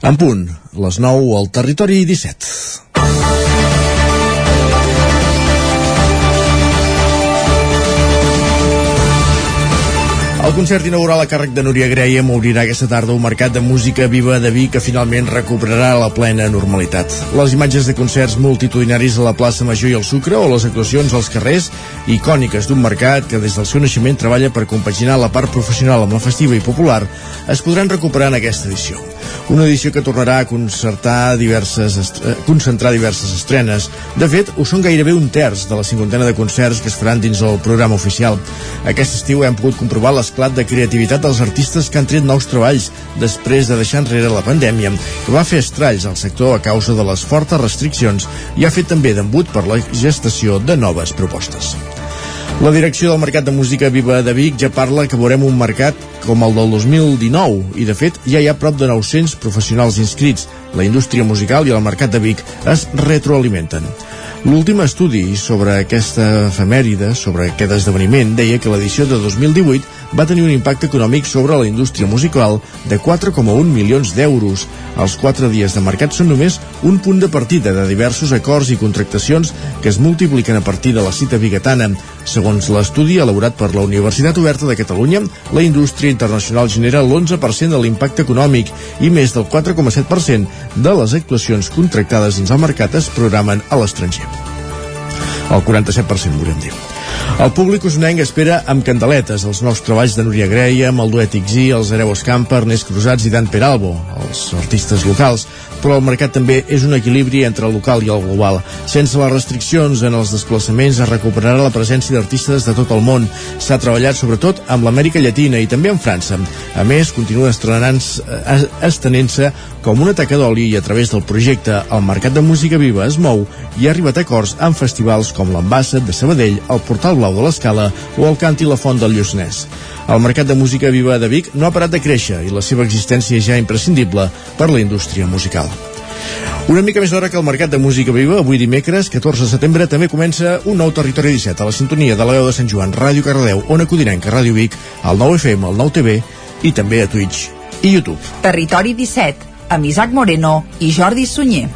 En punt, les 9 al territori 17. El concert inaugural a càrrec de Núria Graham obrirà aquesta tarda un mercat de música viva de Vic que finalment recuperarà la plena normalitat. Les imatges de concerts multitudinaris a la plaça Major i el Sucre o les actuacions als carrers icòniques d'un mercat que des del seu naixement treballa per compaginar la part professional amb la festiva i popular es podran recuperar en aquesta edició. Una edició que tornarà a concertar diverses eh, concentrar diverses estrenes. De fet, ho són gairebé un terç de la cinquantena de concerts que es faran dins el programa oficial. Aquest estiu hem pogut comprovar l'esclat de creativitat dels artistes que han tret nous treballs després de deixar enrere la pandèmia, que va fer estralls al sector a causa de les fortes restriccions i ha fet també d'embut per la gestació de noves propostes. La direcció del Mercat de Música Viva de Vic ja parla que veurem un mercat com el del 2019 i de fet ja hi ha prop de 900 professionals inscrits. La indústria musical i el mercat de Vic es retroalimenten. L'últim estudi sobre aquesta efemèride, sobre aquest esdeveniment, deia que l'edició de 2018 va tenir un impacte econòmic sobre la indústria musical de 4,1 milions d'euros. Els quatre dies de mercat són només un punt de partida de diversos acords i contractacions que es multipliquen a partir de la cita biguetana. Segons l'estudi elaborat per la Universitat Oberta de Catalunya, la indústria internacional genera l'11% de l'impacte econòmic i més del 4,7% de les actuacions contractades dins el mercat es programen a l'estranger. El 47% volem dir. El públic usonenc espera amb candeletes els nous treballs de Núria Greia, amb el duet XI, els Hereu Escampa, Ernest Cruzats i Dan Peralbo, els artistes locals, però el mercat també és un equilibri entre el local i el global. Sense les restriccions en els desplaçaments es recuperarà la presència d'artistes de tot el món. S'ha treballat sobretot amb l'Amèrica Llatina i també amb França. A més, continua estrenant-se estenent-se com una taca d'oli i a través del projecte El Mercat de Música Viva es mou i ha arribat a acords amb festivals com l'Ambassat de Sabadell, el Portal Blau de l'Escala o el Canti la Font del Lluçanès. El Mercat de Música Viva de Vic no ha parat de créixer i la seva existència ja imprescindible per la indústria musical. Una mica més d'hora que el Mercat de Música Viva, avui dimecres, 14 de setembre, també comença un nou Territori 17 a la sintonia de la veu de Sant Joan, Ràdio Cardedeu, Ona Codinenca, Ràdio Vic, al 9 FM, al 9 TV i també a Twitch i YouTube. Territori 17, amb Isaac Moreno i Jordi Sunyer.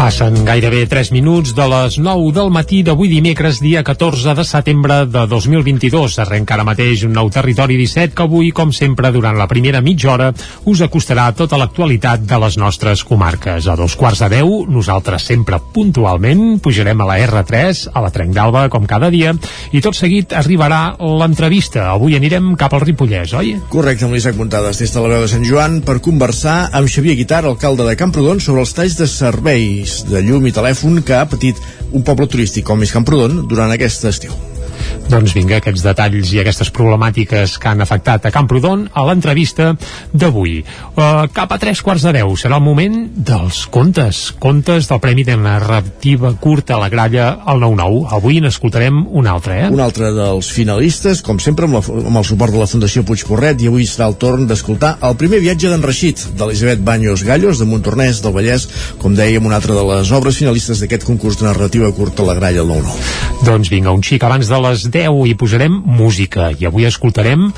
Passen gairebé 3 minuts de les 9 del matí d'avui dimecres, dia 14 de setembre de 2022. Arrenca ara mateix un nou Territori 17 que avui, com sempre, durant la primera mitja hora, us acostarà tota l'actualitat de les nostres comarques. A dos quarts de 10, nosaltres sempre puntualment pujarem a la R3, a la Trenc d'Alba, com cada dia, i tot seguit arribarà l'entrevista. Avui anirem cap al Ripollès, oi? Correcte, amb l'Isaac Muntades des de la veu de Sant Joan per conversar amb Xavier Guitar, alcalde de Camprodon, sobre els talls de serveis de llum i telèfon que ha patit un poble turístic com és Camprodon durant aquest estiu. Doncs vinga, aquests detalls i aquestes problemàtiques que han afectat a Camprodon a l'entrevista d'avui. Uh, cap a tres quarts de deu serà el moment dels contes. Contes del Premi de Narrativa Curta a la Gralla al 9-9. Avui n'escoltarem un altre, eh? Un altre dels finalistes, com sempre, amb, la, amb el suport de la Fundació Puigporret, i avui serà el torn d'escoltar el primer viatge d'en Reixit, d'Elisabet Banyos Gallos, de Montornès del Vallès, com dèiem, una altra de les obres finalistes d'aquest concurs de narrativa curta a la Gralla al 9-9. Doncs vinga, un xic abans de les 10 i posarem música i avui escoltarem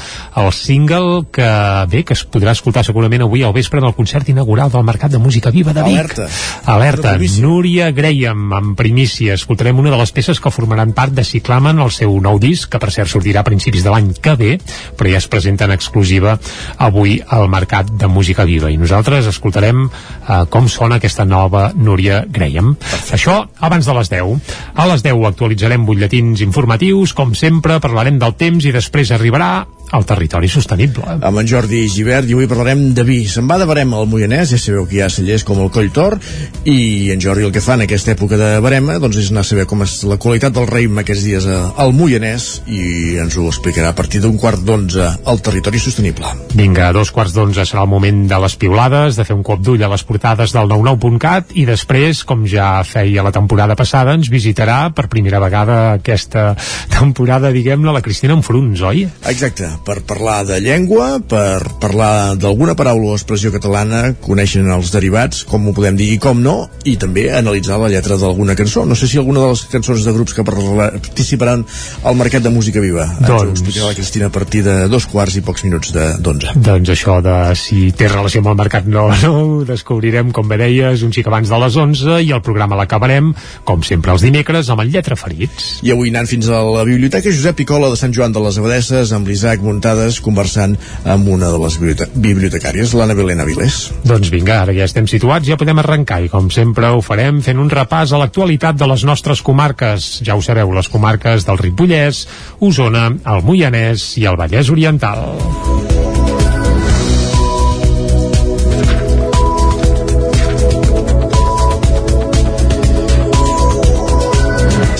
el single que bé, que es podrà escoltar segurament avui al vespre del concert inaugural del Mercat de Música Viva de Vic. Alerta. Alerta. Núria Graham amb primícia. Escoltarem una de les peces que formaran part de Ciclamen, el seu nou disc, que per cert sortirà a principis de l'any que ve, però ja es presenta en exclusiva avui al Mercat de Música Viva. I nosaltres escoltarem eh, com sona aquesta nova Núria Graham. Perfecte. Això abans de les 10. A les 10 actualitzarem butlletins informatius, com sempre, parlarem del temps i després arribarà al territori sostenible. Amb en Jordi Givert i avui parlarem de vi. Se'n va de barem al Moianès, ja sabeu que hi ha cellers com el Coll Tor, i en Jordi el que fa en aquesta època de barema doncs és anar a saber com és la qualitat del raïm aquests dies al Moianès i ens ho explicarà a partir d'un quart d'onze al territori sostenible. Vinga, a dos quarts d'onze serà el moment de les piulades, de fer un cop d'ull a les portades del 99.cat i després, com ja feia la temporada passada, ens visitarà per primera vegada aquesta temporada, diguem-ne, la Cristina Enfruns, oi? Exacte, per parlar de llengua, per parlar d'alguna paraula o expressió catalana, coneixen els derivats, com ho podem dir i com no, i també analitzar la lletra d'alguna cançó. No sé si alguna de les cançons de grups que participaran al Mercat de Música Viva. Doncs... Ens ho doncs- explicarà la Cristina a partir de dos quarts i pocs minuts d'onze. Doncs això de si té relació amb el mercat no, no, ho descobrirem, com bé deies, un xic abans de les 11 i el programa l'acabarem, com sempre els dimecres, amb el Lletra Ferits. I avui anant fins a la Biblioteca Josep Picola de Sant Joan de les Abadesses amb l'Isaac Muntades conversant amb una de les bibliotecàries, l'Anna Belén Avilés. Doncs vinga, ara ja estem situats, ja podem arrencar i com sempre ho farem fent un repàs a l'actualitat de les nostres comarques. Ja ho sabeu, les comarques del Ripollès, Osona, el Moianès i el Vallès Oriental.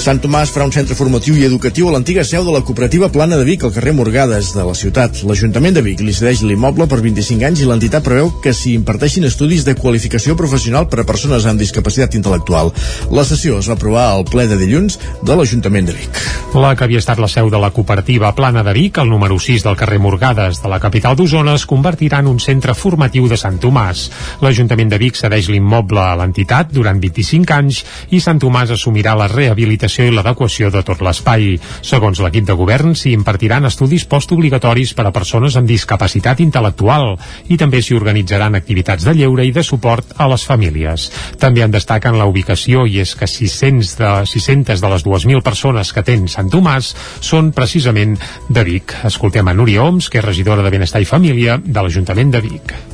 Sant Tomàs farà un centre formatiu i educatiu a l'antiga seu de la cooperativa Plana de Vic al carrer Morgades de la ciutat. L'Ajuntament de Vic li cedeix l'immoble per 25 anys i l'entitat preveu que s'hi imparteixin estudis de qualificació professional per a persones amb discapacitat intel·lectual. La sessió es va aprovar al ple de dilluns de l'Ajuntament de Vic. La que havia estat la seu de la cooperativa Plana de Vic, el número 6 del carrer Morgades de la capital d'Osona, es convertirà en un centre formatiu de Sant Tomàs. L'Ajuntament de Vic cedeix l'immoble a l'entitat durant 25 anys i Sant Tomàs assumirà la rehabilitació l'organització i l'adequació de tot l'espai. Segons l'equip de govern, s'hi impartiran estudis postobligatoris per a persones amb discapacitat intel·lectual i també s'hi organitzaran activitats de lleure i de suport a les famílies. També en destaquen la ubicació i és que 600 de, 600 de les 2.000 persones que ten Sant Tomàs són precisament de Vic. Escoltem a Núria Oms, que és regidora de Benestar i Família de l'Ajuntament de Vic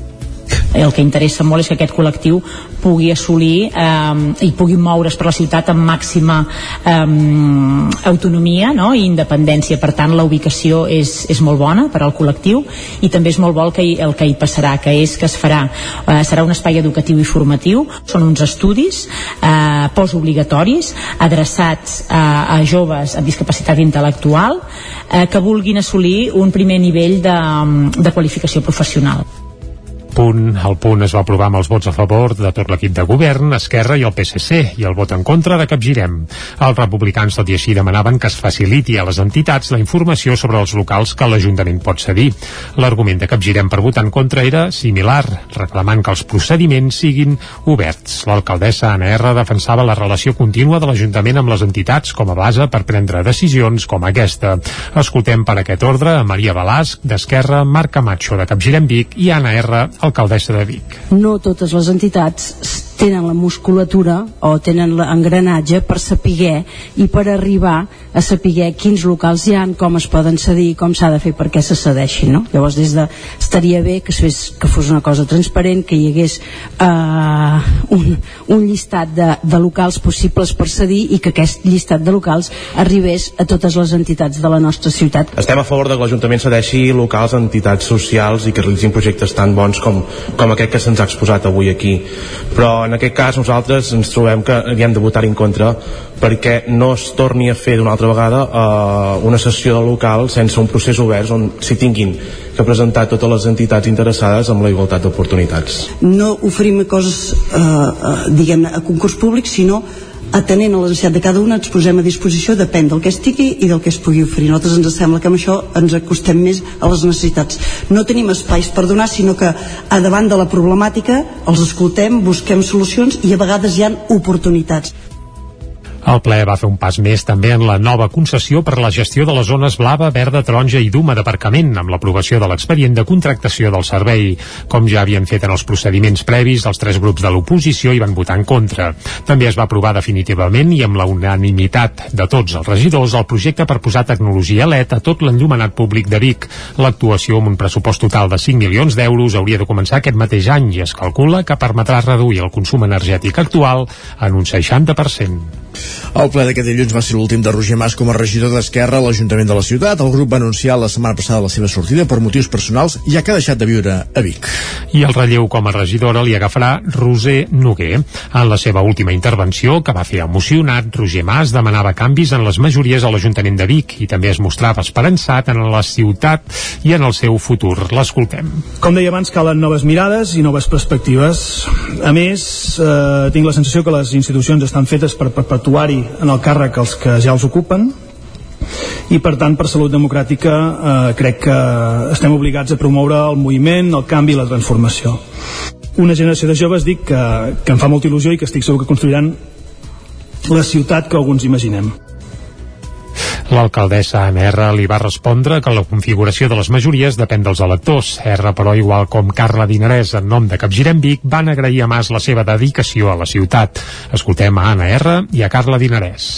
el que interessa molt és que aquest col·lectiu pugui assolir eh, i pugui moure's per la ciutat amb màxima eh, autonomia no? i independència per tant la ubicació és, és molt bona per al col·lectiu i també és molt bo el que, hi, el que hi passarà que és que es farà eh, serà un espai educatiu i formatiu són uns estudis eh, postobligatoris adreçats a, a joves amb discapacitat intel·lectual eh, que vulguin assolir un primer nivell de, de qualificació professional punt. El punt es va aprovar amb els vots a favor de tot l'equip de govern, Esquerra i el PSC, i el vot en contra de Capgirem. Els republicans, tot i així, demanaven que es faciliti a les entitats la informació sobre els locals que l'Ajuntament pot cedir. L'argument de Capgirem per votar en contra era similar, reclamant que els procediments siguin oberts. L'alcaldessa Anna R defensava la relació contínua de l'Ajuntament amb les entitats com a base per prendre decisions com aquesta. Escoltem per aquest ordre a Maria Balasc, d'Esquerra, Marc Camacho, de Capgirem Vic, i Anna R, alcaldessa de Vic. No totes les entitats tenen la musculatura o tenen l'engranatge per saber i per arribar a saber quins locals hi han, com es poden cedir, com s'ha de fer perquè se cedeixin. No? Llavors, des de, estaria bé que, fes, que fos una cosa transparent, que hi hagués uh, un, un llistat de, de locals possibles per cedir i que aquest llistat de locals arribés a totes les entitats de la nostra ciutat. Estem a favor de que l'Ajuntament cedeixi locals a entitats socials i que realitzin projectes tan bons com, com aquest que se'ns ha exposat avui aquí. Però en aquest cas nosaltres ens trobem que hi hem de votar en contra perquè no es torni a fer d'una altra vegada eh, una sessió de local sense un procés obert on s'hi tinguin que presentar totes les entitats interessades amb la igualtat d'oportunitats. No oferim coses, eh, eh, diguem-ne, a concurs públic, sinó atenent a la necessitat de cada una ens posem a disposició depèn del que estigui i del que es pugui oferir. Nosaltres ens sembla que amb això ens acostem més a les necessitats. No tenim espais per donar sinó que a davant de la problemàtica els escoltem, busquem solucions i a vegades hi han oportunitats el ple va fer un pas més també en la nova concessió per a la gestió de les zones blava, verda, taronja i duma d'aparcament, amb l'aprovació de l'expedient de contractació del servei. Com ja havien fet en els procediments previs, els tres grups de l'oposició hi van votar en contra. També es va aprovar definitivament i amb la unanimitat de tots els regidors el projecte per posar tecnologia LED a tot l'enllumenat públic de Vic. L'actuació amb un pressupost total de 5 milions d'euros hauria de començar aquest mateix any i es calcula que permetrà reduir el consum energètic actual en un 60%. El ple d'aquest dilluns va ser l'últim de Roger Mas com a regidor d'Esquerra a l'Ajuntament de la ciutat. El grup va anunciar la setmana passada la seva sortida per motius personals, ja que ha deixat de viure a Vic. I el relleu com a regidora li agafarà Roser Noguer. En la seva última intervenció, que va fer emocionat, Roger Mas demanava canvis en les majories a l'Ajuntament de Vic i també es mostrava esperançat en la ciutat i en el seu futur. L'escoltem. Com deia abans, calen noves mirades i noves perspectives. A més, eh, tinc la sensació que les institucions estan fetes per perpetuar-hi en el càrrec els que ja els ocupen. I per tant per Salut Democràtica eh, crec que estem obligats a promoure el moviment, el canvi i la transformació. Una generació de joves dic que, que em fa molta il·lusió i que estic segur que construiran la ciutat que alguns imaginem L'alcaldessa Anna R li va respondre que la configuració de les majories depèn dels electors. R, però, igual com Carla Dinarès, en nom de Capgirem Vic, van agrair a Mas la seva dedicació a la ciutat. Escoltem a Anna R i a Carla Dinarès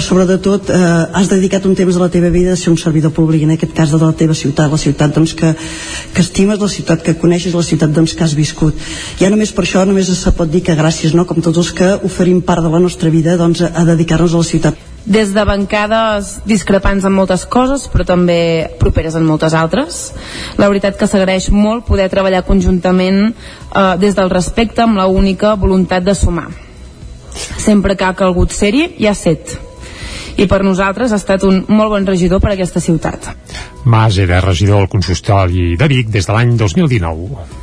sobre de tot eh, has dedicat un temps de la teva vida a ser un servidor públic en aquest cas de la teva ciutat la ciutat doncs, que, que estimes la ciutat que coneixes la ciutat doncs, que has viscut ja només per això només se pot dir que gràcies no? com tots els que oferim part de la nostra vida doncs, a dedicar-nos a la ciutat des de bancades discrepants en moltes coses però també properes en moltes altres la veritat que s'agraeix molt poder treballar conjuntament eh, des del respecte amb la única voluntat de sumar sempre que ha calgut ser-hi hi ha set i per nosaltres ha estat un molt bon regidor per a aquesta ciutat. Mas era regidor al consistori de Vic des de l'any 2019.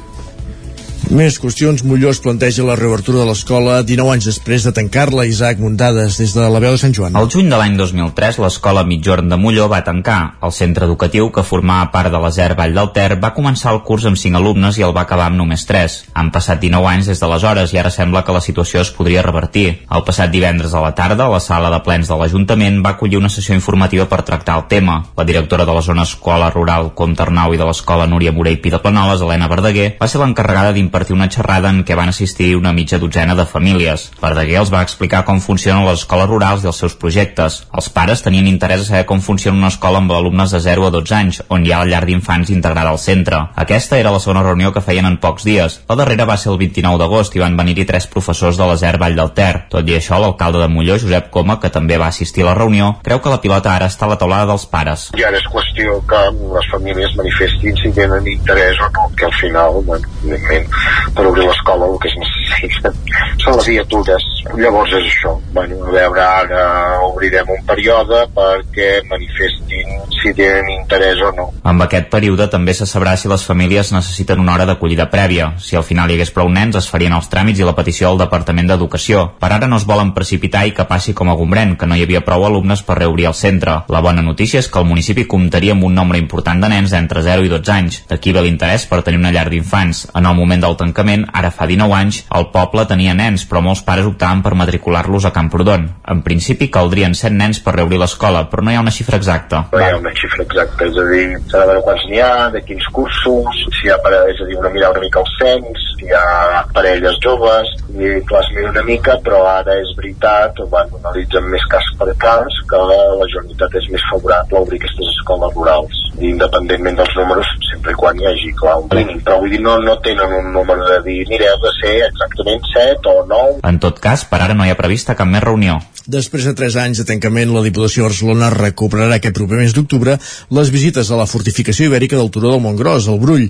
Més qüestions. Molló es planteja la reobertura de l'escola 19 anys després de tancar-la. Isaac Muntades, des de la veu de Sant Joan. El juny de l'any 2003, l'escola Mitjorn de Molló va tancar. El centre educatiu, que formava part de l'Azer Vall del Ter, va començar el curs amb 5 alumnes i el va acabar amb només 3. Han passat 19 anys des d'aleshores i ara sembla que la situació es podria revertir. El passat divendres a la tarda, la sala de plens de l'Ajuntament va acollir una sessió informativa per tractar el tema. La directora de la zona escola rural Comte Arnau i de l'escola Núria Morell Pi de Planoles, Helena Verdaguer, va ser l'encarregada d'impartir impartir una xerrada en què van assistir una mitja dotzena de famílies. Verdaguer els va explicar com funcionen les escoles rurals i els seus projectes. Els pares tenien interès a saber com funciona una escola amb alumnes de 0 a 12 anys, on hi ha la llar d'infants integrada al centre. Aquesta era la segona reunió que feien en pocs dies. La darrera va ser el 29 d'agost i van venir-hi tres professors de l'Azer Vall del Ter. Tot i això, l'alcalde de Molló, Josep Coma, que també va assistir a la reunió, creu que la pilota ara està a la taulada dels pares. I ara és qüestió que les famílies manifestin si tenen interès o no, que al final, bueno, evidentment, per obrir l'escola el que es necessita. Són les criatures. Llavors és això. Bueno, a veure ara obrirem un període perquè manifestin si tenen interès o no. Amb aquest període també se sabrà si les famílies necessiten una hora d'acollida prèvia. Si al final hi hagués prou nens es farien els tràmits i la petició al Departament d'Educació. Per ara no es volen precipitar i que passi com a Gombrèn que no hi havia prou alumnes per reobrir el centre. La bona notícia és que el municipi comptaria amb un nombre important de nens entre 0 i 12 anys. D'aquí ve l'interès per tenir una llar d'infants. En el moment del tancament Ara fa 19 anys, el poble tenia nens, però molts pares optaven per matricular-los a Camprodon. En principi caldrien 100 nens per reobrir l'escola, però no hi ha una xifra exacta. No hi ha una xifra exacta, és a dir, s'ha de veure quants n'hi ha, de quins cursos, si hi ha, és a dir, una mirar una mica el cens, si hi ha parelles joves, i clar, es mira una mica, però ara és veritat, bueno, analitzen més cas per cas, que la Generalitat és més favorable a obrir aquestes escoles rurals, independentment dels números, sempre i quan hi hagi, clar, un mínim, però vull dir, no, no tenen un número de dir, mira, heu de ser exactament 7 o 9. En tot cas, per ara no hi ha prevista cap més reunió. Després de 3 anys de tancament, la Diputació de Barcelona recuperarà aquest proper mes d'octubre les visites a la fortificació ibèrica del Turó del Montgròs, el Brull.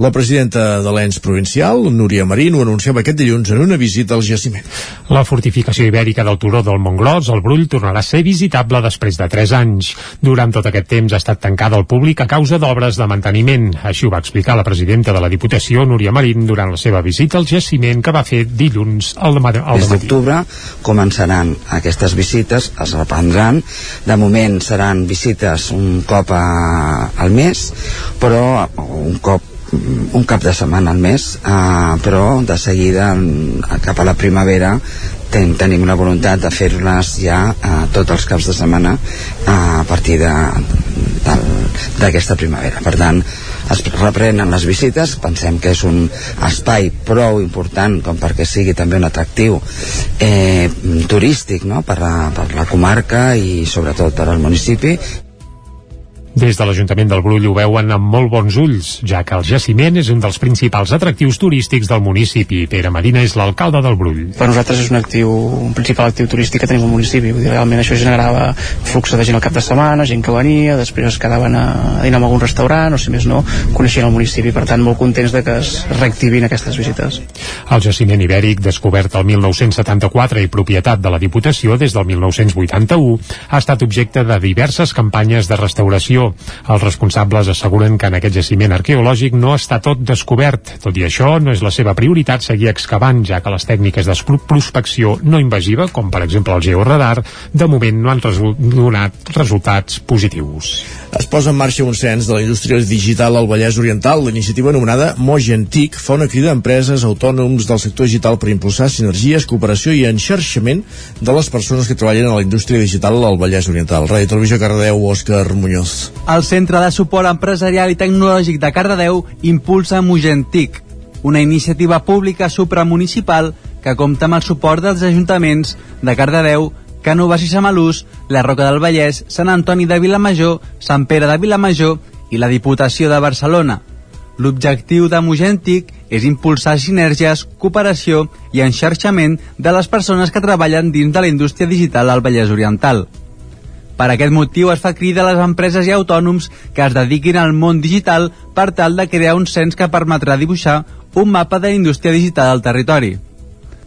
La presidenta de l'ENS provincial, Núria Marín, ho anunciava aquest dilluns en una visita al jaciment. La fortificació ibèrica del Turó del Montgròs, el Brull, tornarà a ser visitable després de 3 anys. Durant tot aquest temps ha estat tancada al públic a causa d'obres de manteniment. Així ho va explicar la presidenta de la Diputació, Núria Marín, durant la seva visita al jaciment que va fer dilluns al, al matí. Des d'octubre començaran aquestes visites, es reprendran. De moment seran visites un cop a, al mes, però un cop un cap de setmana al mes eh, però de seguida cap a la primavera ten, tenim la voluntat de fer-les ja eh, tots els caps de setmana eh, a partir d'aquesta primavera per tant es reprenen les visites pensem que és un espai prou important com perquè sigui també un atractiu eh, turístic no? per, a, per la comarca i sobretot per al municipi des de l'Ajuntament del Brull ho veuen amb molt bons ulls, ja que el jaciment és un dels principals atractius turístics del municipi. Pere Marina és l'alcalde del Brull. Per nosaltres és un actiu, un principal actiu turístic que tenim al municipi. Vull dir, realment això generava flux de gent al cap de setmana, gent que venia, després es quedaven a, dinar en algun restaurant, o si més no, coneixien el municipi. Per tant, molt contents de que es reactivin aquestes visites. El jaciment ibèric, descobert el 1974 i propietat de la Diputació des del 1981, ha estat objecte de diverses campanyes de restauració prospecció. Els responsables asseguren que en aquest jaciment arqueològic no està tot descobert. Tot i això, no és la seva prioritat seguir excavant, ja que les tècniques de prospecció no invasiva, com per exemple el georadar, de moment no han resol donat resultats positius. Es posa en marxa un cens de la indústria digital al Vallès Oriental. La iniciativa anomenada Mogentic fa una crida a empreses autònoms del sector digital per impulsar sinergies, cooperació i enxarxament de les persones que treballen a la indústria digital al Vallès Oriental. Ràdio Televisió Cardedeu, Òscar Muñoz. El Centre de Suport Empresarial i Tecnològic de Cardedeu impulsa Mogentic, una iniciativa pública supramunicipal que compta amb el suport dels ajuntaments de Cardedeu, Canovas i Samalús, la Roca del Vallès, Sant Antoni de Vilamajor, Sant Pere de Vilamajor i la Diputació de Barcelona. L'objectiu de Mogentic és impulsar sinergies, cooperació i enxarxament de les persones que treballen dins de la indústria digital al Vallès Oriental. Per aquest motiu es fa crida a les empreses i autònoms que es dediquin al món digital per tal de crear un cens que permetrà dibuixar un mapa de la indústria digital al territori.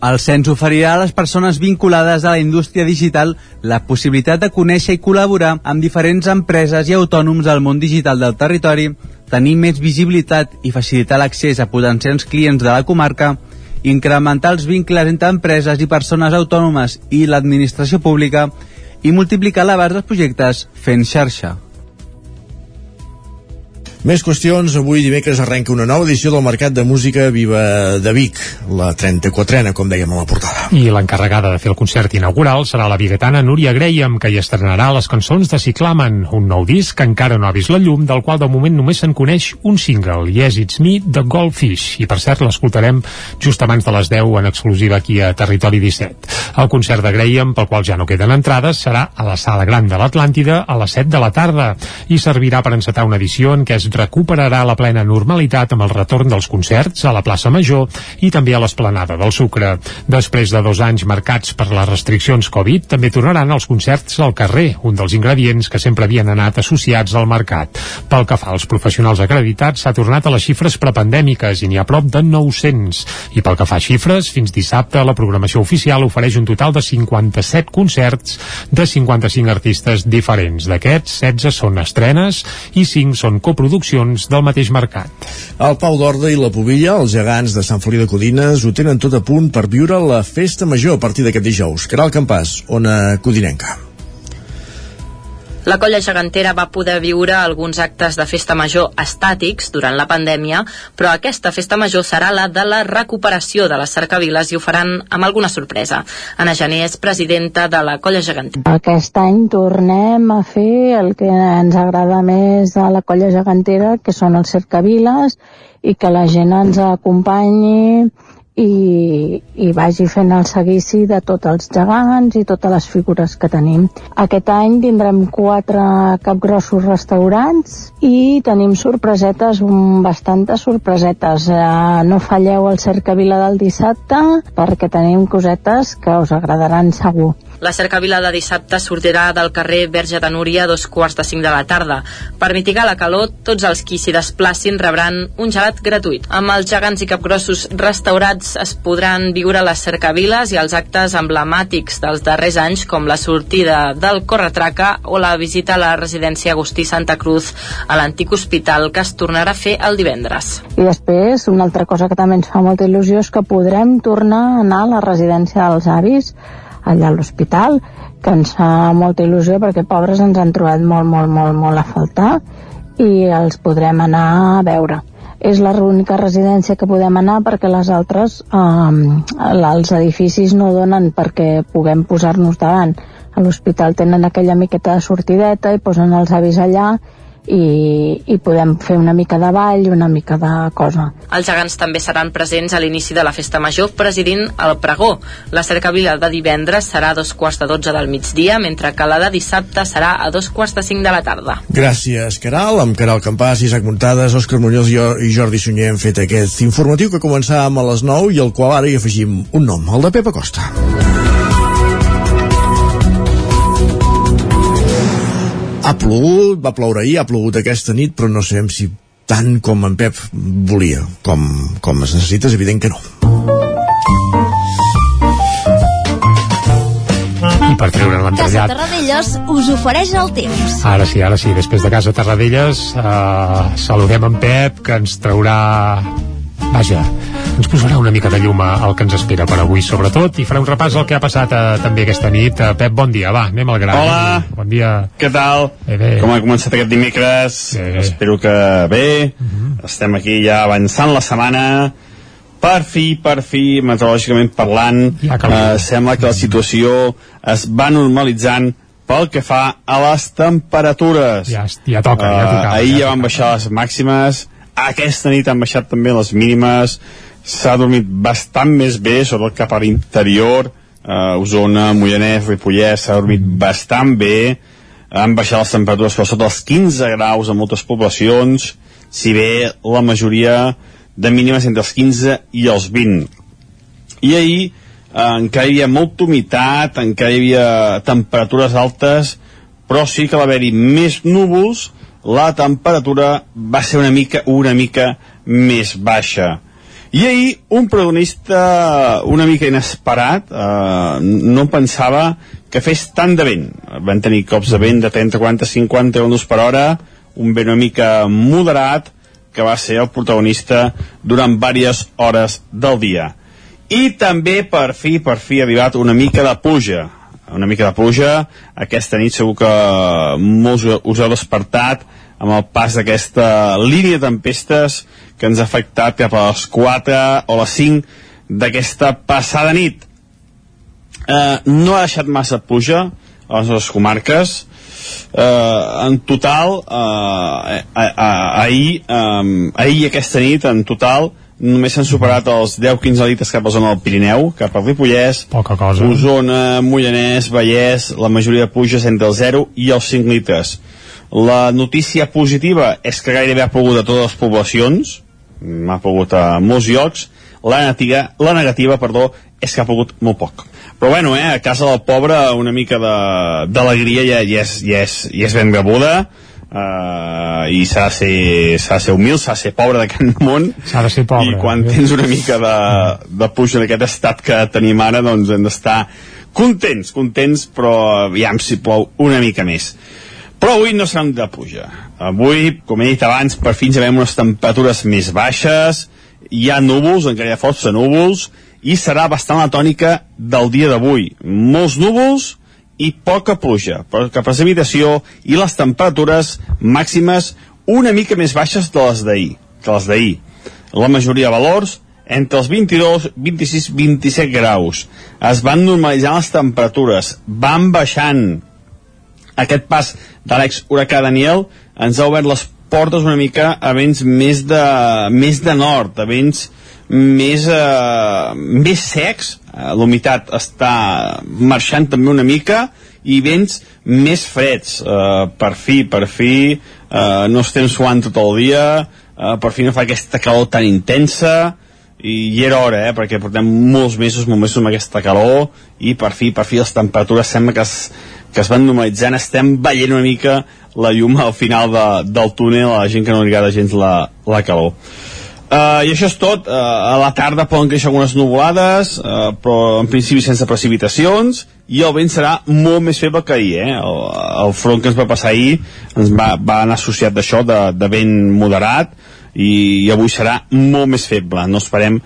El cens oferirà a les persones vinculades a la indústria digital la possibilitat de conèixer i col·laborar amb diferents empreses i autònoms del món digital del territori, tenir més visibilitat i facilitar l'accés a potencials clients de la comarca, incrementar els vincles entre empreses i persones autònomes i l'administració pública i multiplicar l'abast dels projectes fent xarxa. Més qüestions. Avui dimecres arrenca una nova edició del Mercat de Música Viva de Vic, la 34a, com dèiem a la portada. I l'encarregada de fer el concert inaugural serà la biguetana Núria Graham, que hi estrenarà les cançons de Ciclamen, un nou disc que encara no ha vist la llum, del qual de moment només se'n coneix un single, Yes It's Me, de Goldfish. I per cert, l'escoltarem just abans de les 10 en exclusiva aquí a Territori 17. El concert de Graham, pel qual ja no queden entrades, serà a la Sala Gran de l'Atlàntida a les 7 de la tarda i servirà per encetar una edició en què es recuperarà la plena normalitat amb el retorn dels concerts a la plaça Major i també a l'esplanada del Sucre. Després de dos anys marcats per les restriccions Covid, també tornaran els concerts al carrer, un dels ingredients que sempre havien anat associats al mercat. Pel que fa als professionals acreditats, s'ha tornat a les xifres prepandèmiques i n'hi ha prop de 900. I pel que fa a xifres, fins dissabte la programació oficial ofereix un total de 57 concerts de 55 artistes diferents. D'aquests, 16 són estrenes i 5 són coproduccions del mateix mercat. El Pau d'Orda i la Pobilla, els gegants de Sant Feliu de Codines, ho tenen tot a punt per viure la festa major a partir d'aquest dijous. Caral Campàs, ona Codinenca. La colla gegantera va poder viure alguns actes de festa major estàtics durant la pandèmia, però aquesta festa major serà la de la recuperació de les cercaviles i ho faran amb alguna sorpresa. Anna Gené és presidenta de la colla gegantera. Aquest any tornem a fer el que ens agrada més a la colla gegantera, que són els cercaviles, i que la gent ens acompanyi i, i vagi fent el seguici de tots els gegants i totes les figures que tenim. Aquest any tindrem quatre capgrossos restaurants i tenim sorpresetes, un, bastantes sorpresetes. Eh, no falleu al Cercavila del dissabte perquè tenim cosetes que us agradaran segur. La cercavila de dissabte sortirà del carrer Verge de Núria a dos quarts de cinc de la tarda. Per mitigar la calor, tots els qui s'hi desplacin rebran un gelat gratuït. Amb els gegants i capgrossos restaurats es podran viure les cercaviles i els actes emblemàtics dels darrers anys, com la sortida del Corretraca o la visita a la residència Agustí Santa Cruz a l'antic hospital que es tornarà a fer el divendres. I després, una altra cosa que també ens fa molta il·lusió és que podrem tornar a anar a la residència dels avis allà a l'hospital, que ens fa molta il·lusió perquè pobres ens han trobat molt, molt, molt, molt a faltar i els podrem anar a veure. És l'única residència que podem anar perquè les altres, eh, els edificis no donen perquè puguem posar-nos davant. A l'hospital tenen aquella miqueta de sortideta i posen els avis allà i, i podem fer una mica de ball i una mica de cosa. Els gegants també seran presents a l'inici de la festa major presidint el pregó. La cercavila de divendres serà a dos quarts de dotze del migdia, mentre que la de dissabte serà a dos quarts de cinc de la tarda. Gràcies, Caral. Amb Caral Campàs, Isaac Muntades, Òscar Muñoz i, jo, i Jordi Sunyer hem fet aquest informatiu que començàvem a les 9 i al qual ara hi afegim un nom, el de Pepa Costa. Ha plogut, va ploure ahir, ha plogut aquesta nit, però no sabem si tant com en Pep volia, com, com es necessita, és evident que no. I per treure Casa l'entrellat Terradellos us ofereix el temps. Ara sí, ara sí, després de Casa Terradellos eh, saludem en Pep que ens traurà vaja, ens posarà una mica de llum al que ens espera per avui sobretot i farà un repàs al que ha passat eh, també aquesta nit eh, Pep, bon dia, va, anem al gran Hola. bon dia Què tal? Bé, bé. Com ha començat aquest dimecres? Bé. Espero que bé. Estem aquí ja avançant la setmana. Per fi, per fi, meteorològicament parlant, Ja eh, sembla que la situació es va normalitzant pel que fa a les temperatures. ja, ja toca, ja Eh, tocava ahir ja ja van baixar les màximes, aquesta nit han baixat també les mínimes, s'ha dormit bastant més bé, sobretot cap a l'interior, eh, Osona, Mollanès, Ripollès, s'ha dormit bastant bé, han baixat les temperatures per sota els 15 graus a moltes poblacions, si bé la majoria de mínimes entre els 15 i els 20. I ahir eh, encara hi havia molta humitat, encara hi havia temperatures altes, però sí que va haver-hi més núvols, la temperatura va ser una mica, una mica més baixa. I ahir un protagonista una mica inesperat, eh, no pensava que fes tant de vent. Van tenir cops de vent de 30, 40, 50 km per hora, un vent una mica moderat, que va ser el protagonista durant diverses hores del dia. I també, per fi, per fi, ha arribat una mica de pluja. Una mica de pluja. Aquesta nit segur que molts us heu despertat amb el pas d'aquesta línia de tempestes que ens ha afectat cap a les 4 o les 5 d'aquesta passada nit. Eh, no ha deixat massa pluja a les nostres comarques. Eh, en total, eh, eh, eh, ahir, eh, ahir aquesta nit, en total, només s'han superat els 10-15 litres cap a la zona del Pirineu, cap al Ripollès, Poca cosa. Osona, Mollanès, Vallès, la majoria de pluges entre el 0 i els 5 litres. La notícia positiva és que gairebé ha plogut a totes les poblacions, m'ha plogut a molts llocs, la negativa, la negativa perdó, és que ha plogut molt poc. Però bueno, eh, a casa del pobre una mica de- d'alegria ja, ja, és, ja, és, ja és ben rebuda, uh, i s'ha de ser, s'ha de ser humil, s'ha de ser pobre d'aquest món. S'ha de ser pobre i quan tens una mica de, de puja en aquest estat que tenim ara doncs hem d'estar contents, contents però aviam si plou una mica més però avui no serà un de puja avui, com he dit abans, per fins veure unes temperatures més baixes hi ha núvols, encara hi ha força núvols i serà bastant la tònica del dia d'avui molts núvols i poca pluja, poca precipitació i les temperatures màximes una mica més baixes de les d'ahir, que les d'ahir. La majoria de valors entre els 22, 26, 27 graus. Es van normalitzant les temperatures, van baixant. Aquest pas de l'ex-huracà Daniel ens ha obert les portes una mica a vents més de, més de nord, a vents més, eh, més secs, eh, l'humitat està marxant també una mica, i vents més freds. Eh, per fi, per fi, eh, no estem suant tot el dia, eh, per fi no fa aquesta calor tan intensa, i, i era hora, eh, perquè portem molts mesos, molts mesos amb aquesta calor, i per fi, per fi les temperatures sembla que es, que es van normalitzant, estem veient una mica la llum al final de, del túnel a la gent que no li agrada gens la, la calor. Uh, I això és tot. Uh, a la tarda poden créixer algunes nuvolades, uh, però en principi sense precipitacions, i el vent serà molt més feble que ahir. Eh? El, el front que ens va passar ahir ens va, va anar associat d'això, de, de vent moderat, i, i avui serà molt més feble. No esperem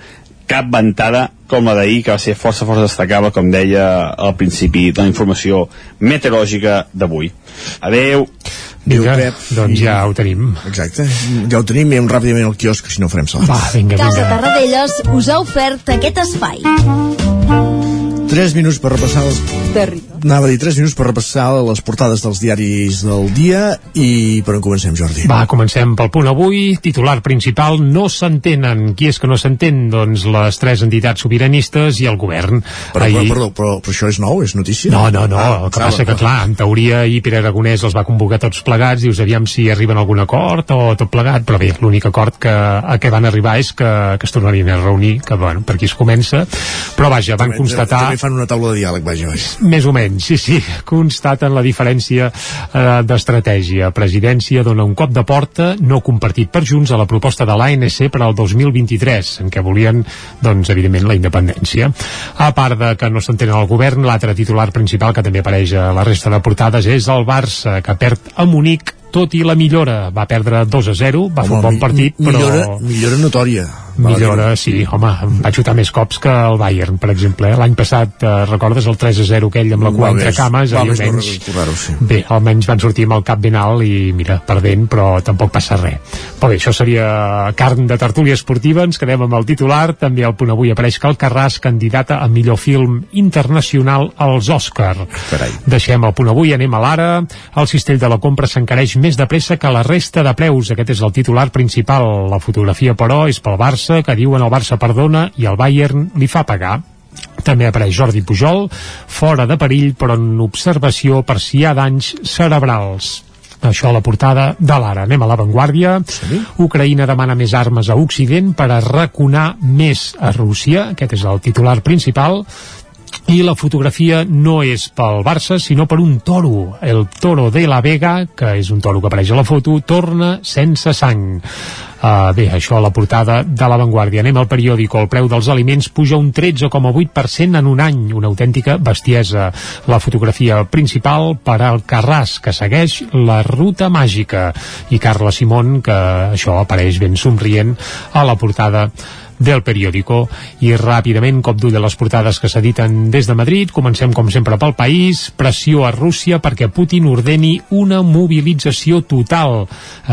cap ventada com la d'ahir, que va ser força, força destacable, com deia al principi de la informació meteorològica d'avui. Adeu. Vinga, doncs ja ho tenim. Exacte, ja ho tenim i anem ràpidament al quiosc, si no farem salat. Va, vinga, Casa Tarradellas us ha ofert aquest espai. 3 minuts per repassar. Terri. Anava a dir 3 minuts per repassar les portades dels diaris del dia i per on comencem, Jordi? Va, comencem pel punt avui. Titular principal, no s'entenen. Qui és que no s'entén? Doncs les tres entitats sobiranistes i el govern. Però, Ahir... però, però, però, però això és nou, és notícia? No, no, no, Ah, el que clar, passa que, clar, en teoria ahir Pere Aragonès els va convocar tots plegats, dius, aviam si arriben a algun acord o tot plegat, però bé, l'únic acord que, a què van arribar és que, que es tornarien a reunir, que, bueno, per aquí es comença, però vaja, van També- constatar... També i fan una taula de diàleg, vaja? Més o menys, sí, sí. Constaten la diferència eh, d'estratègia. Presidència dona un cop de porta no compartit per Junts a la proposta de l'ANC per al 2023, en què volien, doncs, evidentment, la independència. A part de que no s'entenen al govern, l'altre titular principal que també apareix a la resta de portades és el Barça, que perd a Munic tot i la millora. Va perdre 2 a 0, va Home, fer un bon partit, però... Millora, millora notòria. Millora, sí, home, va xutar més cops que el Bayern, per exemple. eh? L'any passat, eh, recordes el 3 a 0 aquell amb la cua entre cames? va més almenys, sí. bé, almenys van sortir amb el cap ben alt i, mira, perdent, però tampoc passa res. Però bé, això seria carn de tertúlia esportiva, ens quedem amb el titular, també al punt avui apareix que el Carràs candidata a millor film internacional als Òscar. Carai. Deixem el punt avui, anem a l'ara. El cistell de la compra s'encareix més de pressa que la resta de preus. Aquest és el titular principal. La fotografia, però, és pel Barça, que diuen el Barça perdona i el Bayern li fa pagar. També apareix Jordi Pujol, fora de perill, però en observació per si hi ha danys cerebrals. Això a la portada de l'Ara. Anem a l'avantguàrdia. Sí? Ucraïna demana més armes a Occident per a raconar més a Rússia. Aquest és el titular principal i la fotografia no és pel Barça, sinó per un toro. El toro de la Vega, que és un toro que apareix a la foto, torna sense sang. Uh, bé, això a la portada de l'avantguàrdia. Anem al periòdico. El preu dels aliments puja un 13,8% en un any. Una autèntica bestiesa. La fotografia principal per al Carràs, que segueix la ruta màgica. I Carla Simón, que això apareix ben somrient a la portada del periòdico. I ràpidament cop d'ull de les portades que s'editen des de Madrid comencem com sempre pel país. Pressió a Rússia perquè Putin ordeni una mobilització total.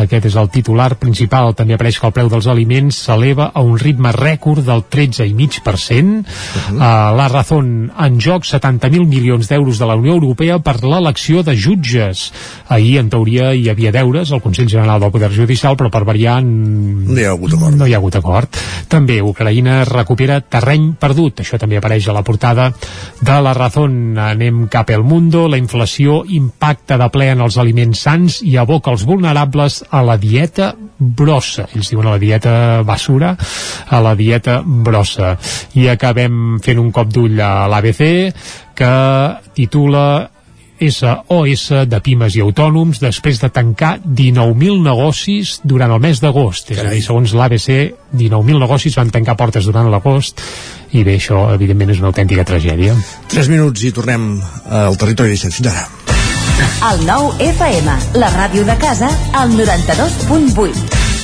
Aquest és el titular principal. També apareix que el preu dels aliments s'eleva a un ritme rècord del 13,5% uh -huh. uh, la Razón en joc 70.000 milions d'euros de la Unió Europea per l'elecció de jutges. Ahir en teoria hi havia deures al Consell General del Poder Judicial però per variar no hi ha hagut acord, no hi ha hagut acord. també Ucraïna recupera terreny perdut. Això també apareix a la portada de la Razón. Anem cap al Mundo. La inflació impacta de ple en els aliments sants i aboca els vulnerables a la dieta brossa. Ells diuen a la dieta basura, a la dieta brossa. I acabem fent un cop d'ull a l'ABC que titula SOS de pimes i autònoms després de tancar 19.000 negocis durant el mes d'agost. És a dir, segons l'ABC, 19.000 negocis van tancar portes durant l'agost i bé, això evidentment és una autèntica tragèdia. 3 minuts i tornem al territori 17. Fins ara. El nou FM, la ràdio de casa, al 92.8.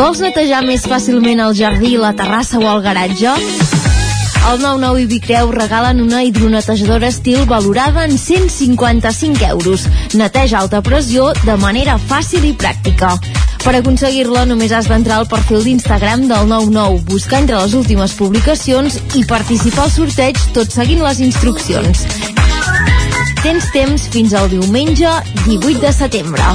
Vols netejar més fàcilment el jardí, la terrassa o el garatge? El 99 i Vicreu regalen una hidronetejadora estil valorada en 155 euros. Neteja alta pressió de manera fàcil i pràctica. Per aconseguir-la només has d'entrar al perfil d'Instagram del 99, buscar entre les últimes publicacions i participar al sorteig tot seguint les instruccions. Tens temps fins al diumenge 18 de setembre.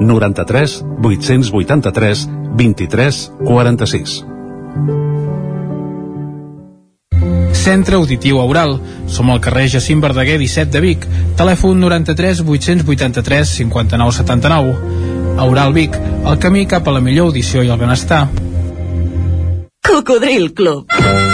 93 883 23 46. Centre Auditiu Aural. Som al carrer Jacint Verdaguer 17 de Vic. Telèfon 93 883 59 79. Aural Vic, el camí cap a la millor audició i el benestar. Cocodril Club.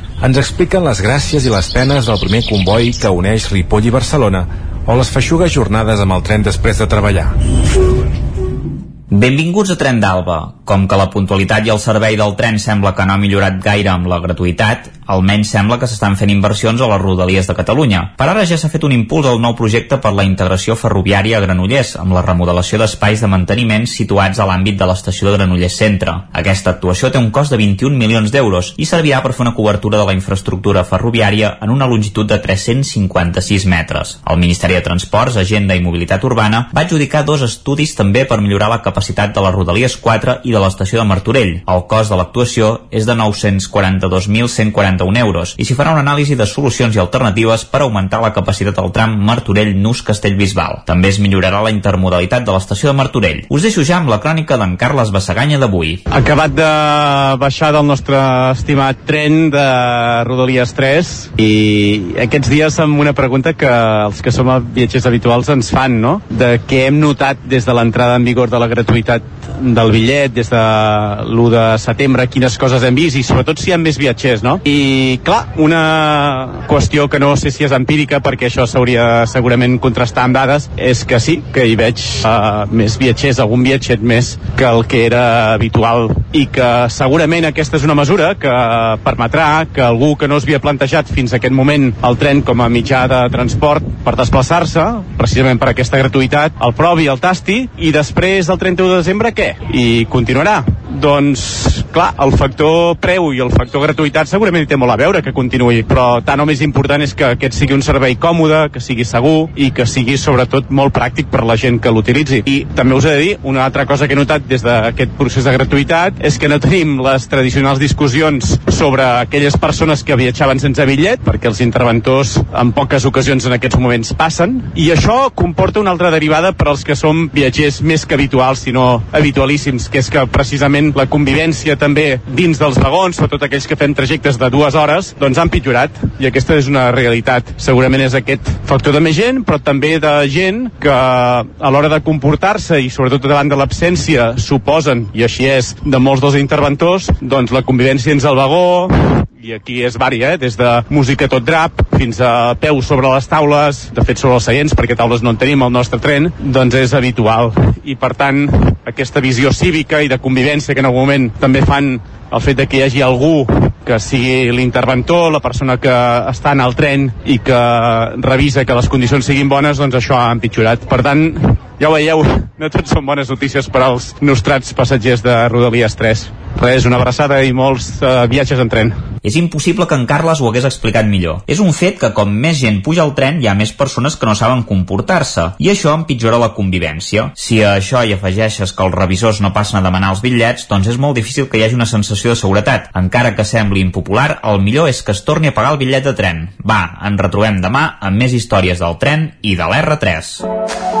ens expliquen les gràcies i les penes del primer comboi que uneix Ripoll i Barcelona o les feixugues jornades amb el tren després de treballar. Benvinguts a Tren d'Alba. Com que la puntualitat i el servei del tren sembla que no ha millorat gaire amb la gratuïtat, almenys sembla que s'estan fent inversions a les rodalies de Catalunya. Per ara ja s'ha fet un impuls al nou projecte per la integració ferroviària a Granollers, amb la remodelació d'espais de manteniment situats a l'àmbit de l'estació de Granollers Centre. Aquesta actuació té un cost de 21 milions d'euros i servirà per fer una cobertura de la infraestructura ferroviària en una longitud de 356 metres. El Ministeri de Transports, Agenda i Mobilitat Urbana va adjudicar dos estudis també per millorar la capacitat de les rodalies 4 i de l'estació de Martorell. El cost de l'actuació és de 942.141 euros i s'hi farà una anàlisi de solucions i alternatives per augmentar la capacitat del tram Martorell-Nus-Castellbisbal. També es millorarà la intermodalitat de l'estació de Martorell. Us deixo ja amb la crònica d'en Carles Bassaganya d'avui. Acabat de baixar del nostre estimat tren de Rodalies 3 i aquests dies amb una pregunta que els que som viatgers habituals ens fan, no? De què hem notat des de l'entrada en vigor de la gratuïtat del bitllet des de l'1 de setembre, quines coses hem vist i sobretot si hi ha més viatgers, no? I clar, una qüestió que no sé si és empírica perquè això s'hauria segurament contrastar amb dades és que sí, que hi veig uh, més viatgers, algun viatget més que el que era habitual i que segurament aquesta és una mesura que permetrà que algú que no es havia plantejat fins a aquest moment el tren com a mitjà de transport per desplaçar-se, precisament per aquesta gratuïtat, el provi, el tasti i després del 31 de desembre què? I continuarà. Doncs, clar, el factor preu i el factor gratuïtat segurament té molt a veure que continuï, però tant o més important és que aquest sigui un servei còmode, que sigui segur i que sigui sobretot molt pràctic per la gent que l'utilitzi. I també us he de dir, una altra cosa que he notat des d'aquest procés de gratuïtat és que no tenim les tradicionals discussions sobre aquelles persones que viatjaven sense bitllet, perquè els interventors en poques ocasions en aquests moments passen, i això comporta una altra derivada per als que som viatgers més que habituals, sinó habitualíssims, que és que precisament la convivència també dins dels vagons, sobretot aquells que fem trajectes de dues hores, doncs han pitjorat i aquesta és una realitat. Segurament és aquest factor de més gent, però també de gent que a l'hora de comportar-se i sobretot davant de l'absència suposen, i així és, de molts dels interventors, doncs la convivència dins el vagó, i aquí és vària, eh? des de música tot drap fins a peu sobre les taules, de fet sobre els seients, perquè taules no en tenim al nostre tren, doncs és habitual. I per tant, aquesta visió cívica i de convivència que en algun moment també fan el fet de que hi hagi algú que sigui l'interventor, la persona que està en el tren i que revisa que les condicions siguin bones, doncs això ha empitjorat. Per tant, ja ho veieu, no tot són bones notícies per als nostrats passatgers de Rodalies 3. Res, una abraçada i molts uh, viatges en tren. És impossible que en Carles ho hagués explicat millor. És un fet que com més gent puja al tren hi ha més persones que no saben comportar-se i això empitjora la convivència. Si a això hi afegeixes que els revisors no passen a demanar els bitllets, doncs és molt difícil que hi hagi una sensació de seguretat. Encara que sembli impopular, el millor és que es torni a pagar el bitllet de tren. Va, ens retrobem demà amb més històries del tren i de l'R3.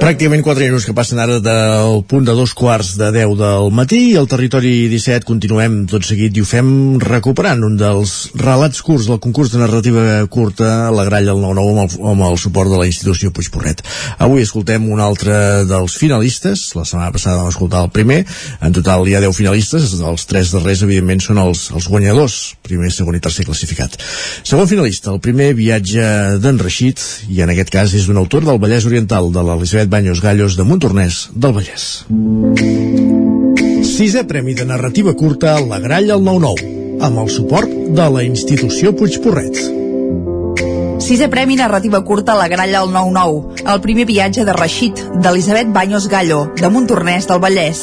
Pràcticament 4 minuts que passen ara del punt de dos quarts de 10 del matí i al territori 17 continuem tot seguit i ho fem recuperant un dels relats curts del concurs de narrativa curta La Gralla al 9-9 amb, el, amb el suport de la institució Puigporret. Avui escoltem un altre dels finalistes, la setmana passada vam escoltar el primer, en total hi ha 10 finalistes, els tres darrers evidentment són els, els guanyadors, primer, segon i tercer classificat. Segon finalista, el primer viatge d'en Reixit i en aquest cas és d'un autor del Vallès Oriental de l'Elisabet Banyos Gallos de Montornès del Vallès. Sisè Premi de Narrativa Curta La Gralla al 9-9 amb el suport de la institució Puigporret. Sisè Premi Narrativa Curta La Gralla al 9-9, el primer viatge de Reixit, d'Elisabet Banyos Gallo, de Montornès del Vallès.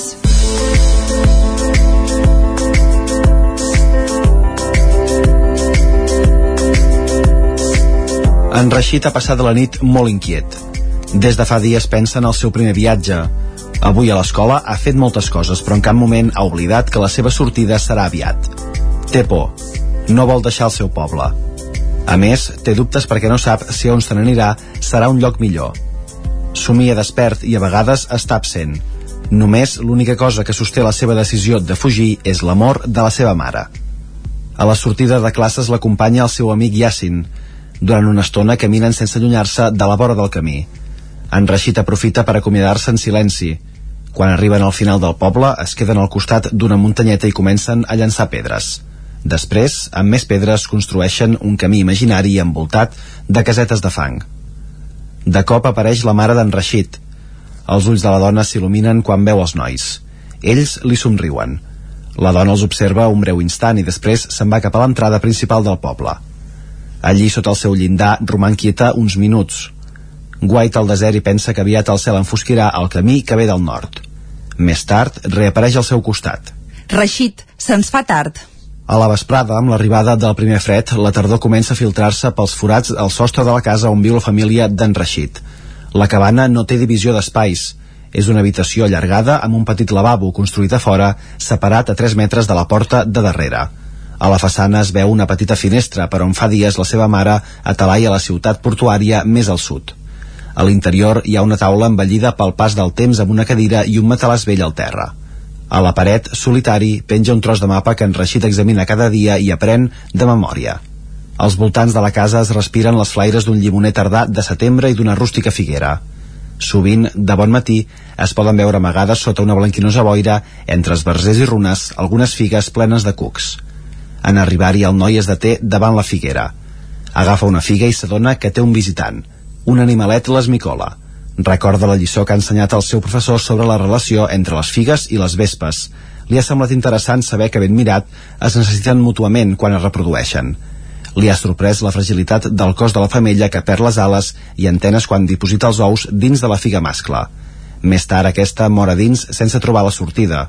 En Reixit ha passat la nit molt inquiet. Des de fa dies pensa en el seu primer viatge. Avui a l'escola ha fet moltes coses, però en cap moment ha oblidat que la seva sortida serà aviat. Té por. No vol deixar el seu poble. A més, té dubtes perquè no sap si on se n'anirà serà un lloc millor. Somia despert i a vegades està absent. Només l'única cosa que sosté la seva decisió de fugir és l'amor de la seva mare. A la sortida de classes l'acompanya el seu amic Yassin. Durant una estona caminen sense allunyar-se de la vora del camí. En Reixit aprofita per acomiadar-se en silenci. Quan arriben al final del poble, es queden al costat d'una muntanyeta i comencen a llançar pedres. Després, amb més pedres, construeixen un camí imaginari envoltat de casetes de fang. De cop apareix la mare d'en Reixit. Els ulls de la dona s'il·luminen quan veu els nois. Ells li somriuen. La dona els observa un breu instant i després se'n va cap a l'entrada principal del poble. Allí, sota el seu llindar, roman quieta uns minuts. Guaita al desert i pensa que aviat el cel enfosquirà el camí que ve del nord. Més tard, reapareix al seu costat. Reixit, se'ns fa tard. A la vesprada, amb l'arribada del primer fred, la tardor comença a filtrar-se pels forats al sostre de la casa on viu la família d'en Reixit. La cabana no té divisió d'espais. És una habitació allargada amb un petit lavabo construït a fora, separat a 3 metres de la porta de darrere. A la façana es veu una petita finestra per on fa dies la seva mare atalaia la ciutat portuària més al sud. A l'interior hi ha una taula envellida pel pas del temps amb una cadira i un matalàs vell al terra. A la paret, solitari, penja un tros de mapa que en Reixit examina cada dia i aprèn de memòria. Als voltants de la casa es respiren les flaires d'un llimoner tardà de setembre i d'una rústica figuera. Sovint, de bon matí, es poden veure amagades sota una blanquinosa boira, entre esbarzers i runes, algunes figues plenes de cucs. En arribar-hi, el noi es deté davant la figuera. Agafa una figa i s'adona que té un visitant. Un animalet l'esmicola. Recorda la lliçó que ha ensenyat el seu professor sobre la relació entre les figues i les vespes. Li ha semblat interessant saber que ben mirat es necessiten mútuament quan es reprodueixen. Li ha sorprès la fragilitat del cos de la femella que perd les ales i antenes quan diposita els ous dins de la figa mascle. Més tard aquesta mora dins sense trobar la sortida.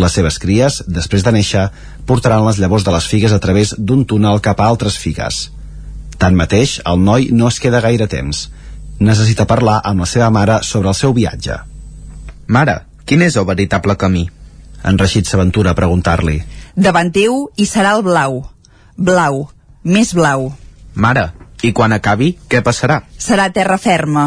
Les seves cries, després de néixer, portaran les llavors de les figues a través d'un túnel cap a altres figues. Tanmateix, el noi no es queda gaire temps. Necessita parlar amb la seva mare sobre el seu viatge. Mare, quin és el veritable camí? En Reixit s'aventura a preguntar-li. Davant teu hi serà el blau. Blau. Més blau. Mare, i quan acabi, què passarà? Serà terra ferma.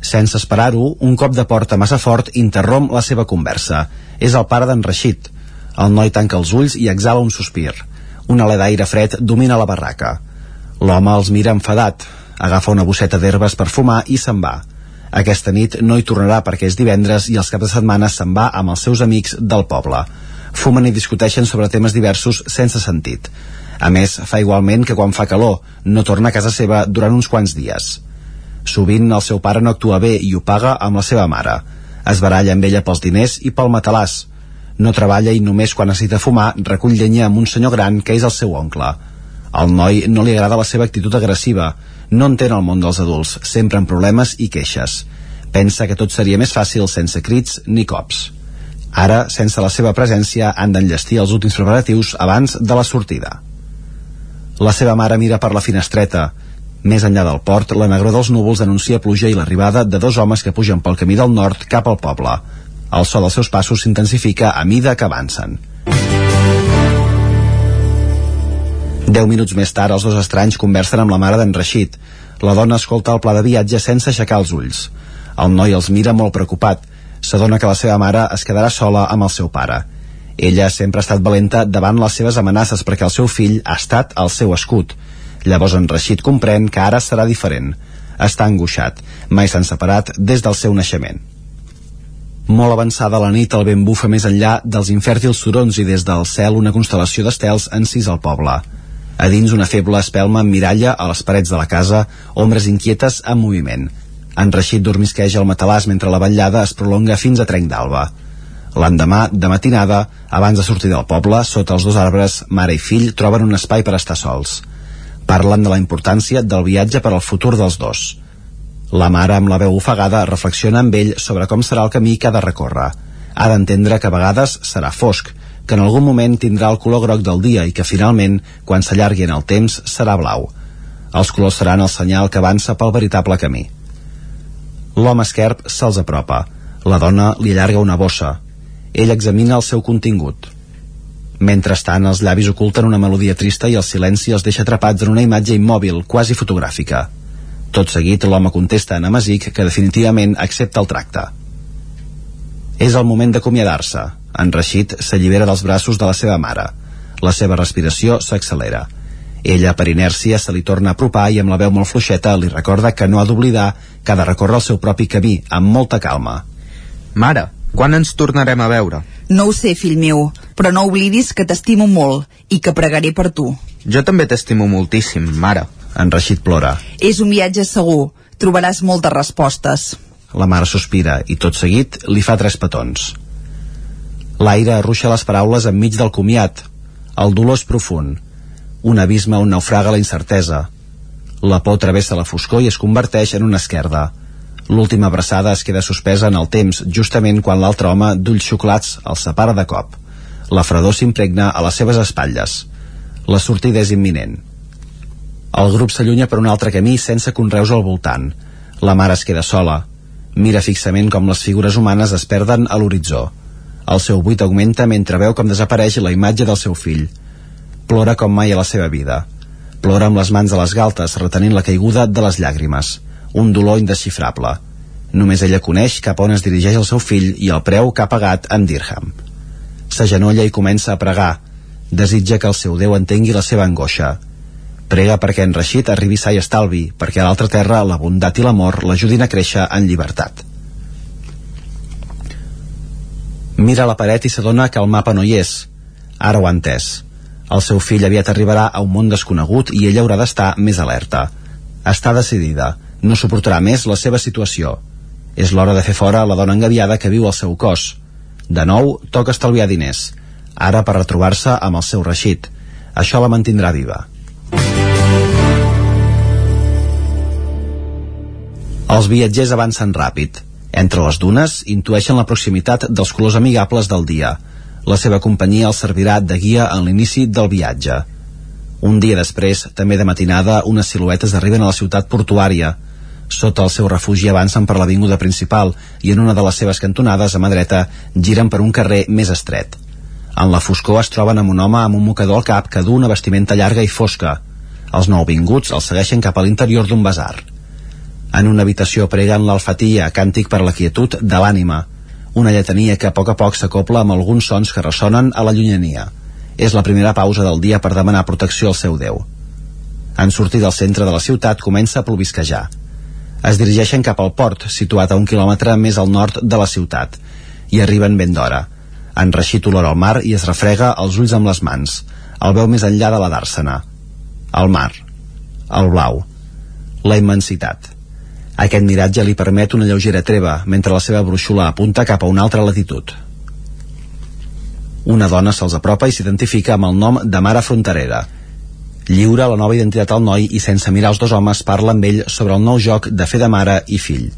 Sense esperar-ho, un cop de porta massa fort interromp la seva conversa. És el pare d'en Reixit. El noi tanca els ulls i exhala un sospir. Un alè d'aire fred domina la barraca. L'home els mira enfadat, agafa una bosseta d'herbes per fumar i se'n va. Aquesta nit no hi tornarà perquè és divendres i els caps de setmana se'n va amb els seus amics del poble. Fumen i discuteixen sobre temes diversos sense sentit. A més, fa igualment que quan fa calor, no torna a casa seva durant uns quants dies. Sovint el seu pare no actua bé i ho paga amb la seva mare. Es baralla amb ella pels diners i pel matalàs. No treballa i només quan necessita fumar recull llenya amb un senyor gran que és el seu oncle. Al noi no li agrada la seva actitud agressiva, no entén el món dels adults, sempre amb problemes i queixes. Pensa que tot seria més fàcil sense crits ni cops. Ara, sense la seva presència, han d'enllestir els últims preparatius abans de la sortida. La seva mare mira per la finestreta. Més enllà del port, la negró dels núvols anuncia pluja i l'arribada de dos homes que pugen pel camí del nord cap al poble. El so dels seus passos s'intensifica a mida que avancen. Deu minuts més tard, els dos estranys conversen amb la mare d'en Reixit. La dona escolta el pla de viatge sense aixecar els ulls. El noi els mira molt preocupat. S'adona que la seva mare es quedarà sola amb el seu pare. Ella sempre ha estat valenta davant les seves amenaces perquè el seu fill ha estat el seu escut. Llavors en Rashid comprèn que ara serà diferent. Està angoixat. Mai s'han separat des del seu naixement. Molt avançada la nit, el vent bufa més enllà dels infèrtils turons i des del cel una constel·lació d'estels encisa al poble. A dins una feble espelma miralla a les parets de la casa, ombres inquietes en moviment. En Reixit dormisqueja el matalàs mentre la vetllada es prolonga fins a trenc d'alba. L'endemà, de matinada, abans de sortir del poble, sota els dos arbres, mare i fill troben un espai per estar sols. Parlen de la importància del viatge per al futur dels dos. La mare, amb la veu ofegada, reflexiona amb ell sobre com serà el camí que ha de recórrer. Ha d'entendre que a vegades serà fosc, que en algun moment tindrà el color groc del dia i que finalment, quan s'allargui en el temps, serà blau. Els colors seran el senyal que avança pel veritable camí. L'home esquerp se'ls apropa. La dona li allarga una bossa. Ell examina el seu contingut. Mentrestant, els llavis oculten una melodia trista i el silenci els deixa atrapats en una imatge immòbil, quasi fotogràfica. Tot seguit, l'home contesta a Namasic que definitivament accepta el tracte. És el moment d'acomiadar-se. En Rashid s'allibera dels braços de la seva mare. La seva respiració s'accelera. Ella, per inèrcia, se li torna a apropar i amb la veu molt fluixeta li recorda que no ha d'oblidar que ha de recórrer el seu propi camí, amb molta calma. Mare, quan ens tornarem a veure? No ho sé, fill meu, però no oblidis que t'estimo molt i que pregaré per tu. Jo també t'estimo moltíssim, mare. En Rashid plora. És un viatge segur. Trobaràs moltes respostes. La mare sospira i tot seguit li fa tres petons. L'aire arruixa les paraules enmig del comiat. El dolor és profund. Un abisme on naufraga la incertesa. La por travessa la foscor i es converteix en una esquerda. L'última abraçada es queda suspesa en el temps, justament quan l'altre home, d'ulls xuclats, el separa de cop. La fredor s'impregna a les seves espatlles. La sortida és imminent. El grup s'allunya per un altre camí sense conreus al voltant. La mare es queda sola. Mira fixament com les figures humanes es perden a l'horitzó. El seu buit augmenta mentre veu com desapareix la imatge del seu fill. Plora com mai a la seva vida. Plora amb les mans a les galtes, retenint la caiguda de les llàgrimes. Un dolor indesxifrable. Només ella coneix cap on es dirigeix el seu fill i el preu que ha pagat en dirham. S'agenolla i comença a pregar. Desitja que el seu Déu entengui la seva angoixa Prega perquè en Rashid arribi sa i estalvi, perquè a l'altra terra la bondat i l'amor l'ajudin a créixer en llibertat. Mira la paret i s'adona que el mapa no hi és. Ara ho ha entès. El seu fill aviat arribarà a un món desconegut i ella haurà d'estar més alerta. Està decidida. No suportarà més la seva situació. És l'hora de fer fora la dona engaviada que viu al seu cos. De nou, toca estalviar diners. Ara per retrobar-se amb el seu Rashid. Això la mantindrà viva. Els viatgers avancen ràpid. Entre les dunes intueixen la proximitat dels colors amigables del dia. La seva companyia els servirà de guia en l'inici del viatge. Un dia després, també de matinada, unes siluetes arriben a la ciutat portuària. Sota el seu refugi avancen per l'avinguda principal i en una de les seves cantonades, a mà dreta, giren per un carrer més estret. En la foscor es troben amb un home amb un mocador al cap que du una vestimenta llarga i fosca. Els nouvinguts els segueixen cap a l'interior d'un basar. En una habitació preguen l'alfatia, càntic per la quietud de l'ànima, una lletania que a poc a poc s'acopla amb alguns sons que ressonen a la llunyania. És la primera pausa del dia per demanar protecció al seu Déu. En sortir del centre de la ciutat comença a plovisquejar. Es dirigeixen cap al port, situat a un quilòmetre més al nord de la ciutat, i arriben ben d'hora. En Reixit olor al mar i es refrega els ulls amb les mans. El veu més enllà de la d'Àrsena. El mar. El blau. La immensitat aquest miratge li permet una lleugera treva, mentre la seva brúixola apunta cap a una altra latitud. Una dona se'ls apropa i s'identifica amb el nom de mare fronterera. Lliura la nova identitat al noi i sense mirar els dos homes parla amb ell sobre el nou joc de fer de mare i fill.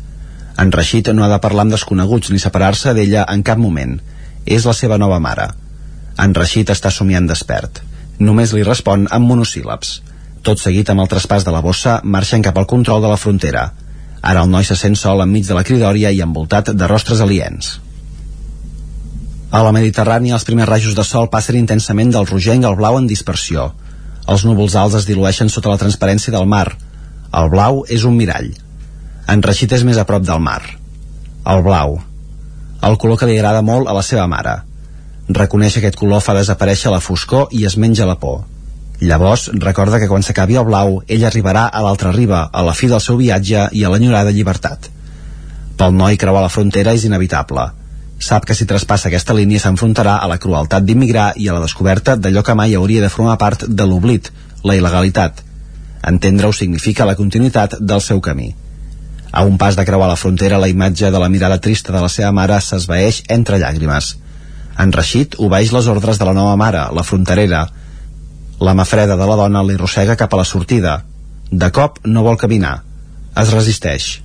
En Rashid no ha de parlar amb desconeguts ni separar-se d'ella en cap moment. És la seva nova mare. En Rashid està somiant despert. Només li respon amb monosíl·labs. Tot seguit amb el traspàs de la bossa marxen cap al control de la frontera. Ara el noi se sent sol enmig de la cridòria i envoltat de rostres aliens. A la Mediterrània els primers rajos de sol passen intensament del rogenc al blau en dispersió. Els núvols alts es dilueixen sota la transparència del mar. El blau és un mirall. En Reixit és més a prop del mar. El blau. El color que li agrada molt a la seva mare. Reconeix aquest color fa desaparèixer la foscor i es menja la por. Llavors, recorda que quan s'acabi el blau, ell arribarà a l'altra riba, a la fi del seu viatge i a l'enyorada llibertat. Pel noi creuar la frontera és inevitable. Sap que si traspassa aquesta línia s'enfrontarà a la crueltat d'immigrar i a la descoberta d'allò que mai hauria de formar part de l'oblit, la il·legalitat. Entendre-ho significa la continuïtat del seu camí. A un pas de creuar la frontera, la imatge de la mirada trista de la seva mare s'esvaeix entre llàgrimes. En Rashid obeeix les ordres de la nova mare, la fronterera, la mà freda de la dona li rossega cap a la sortida. De cop no vol caminar. Es resisteix.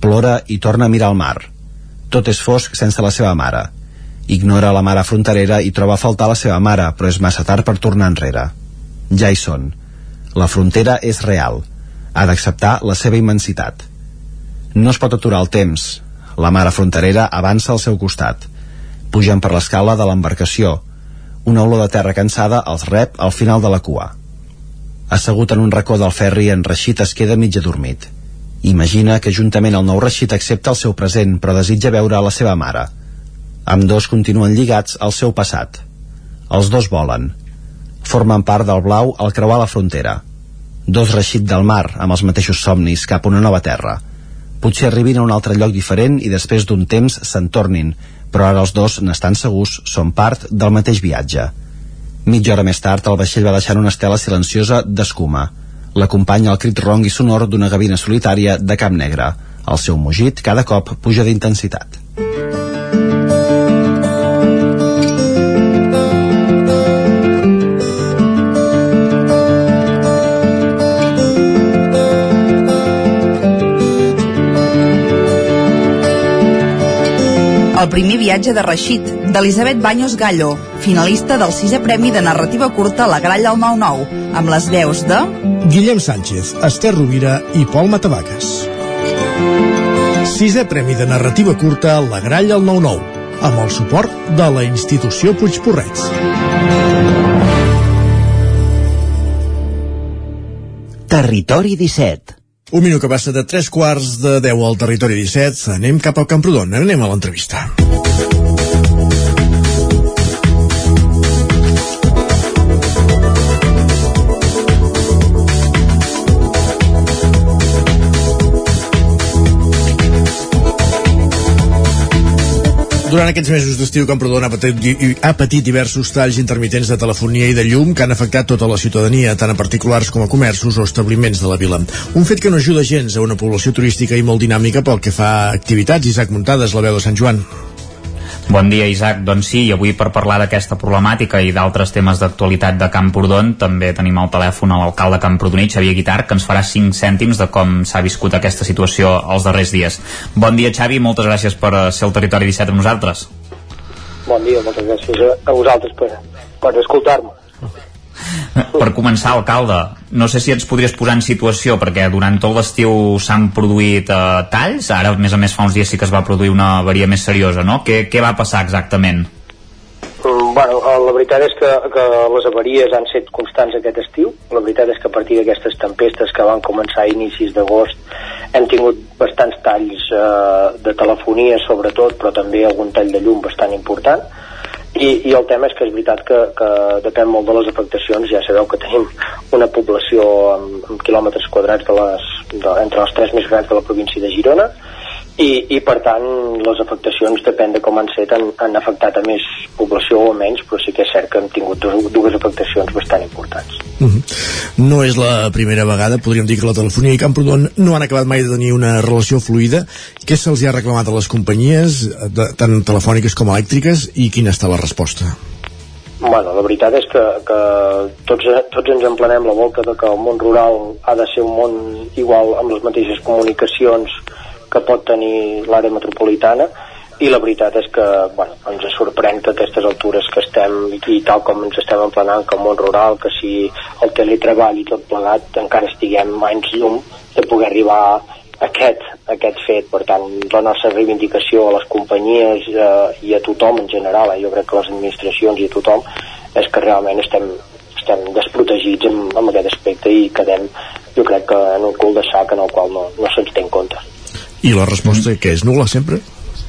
Plora i torna a mirar el mar. Tot és fosc sense la seva mare. Ignora la mare fronterera i troba a faltar la seva mare, però és massa tard per tornar enrere. Ja hi són. La frontera és real. Ha d'acceptar la seva immensitat. No es pot aturar el temps. La mare fronterera avança al seu costat. Pugen per l'escala de l'embarcació, una olor de terra cansada els rep al final de la cua. Assegut en un racó del ferri, en Reixit es queda mig adormit. Imagina que juntament el nou Reixit accepta el seu present, però desitja veure a la seva mare. Amb dos continuen lligats al seu passat. Els dos volen. Formen part del blau al creuar la frontera. Dos Reixit del mar, amb els mateixos somnis, cap a una nova terra. Potser arribin a un altre lloc diferent i després d'un temps se'n tornin, però ara els dos n'estan segurs, són part del mateix viatge. Mitja hora més tard, el vaixell va deixar una estela silenciosa d'escuma. L'acompanya el crit ronc i sonor d'una gavina solitària de cap negre. El seu mugit cada cop puja d'intensitat. El primer viatge de Reixit, d'Elisabet Baños Gallo, finalista del sisè premi de narrativa curta La Gralla al 9-9, amb les veus de... Guillem Sánchez, Esther Rovira i Pol Matavaques. Sisè premi de narrativa curta La Gralla al 9-9, amb el suport de la institució Puigporrets. Territori 17 Un minut que passa de 3 quarts de 10 al territori 17. Anem cap al Camprodon. Anem a l'entrevista. Durant aquests mesos d'estiu, Camprodon ha patit, ha patit diversos talls intermitents de telefonia i de llum que han afectat tota la ciutadania, tant a particulars com a comerços o establiments de la vila. Un fet que no ajuda gens a una població turística i molt dinàmica pel que fa a activitats. Isaac Muntades, la veu de Sant Joan. Bon dia, Isaac. Doncs sí, i avui per parlar d'aquesta problemàtica i d'altres temes d'actualitat de Camprodon també tenim al telèfon a l'alcalde Camprodonit, Xavier Guitar, que ens farà 5 cèntims de com s'ha viscut aquesta situació els darrers dies. Bon dia, Xavi, moltes gràcies per eh, ser al Territori 17 amb nosaltres. Bon dia, moltes gràcies a vosaltres per, per escoltar-me. Per començar, alcalde, no sé si ens podries posar en situació, perquè durant tot l'estiu s'han produït eh, talls, ara a més a més fa uns dies sí que es va produir una avaria més seriosa, no? Què, què va passar exactament? Mm, bueno, eh, la veritat és que, que les avaries han set constants aquest estiu. La veritat és que a partir d'aquestes tempestes que van començar a inicis d'agost hem tingut bastants talls eh, de telefonia sobretot, però també algun tall de llum bastant important i, i el tema és que és veritat que, que depèn molt de les afectacions. Ja sabeu que tenim una població amb, amb quilòmetres quadrats de les, de, entre els tres més grans de la província de Girona i, i per tant les afectacions depèn de com han set han, han afectat a més població o menys però sí que és cert que hem tingut dues, dues afectacions bastant importants mm -hmm. No és la primera vegada, podríem dir que la telefonia i Camprodon no han acabat mai de tenir una relació fluida què se'ls ha reclamat a les companyies de, tant telefòniques com elèctriques i quina està la resposta? Bueno, la veritat és que, que tots, tots ens emplenem la volta de que el món rural ha de ser un món igual amb les mateixes comunicacions que pot tenir l'àrea metropolitana i la veritat és que bueno, ens sorprèn que a aquestes altures que estem i tal com ens estem emplenant que el món rural, que si el teletreball i tot plegat encara estiguem anys llum de poder arribar a aquest, aquest fet. Per tant, la nostra reivindicació a les companyies eh, i a tothom en general, eh, jo crec que les administracions i a tothom, és que realment estem, estem desprotegits en, en aquest aspecte i quedem, jo crec que en un cul de sac en el qual no, no se'ns té en compte. I la resposta que és nula sempre?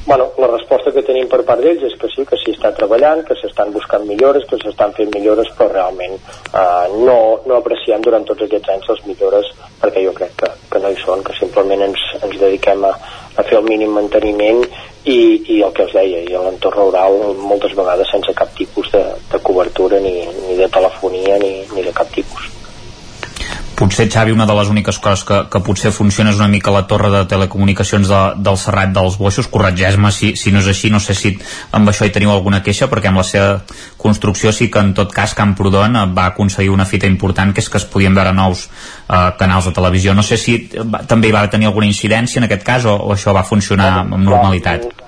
bueno, la resposta que tenim per part d'ells és que sí, que s'hi està treballant, que s'estan buscant millores, que s'estan fent millores, però realment eh, no, no apreciem durant tots aquests anys les millores perquè jo crec que, que no hi són, que simplement ens, ens dediquem a, a fer el mínim manteniment i, i el que us deia, i a l'entorn rural moltes vegades sense cap tipus de, de cobertura ni, ni de telefonia ni, ni de cap tipus potser Xavi una de les úniques coses que, que potser funciona és una mica la torre de telecomunicacions de, del Serrat dels Boixos, corregeix-me si, si no és així, no sé si amb això hi teniu alguna queixa, perquè amb la seva construcció sí que en tot cas Camprodon va aconseguir una fita important que és que es podien veure nous eh, canals de televisió. No sé si va, també hi va tenir alguna incidència en aquest cas o, o això va funcionar amb normalitat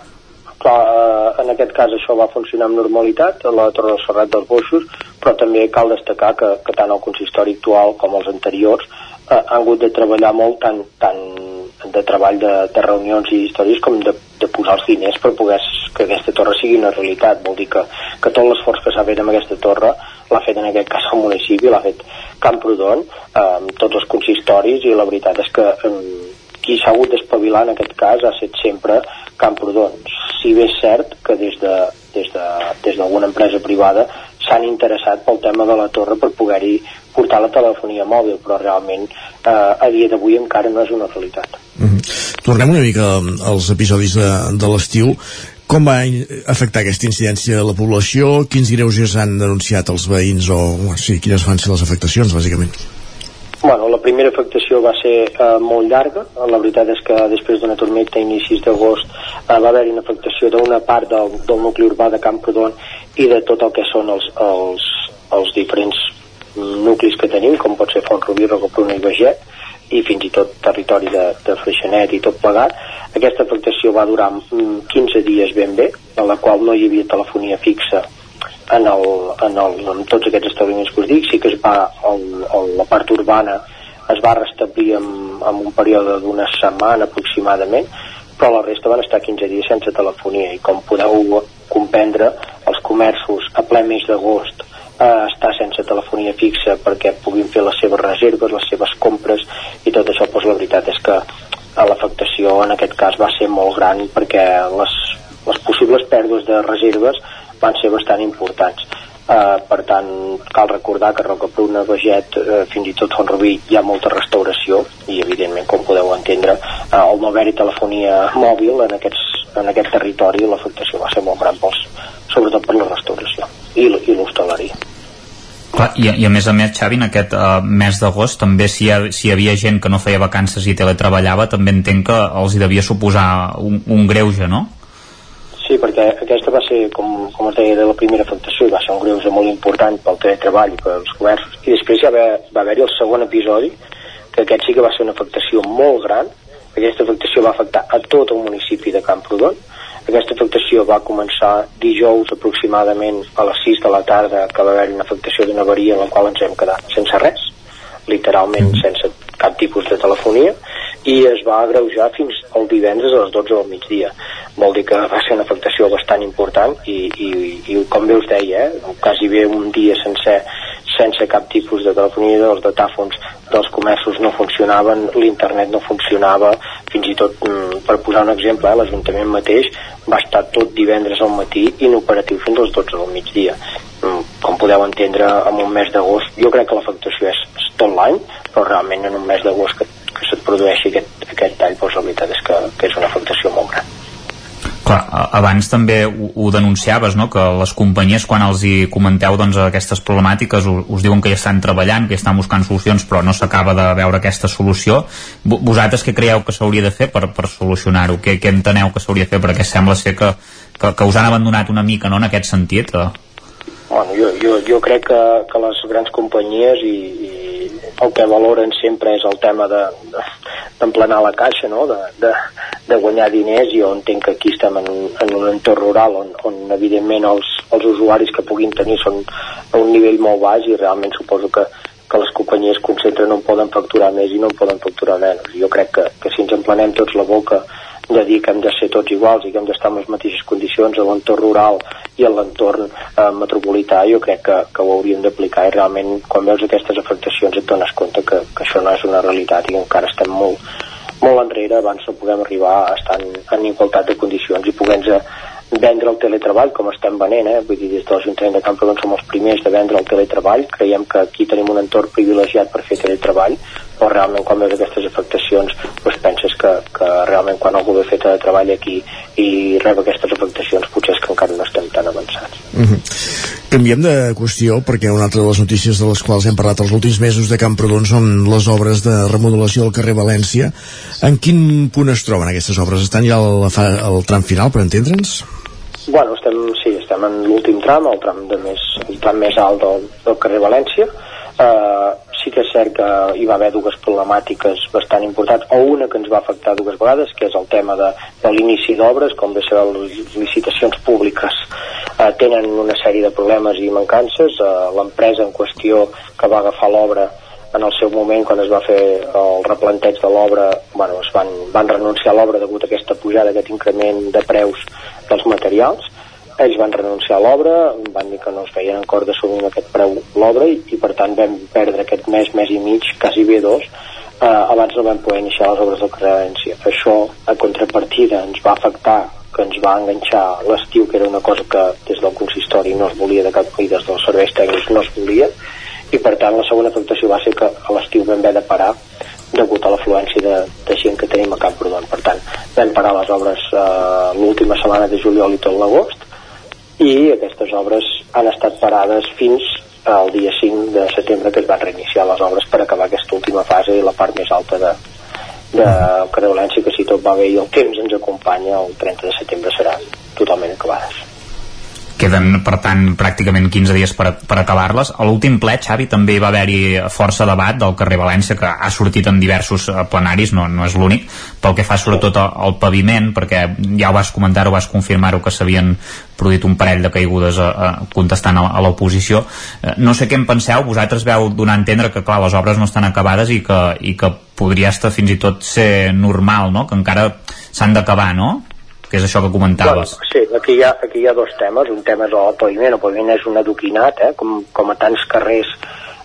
clar, eh, en aquest cas això va funcionar amb normalitat a la Torre del Serrat dels Boixos però també cal destacar que, que tant el consistori actual com els anteriors eh, han hagut de treballar molt tant, tant de treball de, de reunions i històries com de, de posar els diners per poder que aquesta torre sigui una realitat. Vol dir que, que tot l'esforç que s'ha fet amb aquesta torre l'ha fet en aquest cas el municipi l'ha fet Camprodon eh, amb tots els consistoris i la veritat és que eh, qui s'ha hagut d'espavilar en aquest cas ha estat sempre Camprodon. Si bé és cert que des de des d'alguna de, empresa privada s'han interessat pel tema de la torre per poder-hi portar la telefonia mòbil, però realment eh, a dia d'avui encara no és una realitat. Mm -hmm. Tornem una mica als episodis de, de l'estiu. Com va afectar aquesta incidència a la població? Quins greuges han denunciat els veïns o o sí, quines van ser les afectacions, bàsicament? Bueno, la primera afectació va ser eh, molt llarga. La veritat és que després d'una tormenta a inicis d'agost eh, va haver-hi una afectació d'una part del, del nucli urbà de Camprodon i de tot el que són els, els, els diferents nuclis que tenim, com pot ser Font Rubí, Rocapruna i Veget, i fins i tot territori de, de Freixenet i tot plegat. Aquesta afectació va durar 15 mm, dies ben bé, en la qual no hi havia telefonia fixa en, el, en, el, en tots aquests establiments que us dic, sí que es va, el, el, la part urbana es va restablir en, en un període d'una setmana aproximadament, però la resta van estar 15 dies sense telefonia. I com podeu comprendre els comerços a ple mes d'agost eh, estar sense telefonia fixa perquè puguin fer les seves reserves, les seves compres i tot això, doncs la veritat és que l'afectació en aquest cas va ser molt gran perquè les, les possibles pèrdues de reserves van ser bastant importants. Uh, per tant, cal recordar que Roca Pruna, Veget, uh, fins i tot Font Rubí hi ha molta restauració i evidentment, com podeu entendre, uh, el no haver-hi telefonia mòbil en, aquests, en aquest territori l'afectació va ser molt gran pels, sobretot per la restauració i, i l'hostaleria. Clar, i, i a més a més, Xavi, en aquest uh, mes d'agost també si hi, ha, si hi havia gent que no feia vacances i teletreballava, també entenc que els hi devia suposar un, un greuge, no? Sí, perquè aquesta va ser, com, com es deia, de la primera afectació i va ser un greuge molt important pel teletreball i pels comerços. I després ja va, va haver-hi el segon episodi, que aquest sí que va ser una afectació molt gran. Aquesta afectació va afectar a tot el municipi de Camprodon. Aquesta afectació va començar dijous aproximadament a les 6 de la tarda, que va haver una afectació d'una avaria en la qual ens hem quedat sense res, literalment mm. sense cap tipus de telefonia, i es va agreujar fins al divendres a les 12 del migdia vol dir que va ser una afectació bastant important i, i, i com bé us deia, eh, quasi bé un dia sencer sense cap tipus de telefonia, els datàfons dels comerços no funcionaven, l'internet no funcionava, fins i tot mm, per posar un exemple, eh, l'Ajuntament mateix va estar tot divendres al matí inoperatiu fins als 12 del migdia. Mm, com podeu entendre en un mes d'agost jo crec que l'afectació és, és tot l'any però realment en un mes d'agost que, que se't produeixi aquest, aquest tall doncs la veritat és que, que és una afectació molt gran Clar, abans també ho, ho denunciaves, no? que les companyies quan els hi comenteu doncs, aquestes problemàtiques us, us diuen que ja estan treballant, que ja estan buscant solucions però no s'acaba de veure aquesta solució vosaltres què creieu que s'hauria de fer per, per solucionar-ho? Què, què enteneu que s'hauria de fer? Perquè sembla ser que, que, que us han abandonat una mica no? en aquest sentit eh? Bueno, jo, jo, jo crec que, que les grans companyies i, i el que valoren sempre és el tema d'emplenar de, de la caixa, no? de, de, de guanyar diners jo entenc que aquí estem en en un entorn rural on, on evidentment els, els usuaris que puguin tenir són a un nivell molt baix i realment suposo que, que les companyies concentren no poden facturar més i no poden facturar menys. Jo crec que, que si ens emplenem tots la boca de dir que hem de ser tots iguals i que hem d'estar en les mateixes condicions a l'entorn rural i a l'entorn eh, metropolità jo crec que, que ho hauríem d'aplicar. I realment quan veus aquestes afectacions et dones compte que, que això no és una realitat i que encara estem molt, molt enrere abans no podem arribar a estar en, en igualtat de condicions i poder-nos vendre el teletreball com estem venent, eh? vull dir, des de l'Ajuntament de Camprodon som els primers de vendre el teletreball, creiem que aquí tenim un entorn privilegiat per fer teletreball, però realment quan veus aquestes afectacions doncs penses que, que realment quan algú ve fet teletreball aquí i rep aquestes afectacions potser és que encara no estem tan avançats. Mm -hmm. Canviem de qüestió perquè una altra de les notícies de les quals hem parlat els últims mesos de Camprodon són les obres de remodelació del carrer València. En quin punt es troben aquestes obres? Estan ja al, al tram final, per entendre'ns? Bueno, estem, sí, estem en l'últim tram, el tram, de més, el tram més alt del, del carrer València. Uh, sí que és cert que hi va haver dues problemàtiques bastant importants, o una que ens va afectar dues vegades, que és el tema de, de l'inici d'obres, com bé sabeu, les licitacions públiques uh, tenen una sèrie de problemes i mancances. Uh, L'empresa en qüestió que va agafar l'obra en el seu moment quan es va fer el replanteig de l'obra bueno, es van, van renunciar a l'obra degut a aquesta pujada, aquest increment de preus dels materials ells van renunciar a l'obra, van dir que no es feien en cor d'assumir aquest preu l'obra i, i per tant vam perdre aquest mes, mes i mig, quasi bé dos, eh, abans no vam poder iniciar les obres carrer València. Això, a contrapartida, ens va afectar que ens va enganxar l'estiu, que era una cosa que des del consistori no es volia de cap i des dels serveis tècnics no es volia, i per tant la segona afectació va ser que a l'estiu vam haver de parar degut a l'afluència de, de gent que tenim a Camprodon. Per tant, vam parar les obres eh, l'última setmana de juliol i tot l'agost i aquestes obres han estat parades fins al dia 5 de setembre que es van reiniciar les obres per acabar aquesta última fase i la part més alta de, de Carrer València que si tot va bé i el temps ens acompanya el 30 de setembre seran totalment acabades queden per tant pràcticament 15 dies per, per acabar-les a l'últim ple, Xavi, també va haver-hi força debat del carrer València que ha sortit en diversos eh, plenaris, no, no és l'únic pel que fa sobretot al paviment perquè ja ho vas comentar, ho vas confirmar-ho que s'havien produït un parell de caigudes a, a, contestant a, a l'oposició eh, no sé què en penseu, vosaltres veu donar a entendre que clar, les obres no estan acabades i que, i que podria estar fins i tot ser normal, no? que encara s'han d'acabar, no? Que és això que comentaves. Bueno, sí, aquí hi, ha, aquí hi ha dos temes. Un tema és el paviment. El paviment és un adoquinat, eh? com, com a tants carrers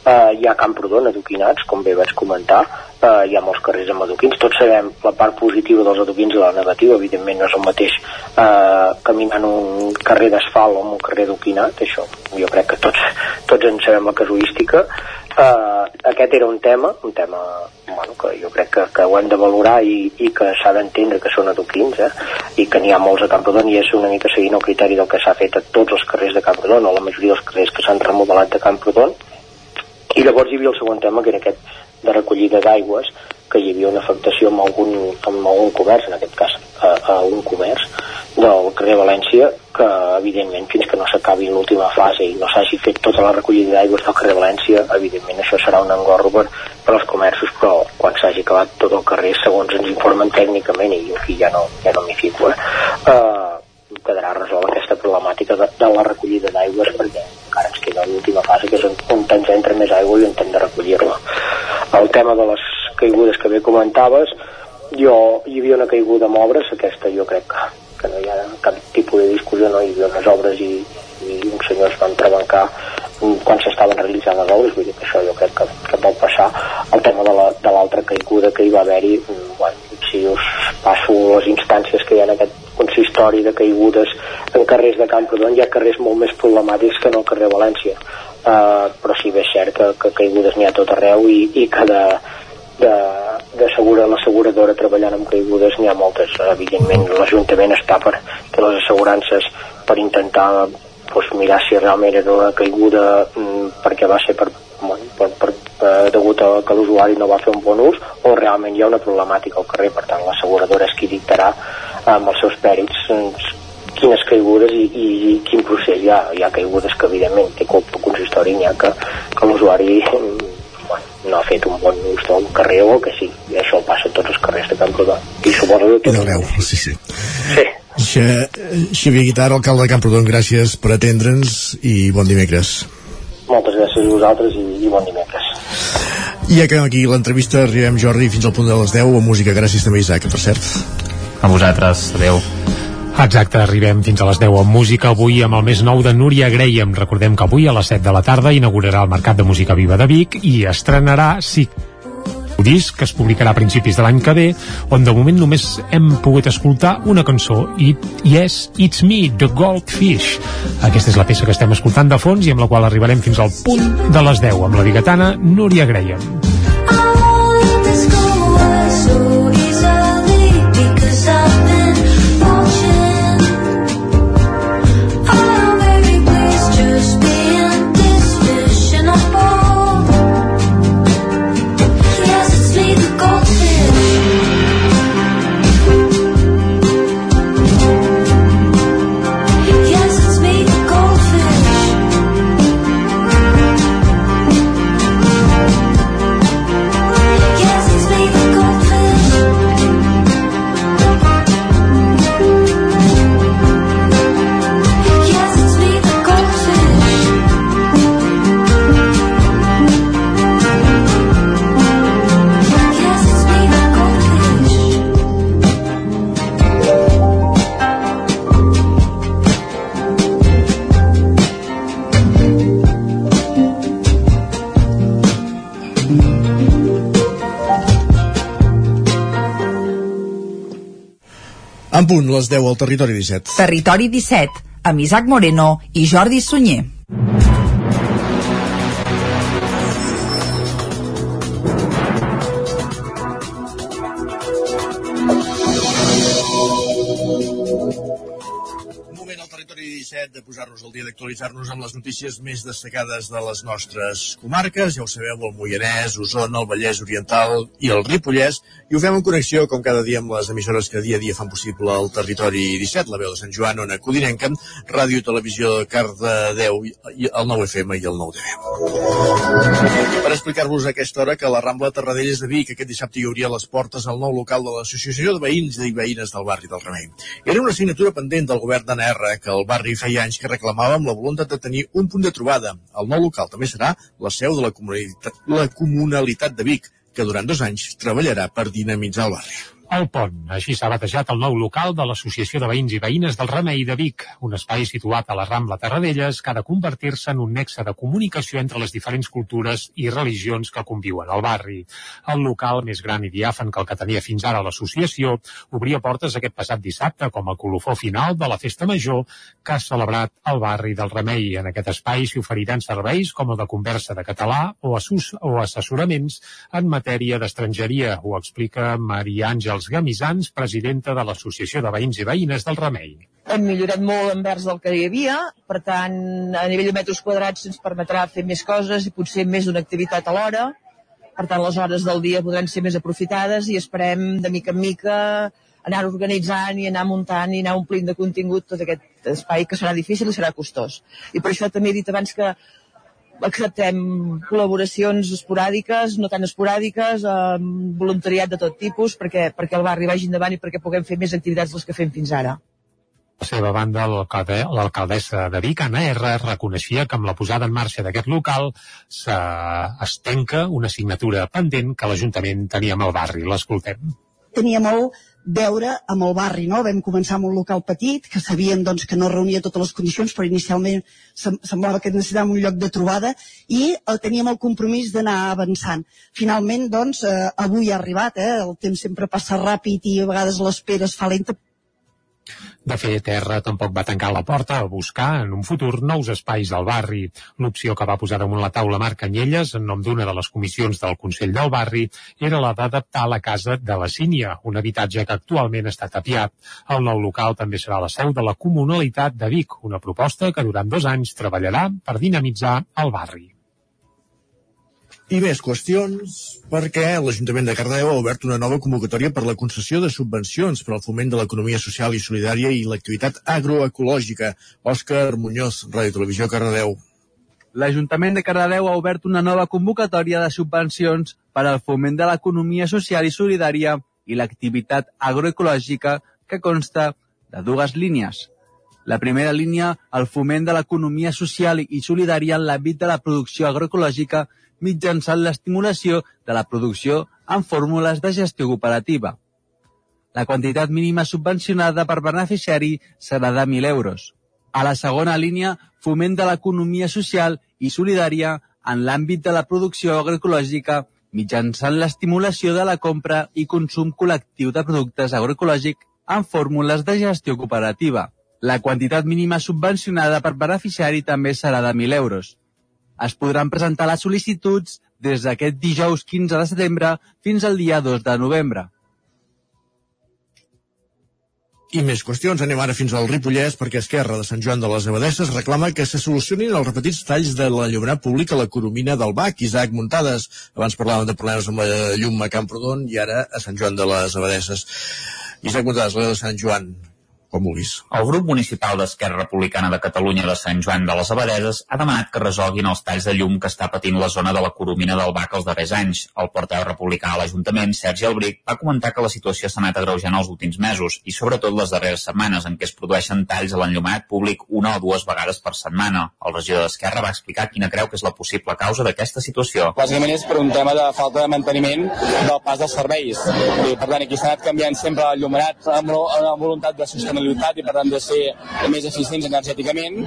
eh, hi ha Camprodon adoquinats, com bé vaig comentar. Eh, hi ha molts carrers amb adoquins. Tots sabem la part positiva dels adoquins i la negativa. Evidentment no és el mateix eh, caminar en un carrer d'asfalt o un carrer adoquinat. Això jo crec que tots, tots en sabem la casuística. Uh, aquest era un tema, un tema bueno, que jo crec que, que ho hem de valorar i, i que s'ha d'entendre que són adoquins eh? i que n'hi ha molts a Camprodon i és una mica seguint el criteri del que s'ha fet a tots els carrers de Camprodon o la majoria dels carrers que s'han remodelat de Camprodon i llavors hi havia el següent tema que era aquest de recollida d'aigües que hi havia una afectació amb algun, amb algun comerç, en aquest cas a, a un comerç del carrer València que evidentment fins que no s'acabi l'última fase i no s'hagi fet tota la recollida d'aigües del carrer València evidentment això serà un engorro per, per als comerços però quan s'hagi acabat tot el carrer segons ens informen tècnicament i aquí ja no, ja no m'hi fico eh? Uh, quedarà resolt aquesta problemàtica de, de la recollida d'aigües perquè encara ens queda l'última fase que és on, on ens entra més aigua i on hem de recollir-la el tema de les caigudes que bé comentaves jo hi havia una caiguda amb obres aquesta jo crec que, que no hi ha cap tipus de discussió no? Hi havia unes obres i, i uns senyors van trebancar quan s'estaven realitzant les obres vull dir que això jo crec que, que pot passar. El tema de l'altra la, caiguda que hi va haver-hi bueno, si us passo les instàncies que hi ha en aquest consistori de caigudes en carrers de Camprodon hi ha carrers molt més problemàtics que en el carrer València. Uh, però sí bé és cert que, que caigudes n'hi ha tot arreu i, i que segura, l'asseguradora treballant amb caigudes n'hi ha moltes evidentment l'Ajuntament està per que les assegurances per intentar pues, mirar si realment era una caiguda mm, perquè va ser per, bueno, per, per, eh, degut a que l'usuari no va fer un bon ús o realment hi ha una problemàtica al carrer per tant l'asseguradora és qui dictarà amb els seus pèrits doncs, quines caigudes i, i, i quin procés hi ha. Hi ha caigudes que evidentment té culpa consistori, n'hi ha que, que l'usuari bueno, no ha fet un bon ús del carrer o que sí, i això passa a tots els carrers de Camprodon i suposo que tot veu, sí, sí. sí. Xavier Guitar, alcalde de Camprodon, gràcies per atendre'ns i bon dimecres. Moltes gràcies a vosaltres i, i bon dimecres. I acabem aquí l'entrevista, arribem Jordi fins al punt de les 10 a música, gràcies també Isaac, per cert. A vosaltres, adeu. Exacte, arribem fins a les 10 amb música avui amb el més nou de Núria Graham. Recordem que avui a les 7 de la tarda inaugurarà el Mercat de Música Viva de Vic i estrenarà Sí, disc que es publicarà a principis de l'any que ve on de moment només hem pogut escoltar una cançó i, i és It's Me, The Goldfish aquesta és la peça que estem escoltant de fons i amb la qual arribarem fins al punt de les 10 amb la bigatana Núria Graham punt, les 10 al Territori 17. Territori 17, amb Isaac Moreno i Jordi Sunyer. D'actualitzar-nos amb les notícies més destacades de les nostres comarques. Ja ho sabeu, el Moianès, Osona, el Vallès Oriental i el Ripollès. I ho fem en connexió, com cada dia, amb les emissores que dia a dia fan possible el Territori 17, la veu de Sant Joan, Ona Codinenca, Ràdio i Televisió de Cardedeu, el 9 FM i el 9 TV. Per explicar-vos a aquesta hora que la Rambla Tarradellas de Vic aquest dissabte hi hauria les portes al nou local de l'Associació de Veïns i Veïnes del barri del Remei. Era una assignatura pendent del govern d'ANR que el barri feia anys que reclamava amb la voluntat de tenir un punt de trobada. El nou local també serà la seu de la comunalitat, la comunalitat de Vic, que durant dos anys treballarà per dinamitzar el barri. El Pont. Així s'ha batejat el nou local de l'Associació de Veïns i Veïnes del Remei de Vic, un espai situat a la Rambla Tarradellas que ha de convertir-se en un nexe de comunicació entre les diferents cultures i religions que conviuen al barri. El local més gran i diàfan que el que tenia fins ara l'associació obria portes aquest passat dissabte com a colofó final de la festa major que ha celebrat el barri del Remei. En aquest espai s'hi oferiran serveis com el de conversa de català o, o assessoraments en matèria d'estrangeria, ho explica Maria Àngels Gamisans, presidenta de l'Associació de Veïns i Veïnes del Remei. Hem millorat molt envers del que hi havia, per tant, a nivell de metres quadrats ens permetrà fer més coses i potser més d'una activitat a l'hora. Per tant, les hores del dia podran ser més aprofitades i esperem de mica en mica anar organitzant i anar muntant i anar omplint de contingut tot aquest espai que serà difícil i serà costós. I per això també he dit abans que acceptem col·laboracions esporàdiques, no tan esporàdiques, amb voluntariat de tot tipus, perquè, perquè el barri vagi endavant i perquè puguem fer més activitats les que fem fins ara. A la seva banda, l'alcaldessa de Vic, Anna R, reconeixia que amb la posada en marxa d'aquest local es tenca una assignatura pendent que l'Ajuntament tenia amb el barri. L'escoltem. Tenia molt veure amb el barri, no? Vam començar amb un local petit, que sabien doncs, que no reunia totes les condicions, però inicialment semblava que necessitàvem un lloc de trobada i eh, teníem el compromís d'anar avançant. Finalment, doncs, eh, avui ha arribat, eh? el temps sempre passa ràpid i a vegades l'espera es fa lenta, de fet, Terra tampoc va tancar la porta a buscar en un futur nous espais al barri. L'opció que va posar damunt la taula Marc Canyelles, en nom d'una de les comissions del Consell del Barri, era la d'adaptar la casa de la Sínia, un habitatge que actualment està tapiat. El nou local també serà la seu de la Comunalitat de Vic, una proposta que durant dos anys treballarà per dinamitzar el barri. I més qüestions, perquè l'Ajuntament de Cardedeu ha obert una nova convocatòria per la concessió de subvencions per al foment de l'economia social i solidària i l'activitat agroecològica. Òscar Muñoz, Ràdio Televisió, Cardedeu. L'Ajuntament de Cardedeu ha obert una nova convocatòria de subvencions per al foment de l'economia social i solidària i l'activitat agroecològica que consta de dues línies. La primera línia, el foment de l'economia social i solidària en l'àmbit de la producció agroecològica mitjançant l'estimulació de la producció en fórmules de gestió cooperativa. La quantitat mínima subvencionada per beneficiari serà de 1.000 euros. A la segona línia, foment de l'economia social i solidària en l'àmbit de la producció agroecològica mitjançant l'estimulació de la compra i consum col·lectiu de productes agroecològics en fórmules de gestió cooperativa. La quantitat mínima subvencionada per beneficiari també serà de 1.000 euros. Es podran presentar les sol·licituds des d'aquest dijous 15 de setembre fins al dia 2 de novembre. I més qüestions, anem ara fins al Ripollès perquè Esquerra de Sant Joan de les Abadesses reclama que se solucionin els repetits talls de l'enllumenat públic a la Coromina del Bac, Isaac Muntades. Abans parlàvem de problemes amb la llum a Camprodon i ara a Sant Joan de les Abadesses. Isaac Muntades, la de Sant Joan, com vulguis. El grup municipal d'Esquerra Republicana de Catalunya de Sant Joan de les Abadeses ha demanat que resolguin els talls de llum que està patint la zona de la Coromina del Bac els darrers anys. El portaveu republicà a l'Ajuntament, Sergi Albric, va comentar que la situació s'ha anat agreujant els últims mesos i sobretot les darreres setmanes en què es produeixen talls a l'enllumenat públic una o dues vegades per setmana. El regidor d'Esquerra va explicar quina creu que és la possible causa d'aquesta situació. Bàsicament és per un tema de falta de manteniment del pas dels serveis. I, per tant, aquí s'ha anat canviant sempre l'enllumenat amb, amb voluntat de sostenibilitat i per tant de ser més eficients energèticament,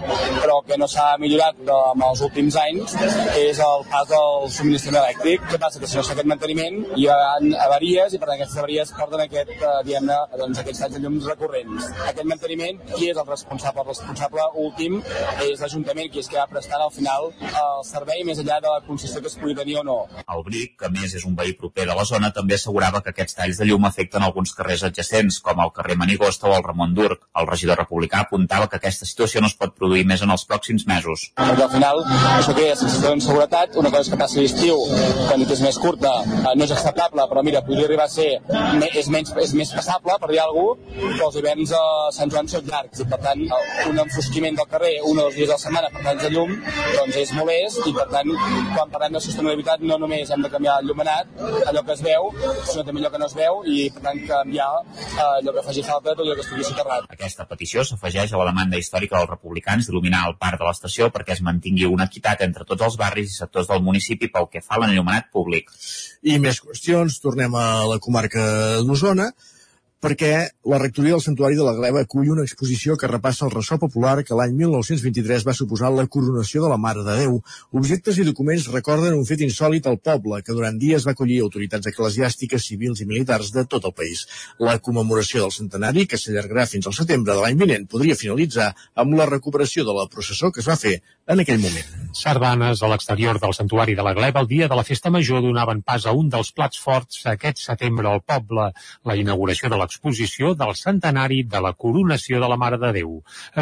però que no s'ha millorat en els últims anys és el pas del subministrament elèctric. Què passa? Que si no s'ha aquest manteniment hi ha avaries i per tant aquestes avaries porten aquest, eh, diguem-ne, doncs, aquests talls de llums recurrents. Aquest manteniment, qui és el responsable? El responsable últim és l'Ajuntament, qui és que va prestar al final el servei més enllà de la concessió que es pugui tenir o no. El Bric, que més és un veí proper de la zona, també assegurava que aquests talls de llum afecten alguns carrers adjacents, com el carrer Manigosta o el Ramon Durc. El regidor republicà apuntava que aquesta situació no es pot produir més en els pròxims mesos. Perquè al final això crea sensació d'inseguretat, una cosa és que passi l'estiu, quan és més curta, eh, no és acceptable, però mira, podria arribar a ser, és, menys, és més passable, per dir alguna cosa, però els hiverns a Sant Joan són llargs i per tant un enfosquiment del carrer un o dos dies a la setmana per talls de llum doncs és molest i per tant quan parlem de sostenibilitat no només hem de canviar el llumenat, allò que es veu, sinó també allò que no es veu i per tant canviar eh, allò que faci falta tot allò que estigui soterrat. Aquesta petició s'afegeix a la demanda històrica dels republicans d'il·luminar el parc de l'estació perquè es mantingui una equitat entre tots els barris i sectors del municipi pel que fa a l'enllumenat públic. I més qüestions, tornem a la comarca d'Osona, perquè la rectoria del Santuari de la Gleva acull una exposició que repassa el ressò popular que l'any 1923 va suposar la coronació de la Mare de Déu. Objectes i documents recorden un fet insòlit al poble, que durant dies va acollir autoritats eclesiàstiques, civils i militars de tot el país. La commemoració del centenari, que s'allargarà fins al setembre de l'any vinent, podria finalitzar amb la recuperació de la processó que es va fer en aquell moment. Sardanes a l'exterior del Santuari de la Gleva el dia de la festa major donaven pas a un dels plats forts aquest setembre al poble, la inauguració de l'exposició del centenari de la coronació de la Mare de Déu.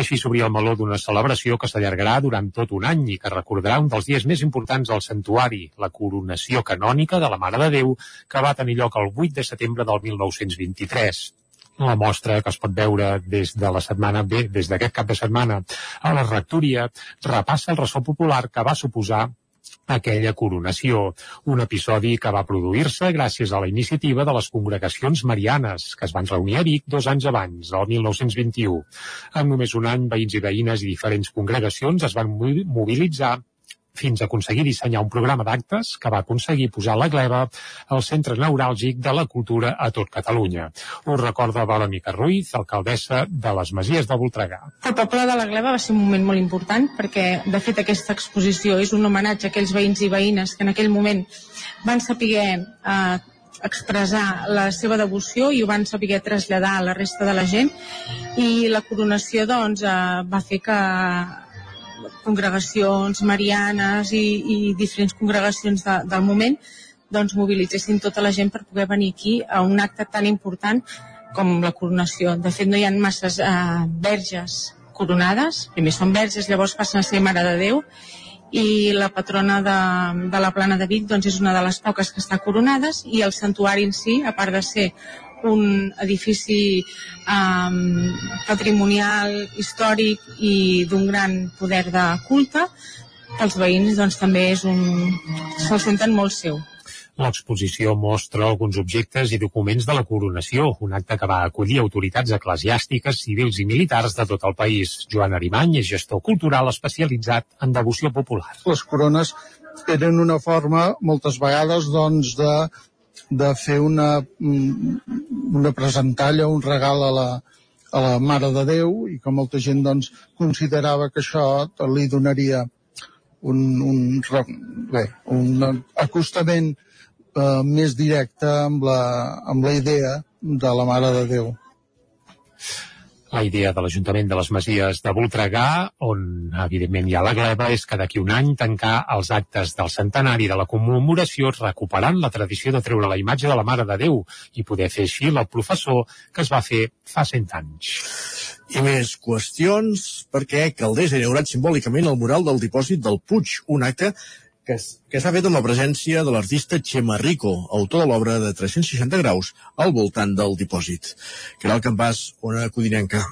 Així s'obria el meló d'una celebració que s'allargarà durant tot un any i que recordarà un dels dies més importants al santuari, la coronació canònica de la Mare de Déu, que va tenir lloc el 8 de setembre del 1923 la mostra que es pot veure des de la setmana bé, des d'aquest cap de setmana a la rectoria, repassa el ressò popular que va suposar aquella coronació, un episodi que va produir-se gràcies a la iniciativa de les congregacions marianes, que es van reunir a Vic dos anys abans, el 1921. En només un any, veïns i veïnes i diferents congregacions es van mobilitzar fins a aconseguir dissenyar un programa d'actes que va aconseguir posar la gleba al centre neuràlgic de la cultura a tot Catalunya. Ho recorda Valamica Ruiz, alcaldessa de les Masies de Voltregà. El poble de la gleba va ser un moment molt important perquè, de fet, aquesta exposició és un homenatge a aquells veïns i veïnes que en aquell moment van saber eh, expressar la seva devoció i ho van saber traslladar a la resta de la gent i la coronació doncs, eh, va fer que congregacions marianes i, i diferents congregacions de, del moment doncs mobilitzessin tota la gent per poder venir aquí a un acte tan important com la coronació. De fet, no hi ha masses eh, verges coronades, primer són verges, llavors passen a ser Mare de Déu, i la patrona de, de la plana de Vic doncs, és una de les poques que està coronades i el santuari en si, a part de ser un edifici um, patrimonial, històric i d'un gran poder de culte, els veïns doncs, també és un... se'l senten molt seu. L'exposició mostra alguns objectes i documents de la coronació, un acte que va acollir autoritats eclesiàstiques, civils i militars de tot el país. Joan Arimany és gestor cultural especialitzat en devoció popular. Les corones tenen una forma, moltes vegades, doncs, de de fer una, una presentalla, un regal a la, a la Mare de Déu i que molta gent doncs, considerava que això li donaria un, un, bé, un acostament eh, més directa amb la, amb la idea de la Mare de Déu. La idea de l'Ajuntament de les Masies de Voltregà, on evidentment hi ha la gleba, és que d'aquí un any tancar els actes del centenari de la commemoració recuperant la tradició de treure la imatge de la Mare de Déu i poder fer així el professor que es va fer fa cent anys. I més qüestions, perquè Caldés ha inaugurat simbòlicament el mural del dipòsit del Puig, un acte que, que s'ha fet amb la presència de l'artista Xema Rico, autor de l'obra de 360 graus al voltant del dipòsit. Que era el campàs, una codinenca.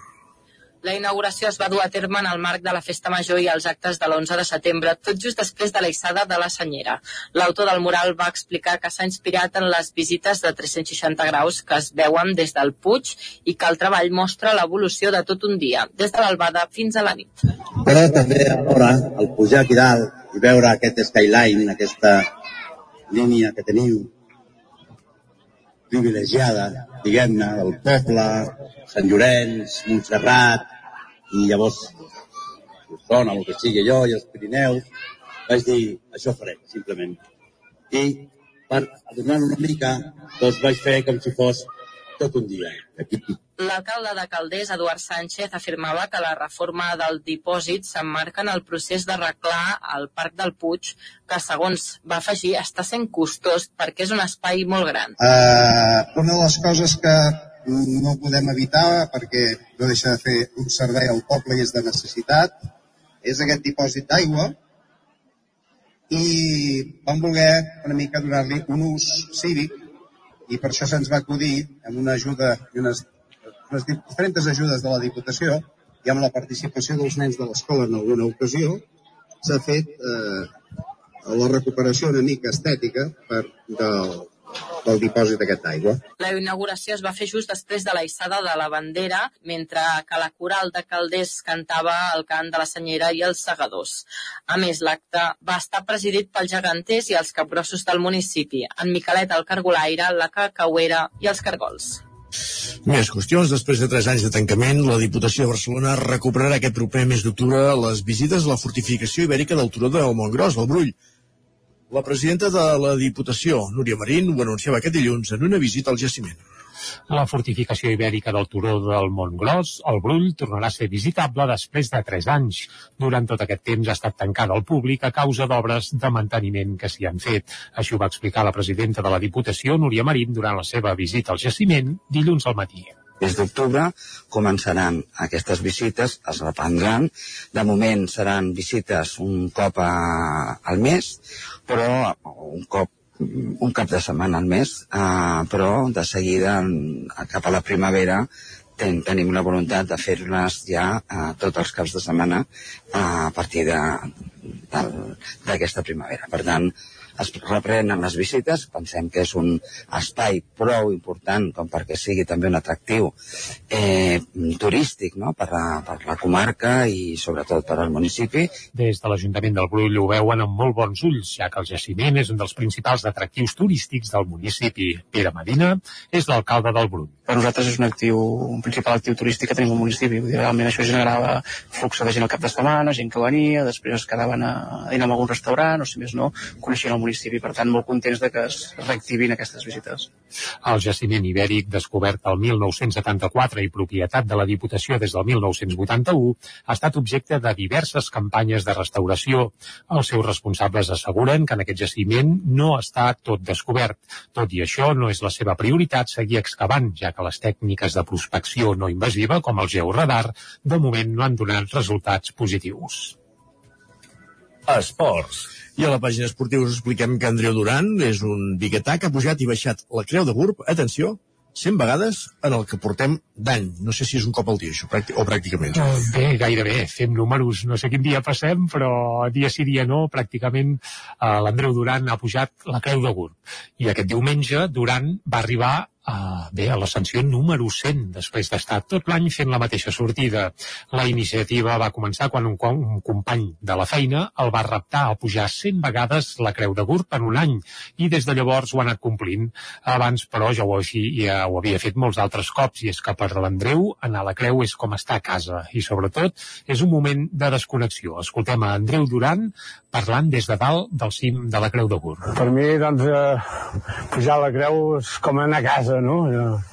La inauguració es va dur a terme en el marc de la Festa Major i els actes de l'11 de setembre, tot just després de la de la Senyera. L'autor del mural va explicar que s'ha inspirat en les visites de 360 graus que es veuen des del Puig i que el treball mostra l'evolució de tot un dia, des de l'albada fins a la nit. Però també alhora, al pujar aquí dalt i veure aquest skyline, aquesta línia que teniu privilegiada, diguem-ne, del poble, Sant Llorenç, Montserrat, i llavors Osona, el que sigui jo, i els Pirineus, vaig dir, això faré, simplement. I per donar una mica, doncs vaig fer com si fos tot un dia. Aquí, L'alcalde de Calders, Eduard Sánchez, afirmava que la reforma del dipòsit s'emmarca en el procés d'arreglar el Parc del Puig, que, segons va afegir, està sent costós perquè és un espai molt gran. Uh, una de les coses que no podem evitar perquè no deixa de fer un servei al poble i és de necessitat és aquest dipòsit d'aigua i vam voler una mica donar-li un ús cívic i per això se'ns va acudir amb una ajuda i unes, unes diferents ajudes de la Diputació i amb la participació dels nens de l'escola en alguna ocasió s'ha fet eh, la recuperació una mica estètica per, del, del dipòsit d'aquest aigua. La inauguració es va fer just després de la issada de la bandera, mentre que la coral de Calders cantava el cant de la senyera i els segadors. A més, l'acte va estar presidit pels geganters i els capgrossos del municipi, en Miquelet el Cargolaire, la Cacauera i els Cargols. Més qüestions. Després de 3 anys de tancament, la Diputació de Barcelona recuperarà aquest proper mes d'octubre les visites a la fortificació ibèrica del Turó del Montgros, al Brull. La presidenta de la Diputació, Núria Marín, ho anunciava aquest dilluns en una visita al jaciment. La fortificació ibèrica del Turó del Montgros, el Brull, tornarà a ser visitable després de 3 anys. Durant tot aquest temps ha estat tancada al públic a causa d'obres de manteniment que s'hi han fet. Així ho va explicar la presidenta de la Diputació, Núria Marín, durant la seva visita al jaciment dilluns al matí mes d'octubre començaran aquestes visites, es reprendran. De moment seran visites un cop a, al mes, però un cop un cap de setmana al mes, eh, però de seguida cap a la primavera ten, tenim la voluntat de fer-les ja eh, tots els caps de setmana eh, a partir d'aquesta primavera. Per tant, es reprenen les visites, pensem que és un espai prou important com perquè sigui també un atractiu eh, turístic no? per, la, per la comarca i sobretot per al municipi. Des de l'Ajuntament del Brull ho veuen amb molt bons ulls, ja que el jaciment és un dels principals atractius turístics del municipi. Pere Medina és l'alcalde del Brull. Per nosaltres és un actiu, un principal actiu turístic que tenim al municipi. Vull dir, realment això generava flux de gent al cap de setmana, gent que venia, després es quedaven a, a dinar en algun restaurant, o si més no, coneixien el municipi. Per tant, molt contents de que es reactivin aquestes visites. El jaciment ibèric, descobert el 1974 i propietat de la Diputació des del 1981, ha estat objecte de diverses campanyes de restauració. Els seus responsables asseguren que en aquest jaciment no està tot descobert. Tot i això, no és la seva prioritat seguir excavant, ja que les tècniques de prospecció no invasiva, com el georadar, de moment no han donat resultats positius. Esports. I a la pàgina esportiva us expliquem que Andreu Duran és un biguetà que ha pujat i baixat la creu de Gurb, atenció, 100 vegades en el que portem d'any. No sé si és un cop al dia, això, pràctic, o pràcticament. Bé, gairebé. Fem números. No sé quin dia passem, però dia sí, dia no, pràcticament uh, l'Andreu Duran ha pujat la creu de Gurb. I aquest diumenge Duran va arribar Uh, bé, a l'ascensió número 100, després d'estar tot l'any fent la mateixa sortida. La iniciativa va començar quan un, un company de la feina el va reptar a pujar 100 vegades la Creu de Gurb en un any i des de llavors ho ha anat complint. Abans, però, ja ho, així, ja ho havia fet molts altres cops i és que per l'Andreu anar a la Creu és com estar a casa i sobretot és un moment de desconnexió. Escoltem a Andreu Duran parlant des de dalt del cim de la Creu de Gurb. Per mi, doncs, eh, pujar a la Creu és com anar a casa, no?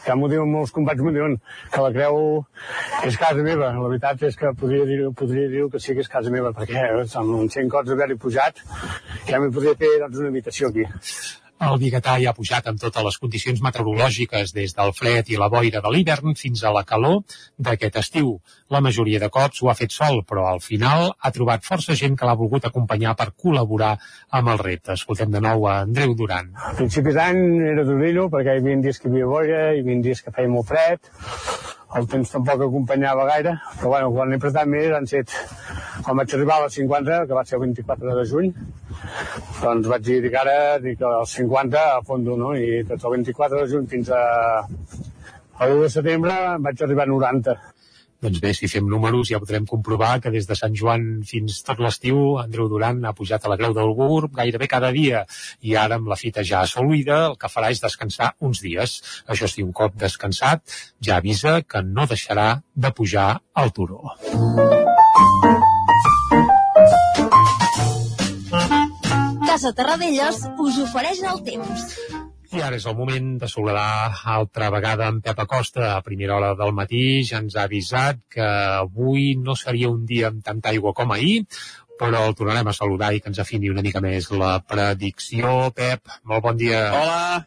Ja m'ho diuen molts companys, m'ho diuen que la Creu és casa meva. La veritat és que podria dir, podria dir que sí que és casa meva, perquè amb 100 cops d'haver-hi pujat ja m'hi podria fer doncs, una habitació aquí. El biguetà ja ha pujat amb totes les condicions meteorològiques, des del fred i la boira de l'hivern fins a la calor d'aquest estiu. La majoria de cops ho ha fet sol, però al final ha trobat força gent que l'ha volgut acompanyar per col·laborar amb el repte. Escoltem de nou a Andreu Duran. A principis d'any era durillo, perquè hi havia dies que hi havia boira, hi havia dies que feia molt fred, el temps tampoc acompanyava gaire, però bueno, quan he prestat més han set, quan vaig arribar a les 50, que va ser el 24 de juny, doncs vaig dir que ara dic als 50 a fondo, no? I tot el 24 de juny fins a, a 1 de setembre vaig arribar a 90. Doncs bé, si fem números ja podrem comprovar que des de Sant Joan fins tot l'estiu Andreu Duran ha pujat a la Creu del Gurb gairebé cada dia i ara amb la fita ja assolida el que farà és descansar uns dies. Això sí, un cop descansat ja avisa que no deixarà de pujar al turó. Casa Terradellos us ofereix el temps. I ara és el moment de saludar altra vegada en Pep Acosta. A primera hora del matí ja ens ha avisat que avui no seria un dia amb tanta aigua com ahir, però el tornarem a saludar i que ens afini una mica més la predicció. Pep, molt bon dia. Hola,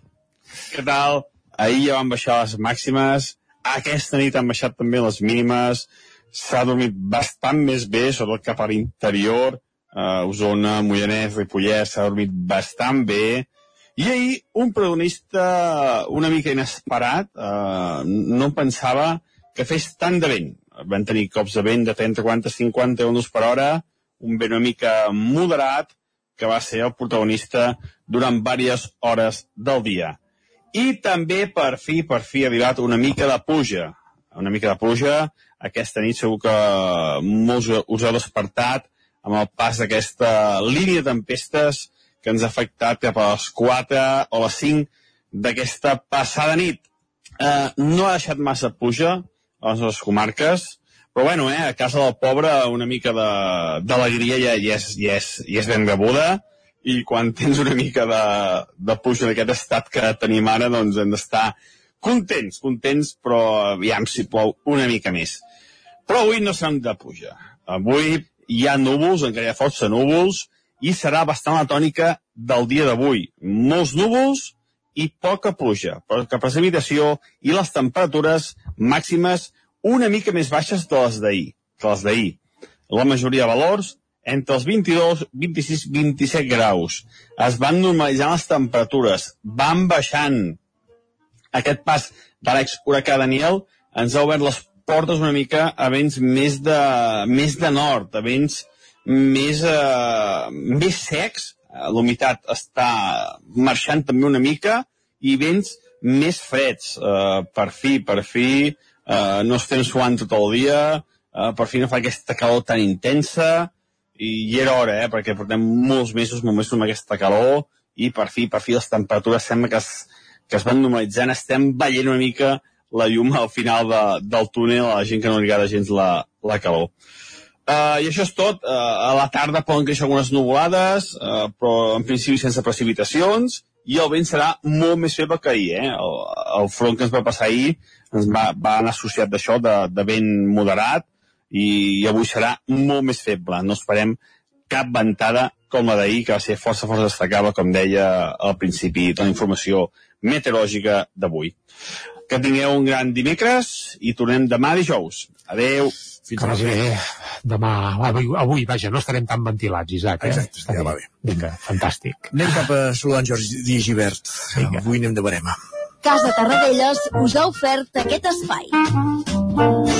què tal? Ahir ja van baixar les màximes, aquesta nit han baixat també les mínimes, s'ha dormit bastant més bé, sobretot cap a l'interior, uh, Osona, Mollanès, Ripollès, s'ha dormit bastant bé, i ahir, un protagonista una mica inesperat, eh, no pensava que fes tant de vent. Van tenir cops de vent de 30, 40, 50 euros per hora, un vent una mica moderat, que va ser el protagonista durant diverses hores del dia. I també, per fi, per fi, ha arribat una mica de pluja. Una mica de pluja. Aquesta nit segur que molts us heu despertat amb el pas d'aquesta línia de tempestes que ens ha afectat cap a les 4 o les 5 d'aquesta passada nit. Eh, no ha deixat massa puja a les nostres comarques, però bueno, eh, a casa del pobre una mica d'alegria ja, ja, és, ja, és, ja és ben rebuda i quan tens una mica de, de puja d'aquest estat que tenim ara, doncs hem d'estar contents, contents, però aviam si plou una mica més. Però avui no serà de puja. Avui hi ha núvols, encara hi ha força núvols, i serà bastant la tònica del dia d'avui. Molts núvols i poca pluja, poca precipitació i les temperatures màximes una mica més baixes de les d'ahir. Que les d'ahir. La majoria de valors entre els 22, 26, 27 graus. Es van normalitzant les temperatures, van baixant. Aquest pas de l'ex-huracà Daniel ens ha obert les portes una mica a vents més de, més de nord, a vents més, eh, més secs, l'humitat està marxant també una mica, i vents més freds. Eh, per fi, per fi, eh, no estem suant tot el dia, eh, per fi no fa aquesta calor tan intensa, i, i era hora, eh, perquè portem molts mesos, mesos amb aquesta calor, i per fi, per fi, les temperatures sembla que es, que es van normalitzant, estem veient una mica la llum al final de, del túnel a la gent que no li agrada gens la, la calor. Uh, I això és tot. Uh, a la tarda poden créixer algunes nuvolades, uh, però en principi sense precipitacions, i el vent serà molt més feble que ahir. Eh? El, el front que ens va passar ahir ens va, va anar associat d'això, de, de vent moderat, i, i avui serà molt més feble. No esperem cap ventada com la d'ahir, que va ser força, força destacable, com deia al principi de la informació meteorològica d'avui. Que tingueu un gran dimecres i tornem demà dijous. Adeu. Fins que bé. Demà, avui, avui, vaja, no estarem tan ventilats, Isaac. Eh? Exacte, ja va bé. Vinga, fantàstic. Anem cap a saludar en Jordi Givert. Vinga. Avui anem de barema. Casa Tarradellas us ha ofert aquest espai.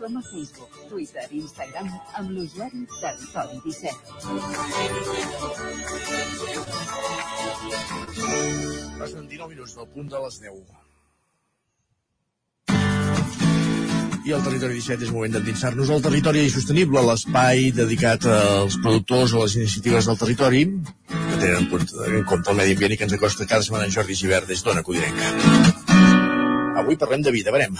Som a Facebook, Twitter i Instagram amb l'usuari Territori 17. Passen 19 minuts del punt de les 10. I al Territori 17 és moment d'endinsar-nos al territori sostenible, l'espai dedicat als productors o les iniciatives del territori que tenen en compte, en compte el medi ambient i que ens acosta cada setmana en Jordi Givert des d'Ona Codirenca. Avui parlem de vida, verem.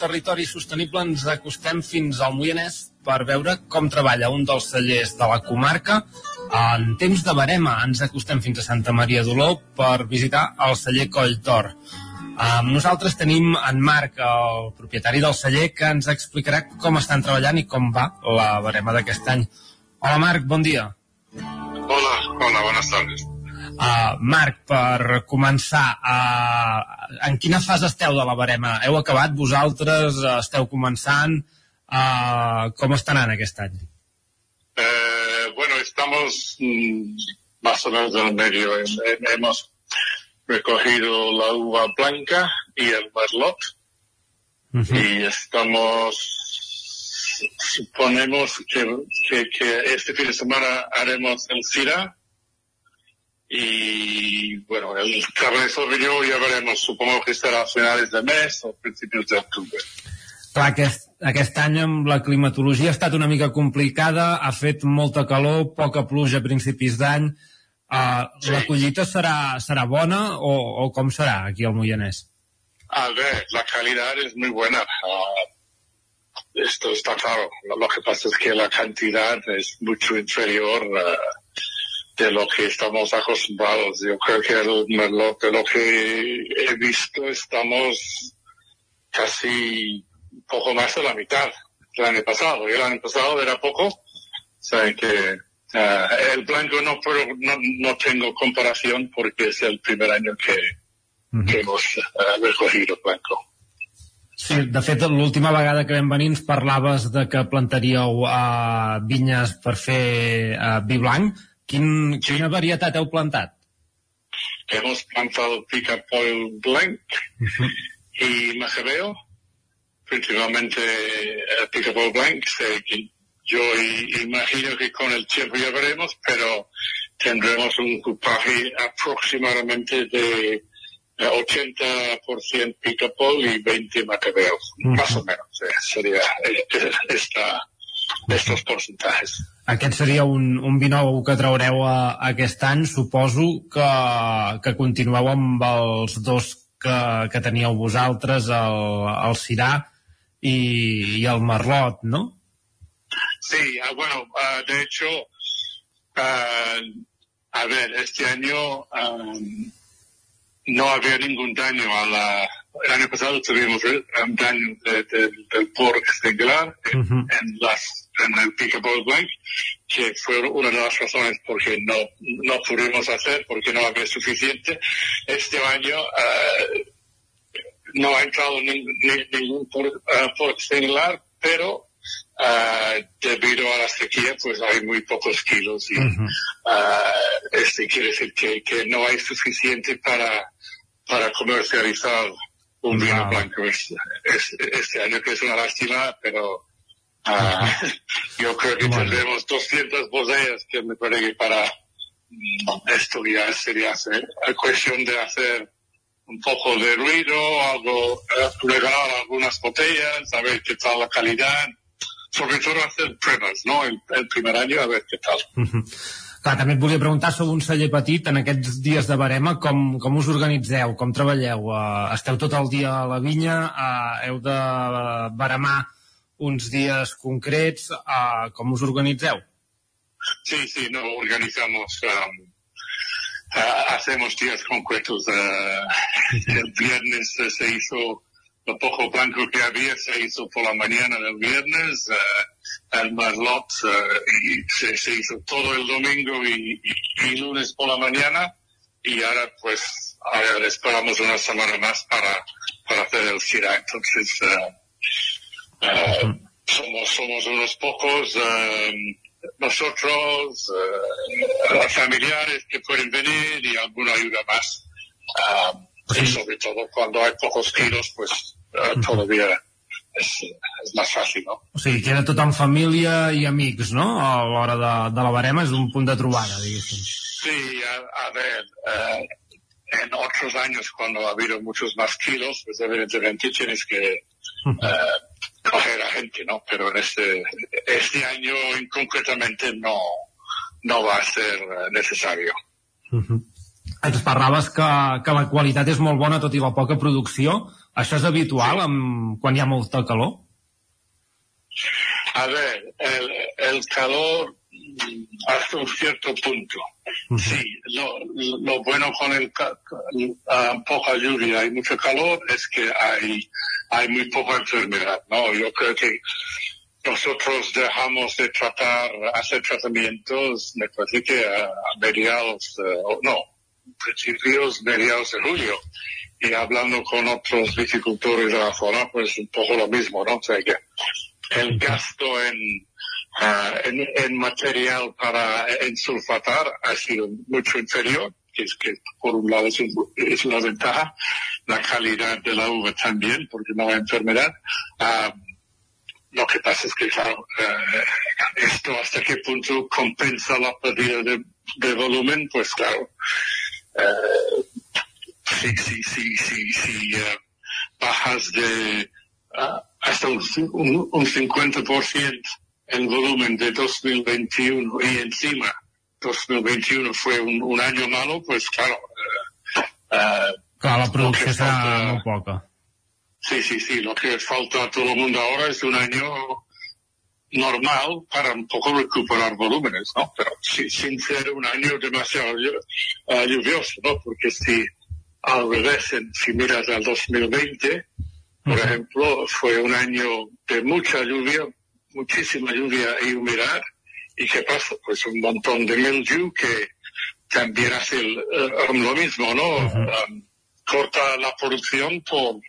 Territori Sostenible ens acostem fins al Moianès per veure com treballa un dels cellers de la comarca. En temps de barema ens acostem fins a Santa Maria d'Oló per visitar el celler Coll Tor. Amb nosaltres tenim en Marc, el propietari del celler, que ens explicarà com estan treballant i com va la barema d'aquest any. Hola Marc, bon dia. Hola, hola, buenas tardes. Uh, Marc, per començar, uh, en quina fase esteu de la barema? Heu acabat vosaltres? Uh, esteu començant? Uh, com està anant aquest any? Eh, bueno, estamos mm, más o menos en el medio. Hem- hem- Hemos recogido la uva blanca y el merlot y estamos, suponemos que, que, que este fin de semana haremos el CIRA y bueno, el Cabernet Sauvignon ya veremos, supongo que será a finales de mes o principios de octubre. Clar, aquest, aquest any amb la climatologia ha estat una mica complicada, ha fet molta calor, poca pluja a principis d'any. Uh, La collita serà, serà bona o, o com serà aquí al Moianès? A ver, la calidad es muy buena. Ah, esto está claro. Lo, que pasa es que la cantidad es mucho inferior ah, de lo que estamos acostumbrados. Yo creo que el merlot, de lo que he visto, estamos casi un poco más de la mitad del año pasado. Y el año pasado era poco. O sea que ah, el blanco no, puedo, no, no tengo comparación porque es el primer año que, que hemos ah, recogido blanco. Sí, de fet, l'última vegada que vam venir ens parlaves de que plantaríeu uh, vinyes per fer uh, vi blanc. Quin, quina varietat heu plantat? Hemos plantado pica-pollo blanc y macabeo, principalmente el pica-pollo blanc. sé que yo imagino que con el tiempo ya veremos, pero tendremos un cupaje aproximadamente de eh, 80% pica-pollo y 20 macabeos, más o menos. eh, sería eh, eh, esta, estos porcentajes. Aquest seria un, un vi nou que traureu a, aquest any. Suposo que, que continueu amb els dos que, que teníeu vosaltres, el, el Cirà i, i el Merlot, no? Sí, ah, bueno, ah, de hecho, ah, a ver, este año no había ningún daño a la... El año pasado tuvimos un daño de- de- del porc singular en, en las en el Pickleball Blank, que fue una de las razones por que no, no pudimos hacer, porque no había suficiente. Este año ah, no ha entrado ning- ni- ningún por, singular, pero ah, debido a la sequía, pues hay muy pocos kilos y ah, este quiere decir que, que no hay suficiente para, para comercializar un vino blanco es- es- este año, que es una lástima, pero ah, yo creo que tendremos 200 botellas que me parece que para esto ya sería hacer, cuestión de hacer un poco de ruido, algo, eh, regalar algunas botellas, a ver qué tal la calidad, sobre todo hacer pruebas, ¿no? El, el primer año, a ver qué tal. Clar, també et volia preguntar sobre un celler petit, en aquests dies de barema, com, com us organitzeu, com treballeu? Uh, esteu tot el dia a la vinya, uh, heu de baremar uns dies concrets, uh, com us organitzeu? Sí, sí, no organizamos um, ah, hacemos días concretos. ah, el viernes se hizo lo poco blanco que había, se hizo por la mañana del viernes, ah, el Marlot, ah, y se, se hizo todo el domingo y, y- y lunes por la mañana, y ahora pues ahora esperamos una semana más para, para hacer el gira. Entonces, ah, somos, somos unos pocos, nosotros, eh, familiares que pueden venir y alguna ayuda más. Y sobre todo cuando hay pocos kilos, pues eh, todavía es, es más fácil, ¿no? O sigui, queda tot en família i amics, no? A l'hora de, de la barema és un punt de trobada, diguéssim. Sí, a, a ver, eh, en otros años cuando ha habido muchos más kilos, pues evidentemente tienes que eh, coger a gente, ¿no? Pero en este, este año en concretamente no, no va a ser necesario. Ens parlaves que, que la qualitat és molt bona tot i la poca producció. Això és habitual amb, quan hi ha molta calor? A ver, el, el calor hasta un cierto punto. Sí, lo, lo bueno con el ah, poca lluvia y mucho calor es que hay, hay muy poca enfermedad, ¿no? Yo creo que nosotros dejamos de tratar, hacer tratamientos, me parece que a, a mediados, o no, principios, mediados de julio. Y hablando con otros viticultores de la zona, pues un poco lo mismo, ¿no? O sea que el gasto en, ah, en, en material para ensulfatar ha sido mucho inferior, que es que por un lado es, es una ventaja, la calidad de la uva también, porque no hay enfermedad. Ah, lo que pasa es que, claro, eh, esto hasta qué punto compensa la pérdida de, de volumen, pues claro, eh, sí, sí, sí, sí, sí, eh, bajas de ah, hasta un, un, un 50% el volumen de 2021 y encima 2021 fue un, un año malo, pues claro, eh, eh, Clar, la lo producció que serà falta- molt poca. Sí, sí, sí. Lo que falta a todo el mundo ahora es un año normal para un poco recuperar volúmenes, ¿no? Pero sí, sin ser un año demasiado eh, lluvioso, ¿no? Porque si al revés, si miras al 2020, por ejemplo, fue un año de mucha lluvia, muchísima lluvia y humedad. ¿Y qué pasa? Pues un montón de mildew que también hace el, eh, lo mismo, ¿no? Um, corta la producción por,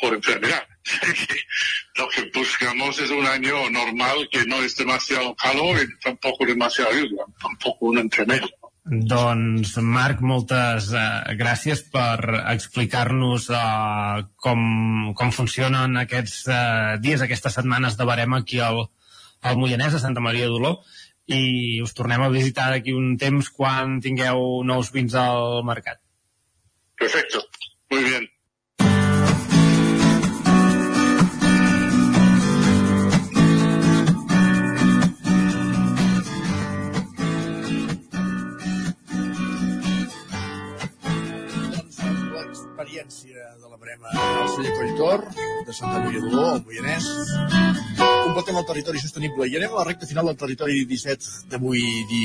por enfermedad. Lo que buscamos es un año normal que no es demasiado calor y tampoco demasiado lluvia, tampoco un entremedio. Doncs, Marc, moltes eh, gràcies per explicar-nos eh, com, com funcionen aquests eh, dies, aquestes setmanes de barem aquí al, al Moianès, a Santa Maria d'Oló, i us tornem a visitar d'aquí un temps quan tingueu nous vins al mercat. Perfecto. Muy bien. L'experiència de la Brema al celler Colltor, de Santa Maria d'Oló, al Moianès. Completem el territori sostenible i anem a la recta final del territori 17 d'avui di...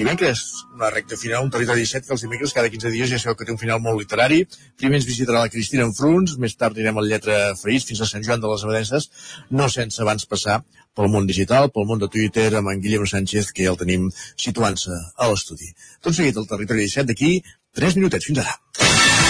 dimecres. Una recta final, un territori 17 que els dimecres cada 15 dies ja sabeu que té un final molt literari. Primer ens visitarà la Cristina en Fruns, més tard anirem al Lletra Ferís fins a Sant Joan de les Abadenses, no sense abans passar pel món digital, pel món de Twitter, amb en Guillem Sánchez, que ja el tenim situant-se a l'estudi. Tot seguit, el territori 17 d'aquí, 3 minutets, fins ara.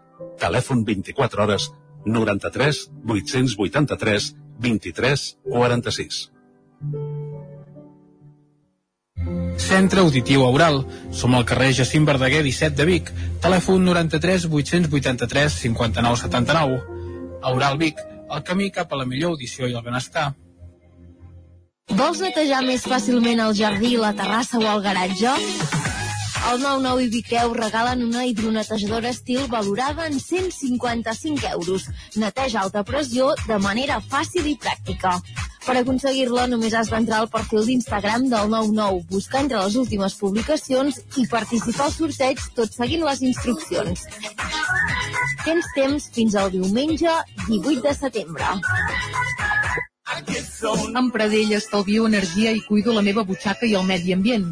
Telèfon 24 hores 93 883 23 46. Centre Auditiu Aural. Som al carrer Jacint Verdaguer 17 de Vic. Telèfon 93 883 59 79. Aural Vic, el camí cap a la millor audició i el benestar. Vols netejar més fàcilment el jardí, la terrassa o el garatge? Al 99 i Vicreu regalen una hidronetejadora estil valorada en 155 euros. Neteja alta pressió de manera fàcil i pràctica. Per aconseguir-la només has d'entrar al perfil d'Instagram del 99, buscar entre les últimes publicacions i participar al sorteig tot seguint les instruccions. Tens temps fins al diumenge 18 de setembre. Amb Pradell estalvio energia i cuido la meva butxaca i el medi ambient.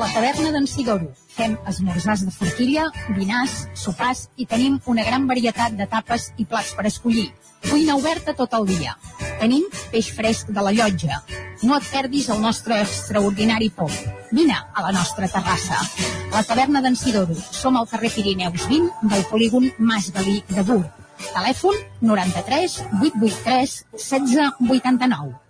La taverna d'en Sigoro. Fem esmorzars de forquilla, dinars, sopars i tenim una gran varietat de tapes i plats per escollir. Cuina oberta tot el dia. Tenim peix fresc de la llotja. No et perdis el nostre extraordinari pop. Vine a la nostra terrassa. La taverna d'en Sidoro. Som al carrer Pirineus 20 del polígon Mas Galí de Bur. Telèfon 93 883 1689.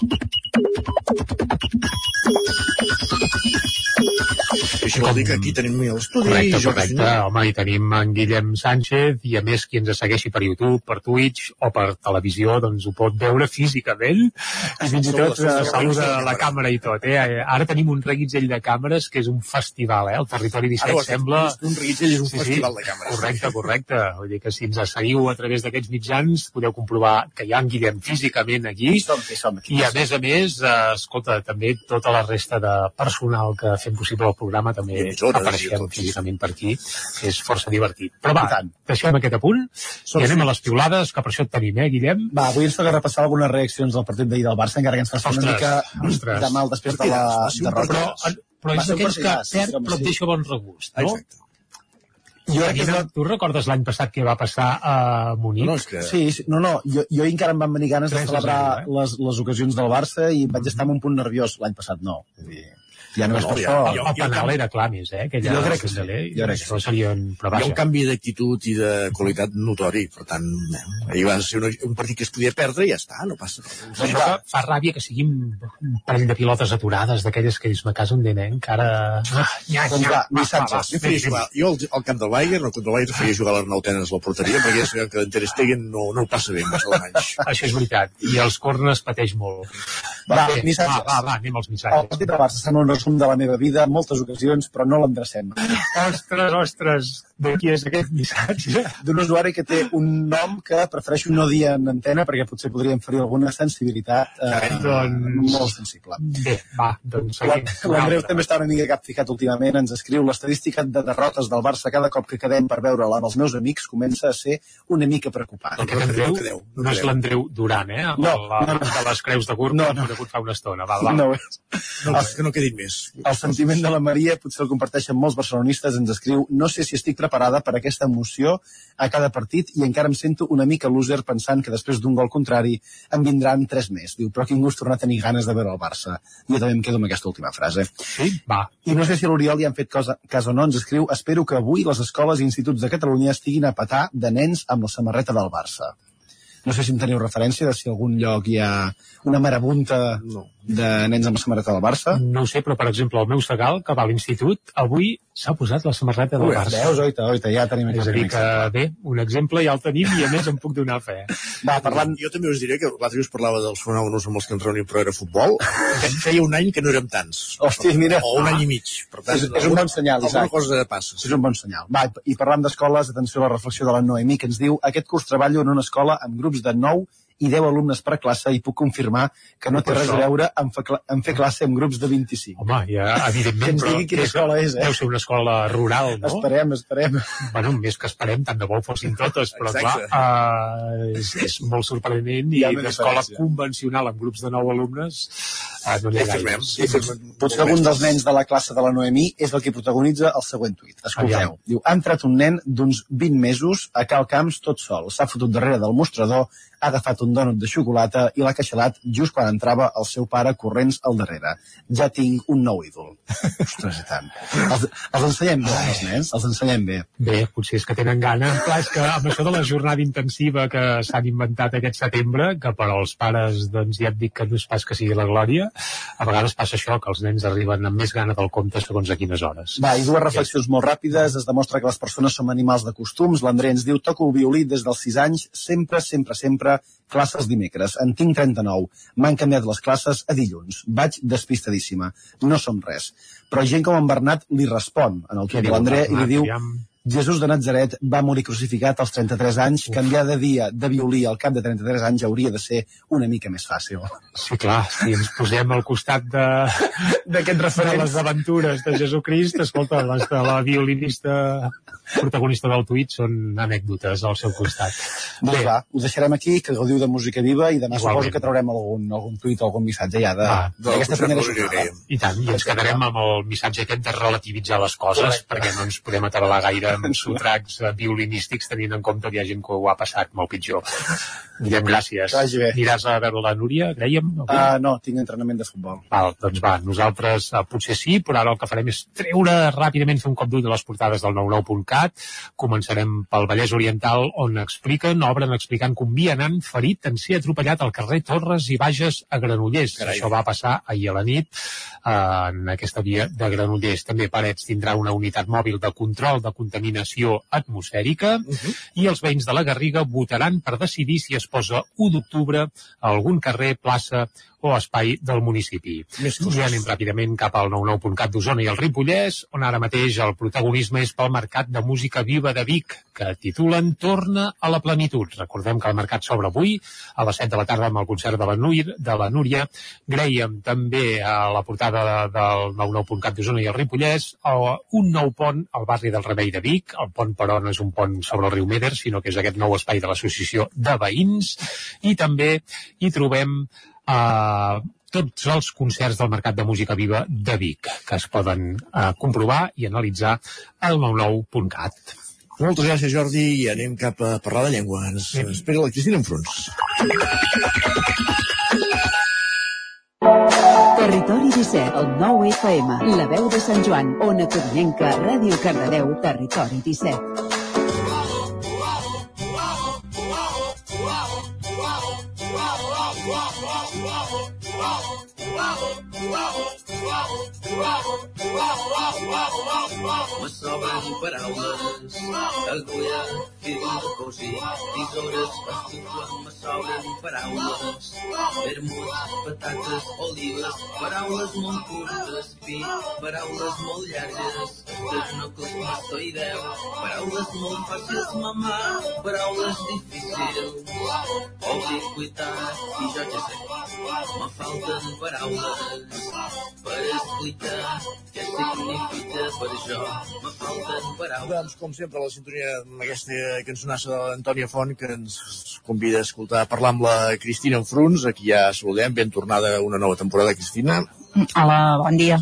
Això vol dir que aquí tenim l'estudi. Correcte, jo- correcte. Home, i tenim en Guillem Sánchez i a més qui ens segueixi per YouTube, per Twitch o per televisió, doncs ho pot veure físicament i fins i tot eh, saluda la càmera i tot. Eh? Ara tenim un reguitzell de càmeres que és un festival, eh? El Territori 17 Ara sembla... Un reguitzell és un festival de càmeres. Correcte, correcte. Vull dir que si ens seguiu a través d'aquests mitjans podeu comprovar que hi ha en Guillem físicament aquí Som-hi, som-hi. i a més a més, eh, escolta, també tota la resta de personal que fem possible el programa també Emissores apareixem físicament per aquí, que és força divertit. Però va, deixem aquest apunt i anem a les piulades, que per això et tenim, eh, Guillem? Va, avui ens toca repassar algunes reaccions del partit d'ahir del Barça, encara que ens faci una mica ostres. de mal després de la derrota. Però, però és d'aquells que perd però et sí. deixa bon regust, no? Exacte. Jo crec que és la- Tu recordes l'any passat què va passar a Munic? No, sí, sí, no, no, jo, jo encara em van venir ganes de 3 a celebrar 0, les, les ocasions del Barça i vaig estar amb un punt nerviós l'any passat, no. Vull dir, ja no, és per ja- això. El, el penal era clar més, eh? Aquella, Jo crec que sí, jo crec que Això serien... Però Hi ha un canvi d'actitud i de qualitat notori, per tant, eh, ahir va ser una, un partit que es podia perdre i ja està, no passa res. Que fa ràbia que siguin un parell de pilotes aturades d'aquelles que dius, me caso un nen, encara... Ah, nya, Doncs va, missatges. Jo, feia jugar, jo al, al camp del Bayern, al camp del Bayern feia jugar l'Arnau Tenes a la porteria, perquè ja sabem que en Ter Stegen no, no ho passa bé amb els alemanys. Això és veritat. I els corners pateix molt. Va, va, va, va, anem als El missatges. partit del Barça sembla un resum de la meva vida en moltes ocasions, però no l'endrecem. Ostres, ostres, de qui és aquest missatge? D'un usuari que té un nom que prefereixo no dir en antena perquè potser podria inferir alguna sensibilitat eh, Doncs- molt sensible. Bé, va, doncs. L'Andreu també està una mica capficat últimament, ens escriu l'estadística de derrotes del Barça cada cop que quedem per veure-la amb els meus amics comença a ser una mica preocupant. Aquest Andreu no és l'Andreu Duran, eh? Amb No, la, no, no. de les creus de Gurb, no, no. que fa una estona. Va, va. No és. No, que no quedin més. El sentiment de la Maria potser el comparteixen molts barcelonistes, ens escriu no sé si estic preparada per aquesta emoció a cada partit i encara em sento una mica loser pensant que després d'un gol contrari em vindran tres més. Diu, però quin gust tornar a tenir ganes de veure el Barça. Jo també em quedo amb aquesta última frase. Sí, va. I no sé si a l'Oriol li han fet cosa, cas o no, ens escriu espero que avui les escoles i instituts de Catalunya estiguin a petar de nens amb la samarreta del Barça. No sé si en teniu referència de si a algun lloc hi ha una marabunta no. de nens amb la samarreta del Barça. No ho sé, però per exemple el meu segal, que va a l'institut, avui s'ha posat la samarreta del Ui, Barça. veus, oita, oita, ja tenim És aquest a dir, que bé, un exemple ja el tenim i a més em puc donar fe. Va, parlant... Jo també us diré que l'altre dia us parlava dels fenòmenos amb els que ens reunim per veure futbol, que feia un any que no érem tants. Hòstia, mira. O un any i mig. Per tant, és, és un bon senyal, alguna Isaac. cosa passa. És un bon senyal. Va, i parlant d'escoles, atenció a la reflexió de la Noemí, que ens diu aquest curs treballo en una escola amb grups de 9 i 10 alumnes per classe i puc confirmar que no té res a veure amb fer, cla- amb fer classe amb grups de 25. Home, ja, evidentment, Que ens digui quina escola és, eh? Deu ser una escola rural, no? Esperem, esperem. Bueno, més que esperem, tant de bo fossin totes, però Exacte. clar, uh, és, és molt sorprenent i una d'escola diferència. convencional amb grups de nou alumnes uh, no n'hi ha gaires. Potser algun dels nens de la classe de la Noemí és el que protagonitza el següent tuit. Escolteu. Aviam. Diu, ha entrat un nen d'uns 20 mesos a Cal Camps tot sol. S'ha fotut darrere del mostrador, ha agafat un dònut de xocolata i l'ha queixalat just quan entrava el seu pare corrents al darrere. Ja tinc un nou ídol. Ostres, i tant. Els, els ensenyem bé, els nens, els ensenyem bé. Bé, potser és que tenen gana. Clar, és que amb això de la jornada intensiva que s'han inventat aquest setembre, que per als pares, doncs ja et dic que no és pas que sigui la glòria, a vegades passa això, que els nens arriben amb més gana del compte segons a quines hores. Va, i dues reflexions molt ràpides. Es demostra que les persones som animals de costums. L'André ens diu, toco el violí des dels 6 anys, sempre, sempre, sempre, classes dimecres. En tinc 39. M'han canviat les classes a dilluns. Vaig despistadíssima. No som res. Però gent com en Bernat li respon en el tuit de l'André i li diu Aviam. Jesús de Nazaret va morir crucificat als 33 anys. Canviar de dia de violí al cap de 33 anys hauria de ser una mica més fàcil. Sí, clar, si ens posem al costat de, d'aquest de referent. les aventures de Jesucrist, escolta, les de la violinista protagonista del tuit són anècdotes al seu costat. Doncs va, ho deixarem aquí, que gaudiu de música viva i demà Igualment. suposo que traurem algun, algun tuit o algun missatge ja de- Va, d'aquesta primera jornada. I tant, i ens quedarem amb el missatge aquest de relativitzar les coses, Correcte. perquè no ens podem atabalar gaire amb sotracs violinístics tenint en compte que hi ha gent que ho ha passat molt pitjor. Guillem, gràcies. Que. Aniràs a veure la Núria, creiem? avui? Uh, no, tinc entrenament de futbol. Val, doncs va, nosaltres uh, potser sí, però ara el que farem és treure ràpidament, fer un cop d'ull de les portades del 99.cat. Començarem pel Vallès Oriental, on expliquen, obren explicant que un vianant ferit en ser atropellat al carrer Torres i Bages a Granollers. Carai. Això va passar ahir a la nit uh, en aquesta via de Granollers. També Parets tindrà una unitat mòbil de control de contaminació atmosfèrica i els veïns de la Garriga votaran per decidir si es posa 1 d'octubre a algun carrer, plaça o espai del municipi. I anem ràpidament cap al 99.cat d'Osona i el Ripollès, on ara mateix el protagonisme és pel Mercat de Música Viva de Vic, que titulen Torna a la plenitud. Recordem que el mercat s'obre avui a les 7 de la tarda amb el concert de la, Núria, de la Núria. Grèiem també a la portada de, del 99.cat d'Osona i el Ripollès eh, un nou pont al barri del Remei de Vic. El pont, però, no és un pont sobre el riu Meder, sinó que és aquest nou espai de l'associació de veïns. I també hi trobem eh, tots els concerts del Mercat de Música Viva de Vic, que es poden eh, comprovar i analitzar al 99.cat. Moltes gràcies, Jordi, i anem cap a parlar de llengua. Ens espera la Cristina Enfruns. Territori 17, el 9 FM, la veu de Sant Joan, Ona Codinenca, Ràdio Cardedeu, Territori 17. Me sobren paraules, agulla, fil, cosí, tisores, estufa, me sobren paraules, vermut, patates, olives, paraules molt curtes, pi, paraules molt llargues, esternocosmastoideu, paraules molt fàcils, mamà, paraules difícils, obliquitat, i jo ja sé, me falten paraules per explicar què significa per això, me falten paraules. Doncs, com sempre, la sintonia amb aquesta cançonassa de l'Antònia Font, que ens convida a escoltar, parlar amb la Cristina Enfruns, aquí ja saludem, ben tornada a una nova temporada, Cristina. Hola, bon dia.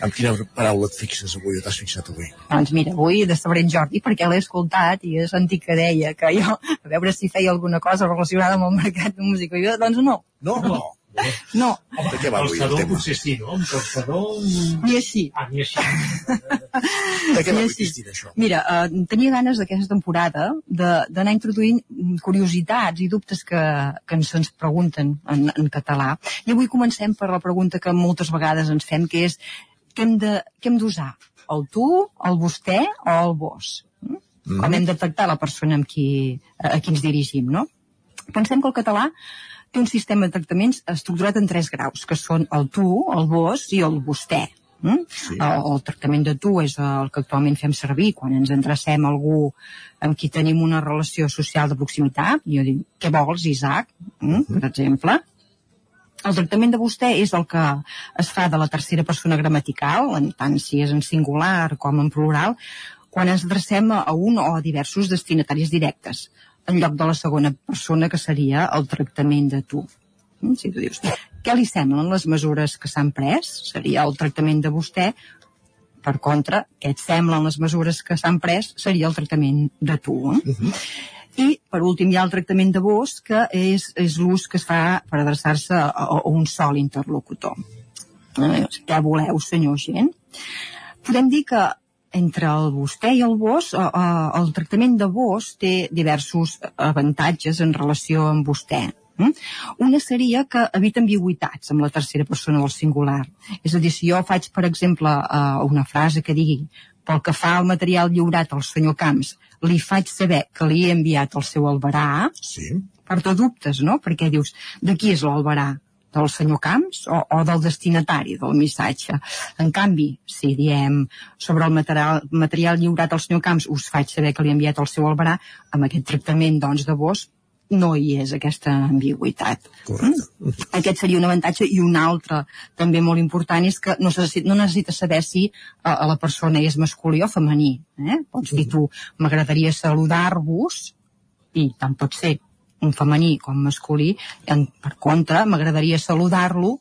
Amb quina paraula et fixes avui, o t'has fixat avui? Doncs mira, avui de saber en Jordi, perquè l'he escoltat i he sentit que deia que jo, a veure si feia alguna cosa relacionada amb el mercat de música. I jo, doncs no. No, no. No. De què va avui el tema? potser sí, no? Un calçador... Ni així. Ah, ni així. De què va avui. Cristina, això? Mira, eh, tenia ganes d'aquesta temporada de- d'anar introduint curiositats i dubtes que, que ens, ens pregunten en, en català. I avui comencem per la pregunta que moltes vegades ens fem, que és què hem d'usar? El tu, el vostè o el vos? Mm? Mhm. Com hem de tractar la persona amb qui, a, a qui ens dirigim, no? Pensem que el català té un sistema de tractaments estructurat en tres graus, que són el tu, el vos i el vostè. Mm? Sí. El, el tractament de tu és el que actualment fem servir quan ens endrecem a algú amb qui tenim una relació social de proximitat. Jo dic, què vols, Isaac? Mm? Per exemple. El tractament de vostè és el que es fa de la tercera persona gramatical, en tant si és en singular com en plural, quan ens adrecem a un o a diversos destinataris directes, en lloc de la segona persona, que seria el tractament de tu. Mm, Si tu dius, què li semblen les mesures que s'han pres? Seria el tractament de vostè. Per contra, què et semblen les mesures que s'han pres? Seria el tractament de tu. Eh? I, per últim, hi ha el tractament de vos, que és, és l'ús que es fa per adreçar-se a, a un sol interlocutor. Eh, què voleu, senyor gent? Podem dir que entre el vostè i el vos, eh, eh, el tractament de vos té diversos avantatges en relació amb vostè. Mm? Una seria que evita ambigüitats amb la tercera persona del singular. És a dir, si jo faig, per exemple, eh, una frase que digui pel que fa al material lliurat al senyor Camps, li faig saber que li he enviat el seu albarà, sí. porta dubtes, no? Perquè dius, de qui és l'albarà? del senyor Camps o, o del destinatari del missatge. En canvi, si diem sobre el material, material lliurat al senyor Camps us faig saber que li he enviat el seu albarà, amb aquest tractament doncs, de vos no hi és aquesta ambigüitat. Correcte. Mm? Aquest seria un avantatge i un altre també molt important és que no, necessit, no necessites saber si uh, la persona és masculí o femení. Eh? Pots dir tu, m'agradaria saludar-vos i tant pot ser un femení com masculí, en, per contra, m'agradaria saludar-lo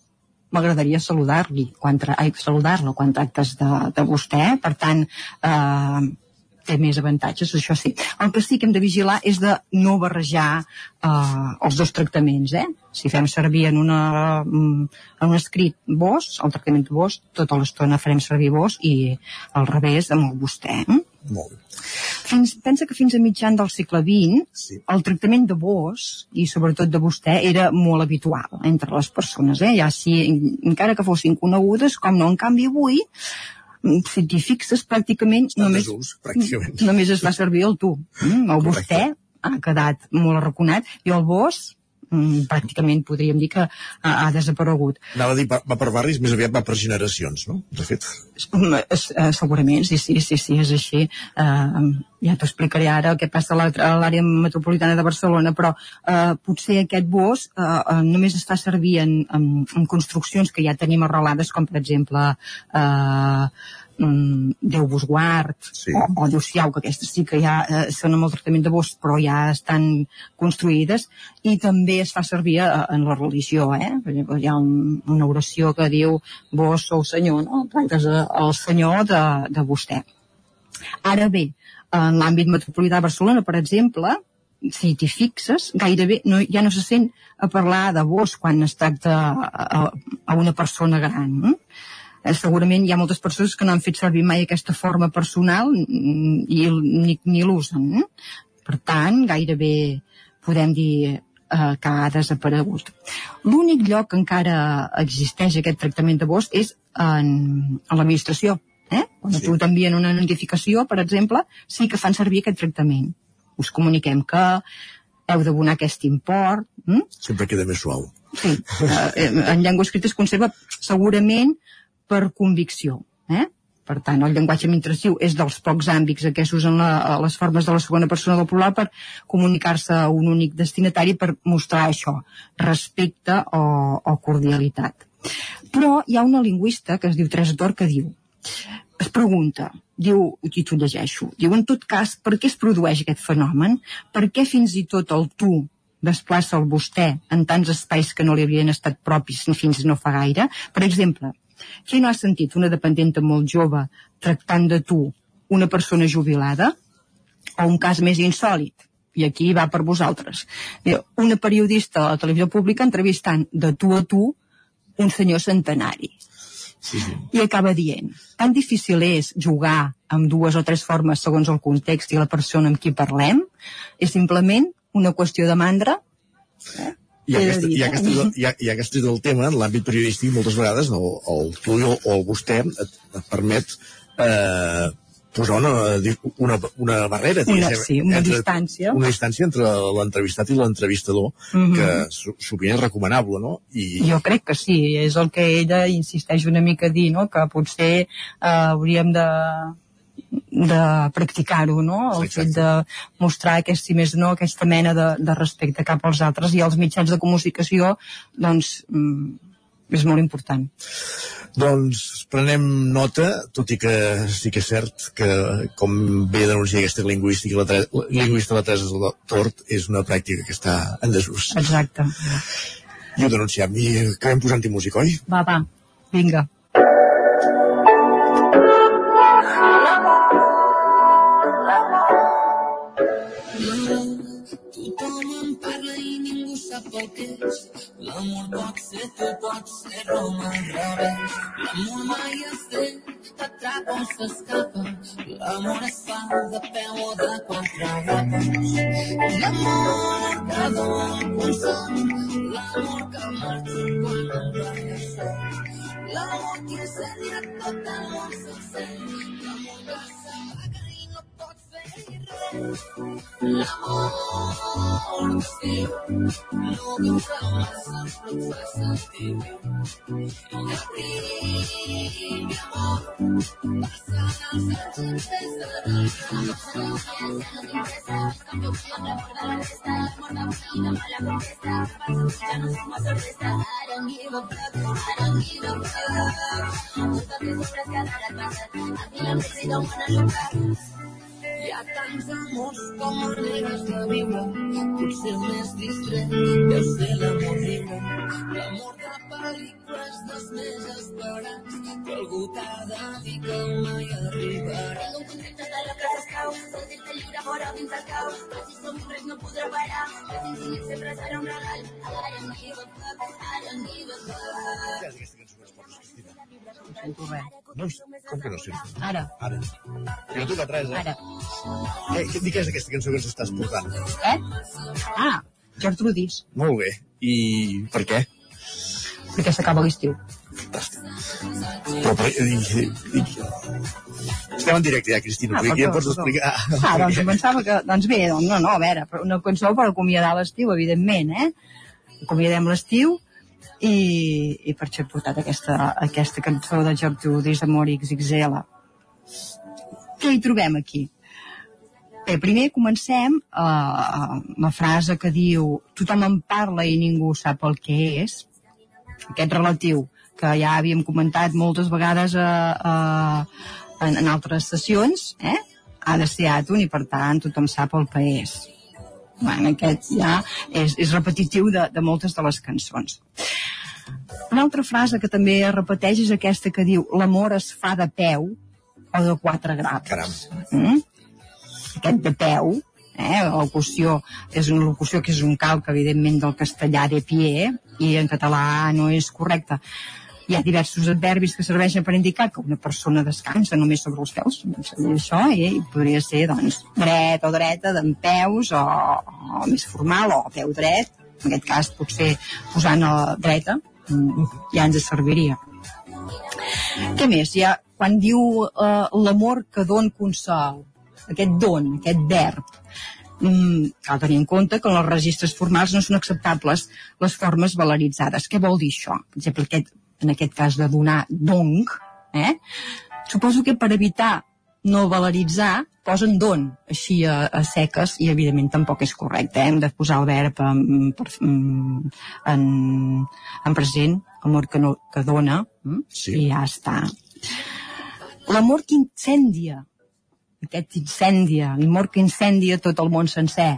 m'agradaria saludar-li quan tra- ai, saludar-lo quan tractes de, de vostè, per tant eh, té més avantatges, això sí. El que sí que hem de vigilar és de no barrejar eh, els dos tractaments, eh? Si fem servir en, una, mm, en un escrit vos, el tractament vos, tota l'estona farem servir vos i al revés amb el vostè. Eh? Molt bé. Fins, pensa que fins a mitjan del segle XX sí. el tractament de vos i sobretot de vostè era molt habitual entre les persones, eh? ja si, encara que fossin conegudes, com no, en canvi avui si t'hi fixes pràcticament només, desús, pràcticament. només es fa servir el tu mm? el vostè ha quedat molt arraconat i el vos mm, pràcticament podríem dir que ha, ha desaparegut Anava a dir, va, va per barris, més aviat va per generacions, no? De fet. Eh, segurament, sí, sí, sí, sí, és així. Uh, ja t'ho explicaré ara què passa a a l'àrea metropolitana de Barcelona, però uh, potser aquest bosc uh, uh, només es fa servir en, en, en construccions que ja tenim arrelades, com per exemple uh, Déu vos guard, sí. o, o Déu siau, que aquestes sí que ja eh, són amb el tractament de bosc, però ja estan construïdes, i també es fa servir eh, en la religió, eh? Hi ha un, una oració que diu vos sou senyor, no? Tractes eh, el senyor de, de vostè. Ara bé, en l'àmbit metropolità de Barcelona, per exemple, si t'hi fixes, gairebé no, ja no se sent a parlar de vos quan es tracta a, a, una persona gran. Eh? Eh, segurament hi ha moltes persones que no han fet servir mai aquesta forma personal mm, i ni, ni l'usen. Eh? Per tant, gairebé podem dir eh, que ha desaparegut. L'únic lloc que encara existeix aquest tractament de bosc és en, en l'administració. Eh? Quan sí. tu t'envien una notificació, per exemple, sí que fan servir aquest tractament. Us comuniquem que heu d'abonar aquest import. Mm? Sempre queda més suau. Sí, eh, en llengua escrita es conserva segurament per convicció. Eh? Per tant, el llenguatge administratiu és dels pocs àmbits què s'usen les formes de la segona persona del plural per comunicar-se a un únic destinatari per mostrar això, respecte o, o cordialitat. Però hi ha una lingüista que es diu Teresa Tor que diu es pregunta, diu, i t'ho llegeixo, diu, en tot cas, per què es produeix aquest fenomen? Per què fins i tot el tu desplaça el vostè en tants espais que no li havien estat propis fins no fa gaire? Per exemple, qui no ha sentit una dependenta molt jove tractant de tu una persona jubilada? O un cas més insòlid, i aquí va per vosaltres. Diu, una periodista a la televisió pública entrevistant de tu a tu un senyor centenari. Sí, sí. I acaba dient, tan difícil és jugar amb dues o tres formes segons el context i la persona amb qui parlem, és simplement una qüestió de mandra I de aquesta, dir, i, eh? aquesta, i, i aquest és el tema, en l'àmbit periodístic, moltes vegades el, el tu o, o el vostè et, et permet eh, posar una, una, una barrera Una- sí, una distància. una distància entre l'entrevistat i l'entrevistador Mhm. que so- sovint és recomanable no? I, Jo crec que sí, és el que ella insisteix una mica a dir, no? que potser eh, hauríem de de practicar-ho, no? El fet de mostrar aquest, si més no, aquesta mena de, de respecte cap als altres i als mitjans de comunicació, doncs, mm, és molt important. Doncs prenem nota, tot i que sí que és cert que, com bé denuncia aquesta lingüística, la, Tre- la lingüista la Teresa Tort, és una pràctica que està en desús. Exacte. I ho denunciem. I acabem posant-hi música, oi? Va, va, vinga. Tothom en parla i ningú sap el que és. L'amor pot ser tu, pot ser Roma al revés. L'amor mai es té, t'atrapa o s'escapa. L'amor es fa de peu o de quatre grapes. L'amor que dona consol, l'amor que marxa quan encara sol. L'amor que incendia tot el món sencer. L'amor que s'apaga i El amor no me gusta más, no me gusta más, no me gusta más, no me gusta más, no me gusta más, no me gusta no me gusta más, no me gusta más, no me gusta más, no me gusta más, no me gusta más, no me no me gusta más, no no me gusta más, no me gusta más, no me gusta más, no me gusta me gusta más, no Hi ha tants amors com maneres de viure. Potser el més distret deu ser l'amor lliure. L'amor de pel·lícules dels més esperats. Que algú t'ha de dir que mai arribarà. Tengo un contracte de la casa escau, sentir-te lliure fora dins el cau. Que si som res no podrà parar, que fins i tot sempre serà un regal. I don't give a fuck, I don't give a fuck. No sento res. No, com que no sento? Ara. Ara. Jo no tocat res, eh? Ara. Eh, què, què és aquesta cançó que ens estàs portant? Eh? Ah, Gertrudis, Molt bé. I per què? perquè s'acaba l'estiu. Però, per, i, i, estem en directe ja, Cristina, Ah, perquè ja pots explicar... Ah, doncs pensava que... Doncs bé, doncs no, no, a veure, però una cançó per acomiadar l'estiu, evidentment, eh? Acomiadem l'estiu i, i per això he portat aquesta, aquesta cançó de Gertrudis d'Amor XXL. Què hi trobem aquí? Bé, primer comencem eh, la frase que diu tothom en parla i ningú sap el que és. Aquest relatiu que ja havíem comentat moltes vegades eh, eh, en, en altres sessions, eh? ha de ser àton i per tant tothom sap el que és. Bueno, aquest ja és, és repetitiu de, de moltes de les cançons. Una altra frase que també es repeteix és aquesta que diu l'amor es fa de peu o de quatre grapes. Caram. Mm? Aquest de peu, eh, la locució, és una locució que és un calc, evidentment, del castellà de pie, i en català no és correcte. Hi ha diversos adverbis que serveixen per indicar que una persona descansa només sobre els peus, doncs, i això, eh, i podria ser, doncs, dret o dreta, d'en peus, o, o més formal, o peu dret, en aquest cas potser posant a la dreta, mm, ja ens serviria. Què més? Ja, quan diu eh, l'amor que don consol, aquest don, aquest verb, mm, cal tenir en compte que en els registres formals no són acceptables les formes valoritzades. Què vol dir això? Per exemple, aquest, en aquest cas de donar dong, eh? suposo que per evitar no valoritzar posen don així a, a seques i evidentment tampoc és correcte, eh? hem de posar el verb en, per, en, en present, amor que, no, que dona mm? Sí. i ja està l'amor que incendia aquest incendia, l'amor que incendia tot el món sencer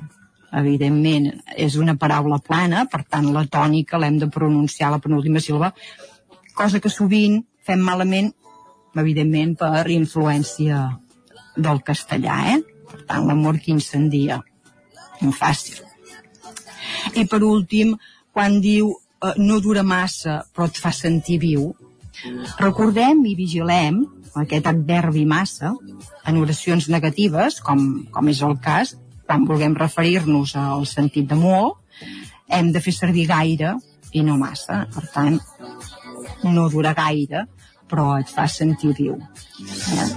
evidentment és una paraula plana per tant la tònica l'hem de pronunciar la penúltima síl·laba cosa que sovint fem malament evidentment per influència del castellà, eh? Per tant, l'amor que incendia. molt fàcil. I per últim, quan diu eh, no dura massa però et fa sentir viu, recordem i vigilem aquest adverbi massa en oracions negatives, com, com és el cas, quan vulguem referir-nos al sentit de molt, hem de fer servir gaire i no massa. Per tant, no dura gaire, però et fa sentir viu. Eh?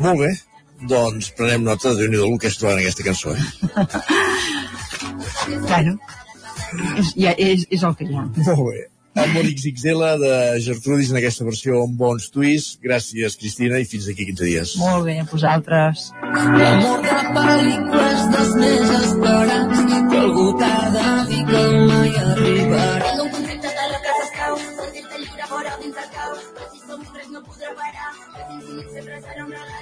Molt bé. Doncs prenem nota de nhi que es troba en aquesta cançó. Eh? Bueno, és, ja, és, és el que hi ha. Molt bé. Amb l'XXL de Gertrudis en aquesta versió amb bons twists. Gràcies, Cristina, i fins aquí 15 dies. Molt bé, a vosaltres. L'amor de pel·lícules dels més esperats que algú t'ha de dir que mai arribarà. I don't give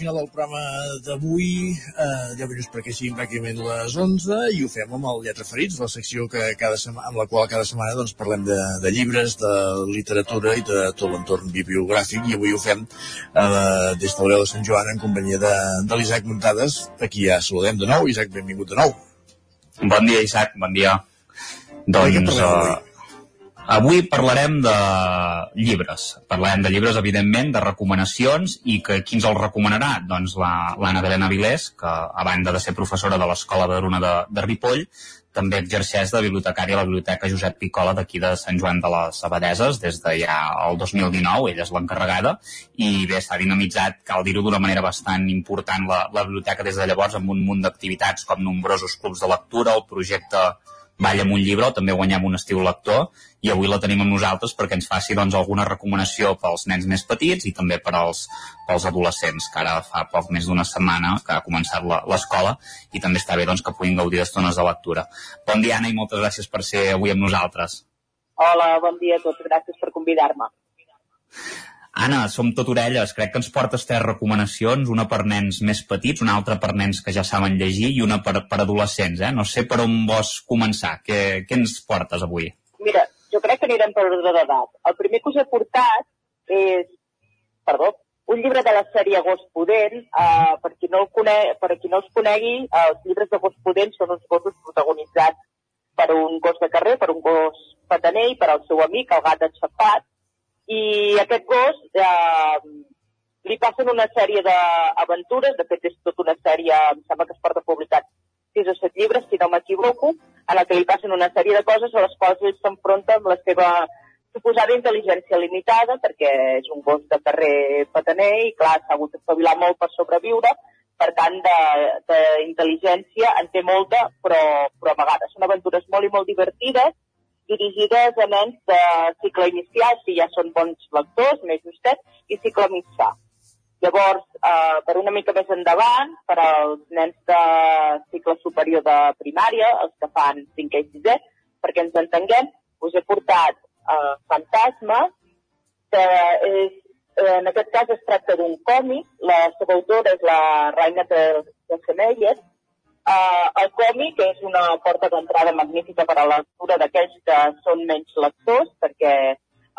final del programa d'avui, eh, 10 minuts perquè siguin pràcticament les 11, i ho fem amb el Lletra Ferits, la secció que cada setmana, amb la qual cada setmana doncs, parlem de, de llibres, de literatura i de tot l'entorn bibliogràfic, i avui ho fem eh, des de l'Oreu de Sant Joan en companyia de, de l'Isaac Muntades, aquí ja saludem de nou. Isaac, benvingut de nou. Bon dia, Isaac, bon dia. Doncs parlem avui? parlarem de llibres. Parlarem de llibres, evidentment, de recomanacions, i que qui ens els recomanarà? Doncs la- l'Anna Belén Avilés, que a banda de ser professora de l'Escola de Bruna de, de Ripoll, també exerceix de bibliotecària a la Biblioteca Josep Picola d'aquí de Sant Joan de les Abadeses des de ja el 2019, ella és l'encarregada, i bé, s'ha dinamitzat, cal dir-ho d'una manera bastant important, la, la biblioteca des de llavors amb un munt d'activitats com nombrosos clubs de lectura, el projecte Balla amb un llibre, o també guanyem un estiu lector, i avui la tenim amb nosaltres perquè ens faci doncs, alguna recomanació pels nens més petits i també per als, pels adolescents, que ara fa poc més d'una setmana que ha començat la- l'escola i també està bé doncs, que puguin gaudir d'estones de lectura. Bon dia, Anna, i moltes gràcies per ser avui amb nosaltres. Hola, bon dia a tots. Gràcies per convidar-me. Anna, som tot orelles. Crec que ens portes tres recomanacions, una per nens més petits, una altra per nens que ja saben llegir i una per, per adolescents. Eh? No sé per on vols començar. Què, què ens portes avui? Mira, jo crec que anirem per ordre d'edat. El primer que us he portat és, perdó, un llibre de la sèrie Gos Pudent. Uh, per, qui no el cone per qui no els conegui, uh, els llibres de Gos Pudent són uns gossos protagonitzats per un gos de carrer, per un gos pataner i per al seu amic, el gat enxapat. I aquest gos eh, li passen una sèrie d'aventures, de fet és tota una sèrie, em sembla que es porta publicat sis o set llibres, si no m'equivoco, en la que li passen una sèrie de coses a les quals ell s'enfronta amb la seva suposada intel·ligència limitada, perquè és un gos de carrer pataner i, clar, s'ha hagut d'espavilar molt per sobreviure, per tant, d'intel·ligència en té molta, però, però a vegades són aventures molt i molt divertides, dirigides a nens de cicle inicial, si ja són bons lectors, més justets, i cicle mitjà. Llavors, eh, per una mica més endavant, per als nens de cicle superior de primària, els que fan 5è i 6è, perquè ens entenguem, us he portat eh, Fantasma, que és, eh, en aquest cas es tracta d'un còmic, la seva autora és la Raina Tercemeyer, Uh, el còmic és una porta d'entrada magnífica per a la lectura d'aquells que són menys lectors, perquè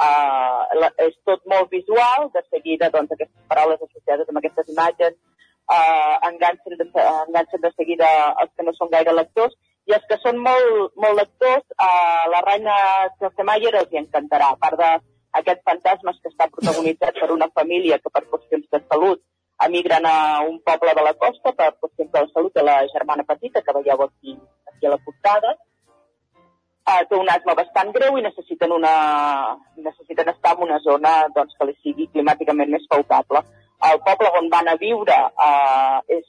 uh, la, és tot molt visual, de seguida doncs, aquestes paraules associades amb aquestes imatges uh, enganxen, de, enganxen de seguida els que no són gaire lectors, i els que són molt, molt lectors, uh, la reina Schwarzenegger els hi encantarà, a part d'aquests fantasmes que està protagonitzat per una família que per qüestions de salut emigren a un poble de la costa per qüestions de la salut de la germana petita, que veieu aquí, aquí a la portada. Uh, té un asma bastant greu i necessiten, una, necessiten estar en una zona doncs, que li sigui climàticament més favorable. El poble on van a viure uh, és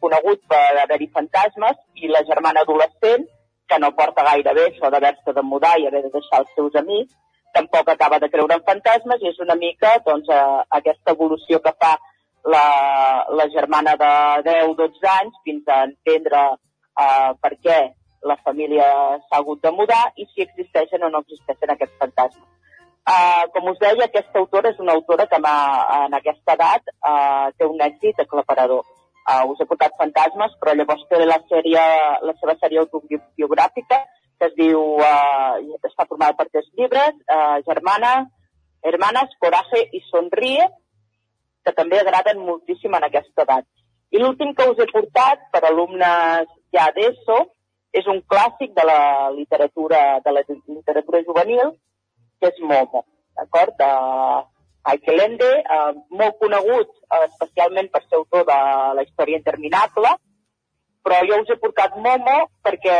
conegut per haver-hi fantasmes i la germana adolescent, que no porta gaire bé això d'haver-se de mudar i haver de deixar els seus amics, tampoc acaba de creure en fantasmes i és una mica doncs, eh, aquesta evolució que fa la, la germana de 10-12 anys fins a entendre eh, per què la família s'ha hagut de mudar i si existeixen o no existeixen aquests fantasmes. Uh, com us deia, aquesta autora és una autora que en aquesta edat uh, té un èxit aclaparador. Uh, us he portat fantasmes, però llavors té la, sèrie, la seva sèrie autobiogràfica, que es diu, uh, està formada per tres llibres, uh, Germana, Hermanas, Coraje i Sonríe, que també agraden moltíssim en aquesta edat. I l'últim que us he portat per alumnes ja d'ESO és un clàssic de la literatura, de la literatura juvenil, que és Momo, d'acord? De, Michael Ende, eh, molt conegut eh, especialment per ser autor de la història interminable, però jo us he portat Momo perquè,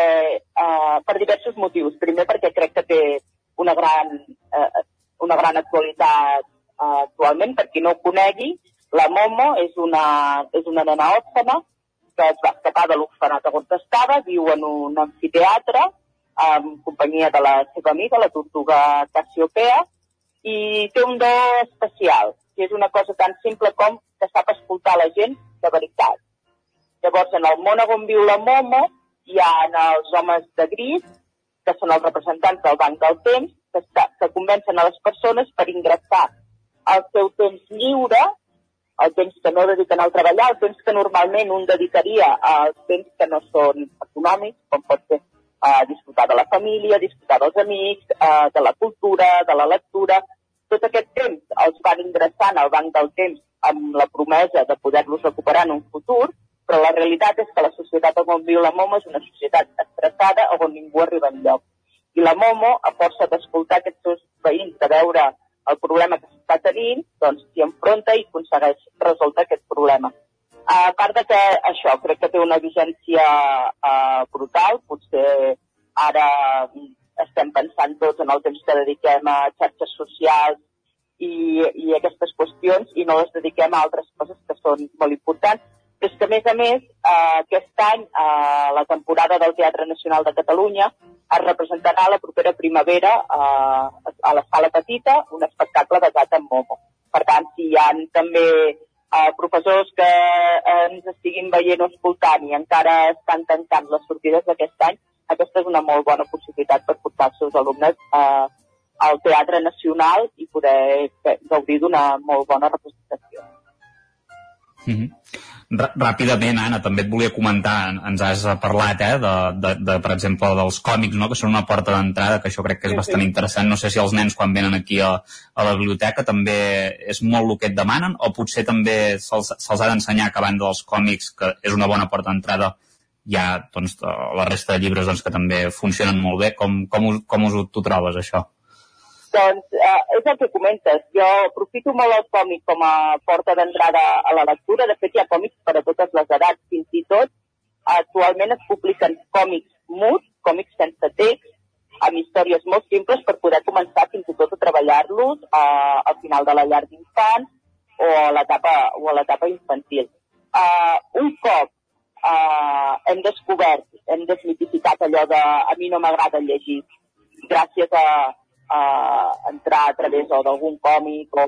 eh, per diversos motius. Primer perquè crec que té una gran, eh, una gran actualitat eh, actualment, per qui no ho conegui, la Momo és una, és una nena òptama que es va escapar de l'orfenat on estava, viu en un amfiteatre en companyia de la seva amiga, la tortuga Cassiopea, i té un do especial, que és una cosa tan simple com que sap escoltar la gent de veritat. Llavors, en el món on viu la Momo, hi ha els homes de gris, que són els representants del Banc del Temps, que, està, que convencen a les persones per ingressar el seu temps lliure, el temps que no dediquen al treballar, el temps que normalment un dedicaria als temps que no són econòmics, com pot ser eh, disfrutar de la família, disfrutar dels amics, eh, de la cultura, de la lectura, tot aquest temps els van ingressant al banc del temps amb la promesa de poder-los recuperar en un futur, però la realitat és que la societat on viu la Momo és una societat estressada on ningú arriba enlloc. I la Momo, a força d'escoltar aquests seus veïns, de veure el problema que s'està tenint, doncs s'hi enfronta i aconsegueix resoldre aquest problema. A part de que això crec que té una vigència uh, brutal, potser ara estem pensant tots en el temps que dediquem a xarxes socials i, i aquestes qüestions i no les dediquem a altres coses que són molt importants. Però és que, a més a més, eh, aquest any, eh, la temporada del Teatre Nacional de Catalunya, es representarà la propera primavera eh, a la Sala Petita un espectacle basat en Momo. Per tant, si hi ha també eh, professors que eh, ens estiguin veient o escoltant i encara estan tancant les sortides d'aquest any, aquesta és una molt bona possibilitat per portar els seus alumnes eh, al Teatre Nacional i poder gaudir d'una molt bona representació. Mm -hmm. Ràpidament, Anna, també et volia comentar, ens has parlat, eh, de, de, de, per exemple, dels còmics, no?, que són una porta d'entrada, que això crec que és sí, bastant sí. interessant. No sé si els nens, quan venen aquí a, a la biblioteca, també és molt el que et demanen, o potser també se'ls se ha d'ensenyar que a banda dels còmics, que és una bona porta d'entrada, hi ha doncs, la resta de llibres doncs, que també funcionen molt bé. Com, com, us, com us, tu trobes, això? Doncs eh, és el que comentes. Jo aprofito molt el còmic com a porta d'entrada a la lectura. De fet, hi ha còmics per a totes les edats, fins i tot. Actualment es publiquen còmics muts, còmics sense text, amb històries molt simples per poder començar fins i tot a treballar-los eh, al final de la llar d'infants o a l'etapa infantil. Uh, un cop eh, hem descobert, hem desmitificat allò de a mi no m'agrada llegir gràcies a, a entrar a través d'algun còmic o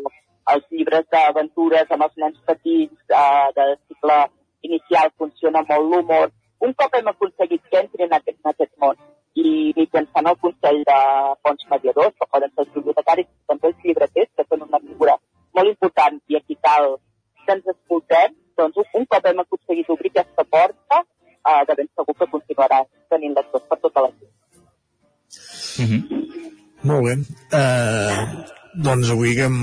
els llibres d'aventures amb els nens petits eh, de cicle inicial funciona molt l'humor. Un cop hem aconseguit que entrin en aquest, en aquest món i mitjançant el Consell de Fons Mediadors, que poden ser els bibliotecaris, també els llibreters, que són una figura molt important i aquí cal que ens escoltem, doncs un cop hem aconseguit obrir aquesta porta, eh, de ben segur que continuarà tenint lectors per tota la vida. Mm -hmm. Molt bé. Uh, doncs avui que hem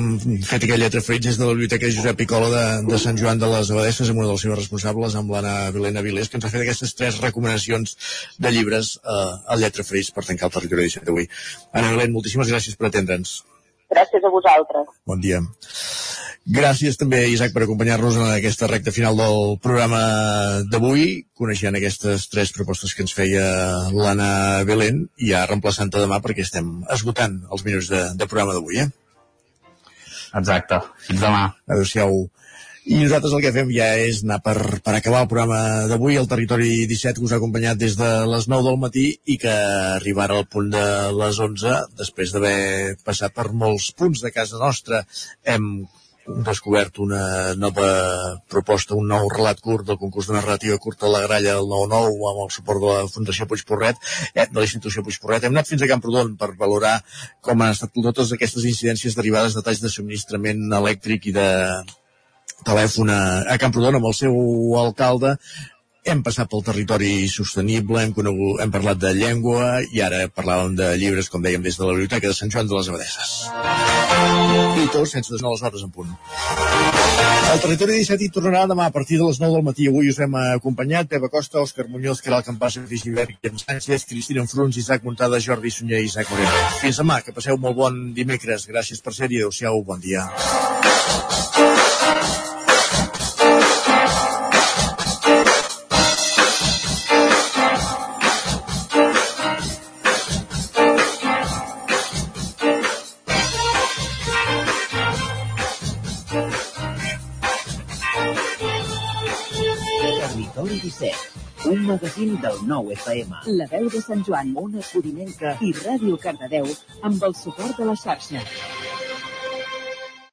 fet aquella lletra ferits des de la Biblioteca Josep Picola de, de Sant Joan de les Abadesses amb una dels seus responsables, amb l'Anna Vilena Vilés, que ens ha fet aquestes tres recomanacions de llibres uh, al lletra ferits per tancar el territori d'avui. Anna Vilena, moltíssimes gràcies per atendre'ns. Gràcies a vosaltres. Bon dia. Gràcies també, Isaac, per acompanyar-nos en aquesta recta final del programa d'avui, coneixent aquestes tres propostes que ens feia l'Anna Belén, i ja reemplaçant-te demà perquè estem esgotant els minuts de, de programa d'avui, eh? Exacte. Fins demà. Adéu-siau. I nosaltres el que fem ja és anar per, per acabar el programa d'avui, el Territori 17, que us ha acompanyat des de les 9 del matí i que arribarà al punt de les 11, després d'haver passat per molts punts de casa nostra. Hem descobert una nova proposta, un nou relat curt del concurs de narrativa curta a la gralla del 9-9 amb el suport de la Fundació Puigporret, eh, de la institució Puigporret. Hem anat fins a Camprodon per valorar com han estat totes aquestes incidències derivades de talls de subministrament elèctric i de telèfon a, a Camprodon amb el seu alcalde hem passat pel territori sostenible, hem, conegut, hem parlat de llengua i ara parlàvem de llibres, com dèiem, des de la Biblioteca de Sant Joan de les Abadesses. I tots sense les hores en punt. El territori 17 hi tornarà demà a partir de les 9 del matí. Avui us hem acompanyat Eva Costa, Òscar Muñoz, Caral Campàs, Givert, Guillem Sánchez, Cristina Enfruns, Isaac Montada, Jordi Sunyer i Isaac Moreno. Fins demà, que passeu molt bon dimecres. Gràcies per ser-hi. Adéu-siau, bon dia. 17, un magazín del nou FM. La veu de Sant Joan, Ona Codinenca i Ràdio Cardedeu amb el suport de la xarxa.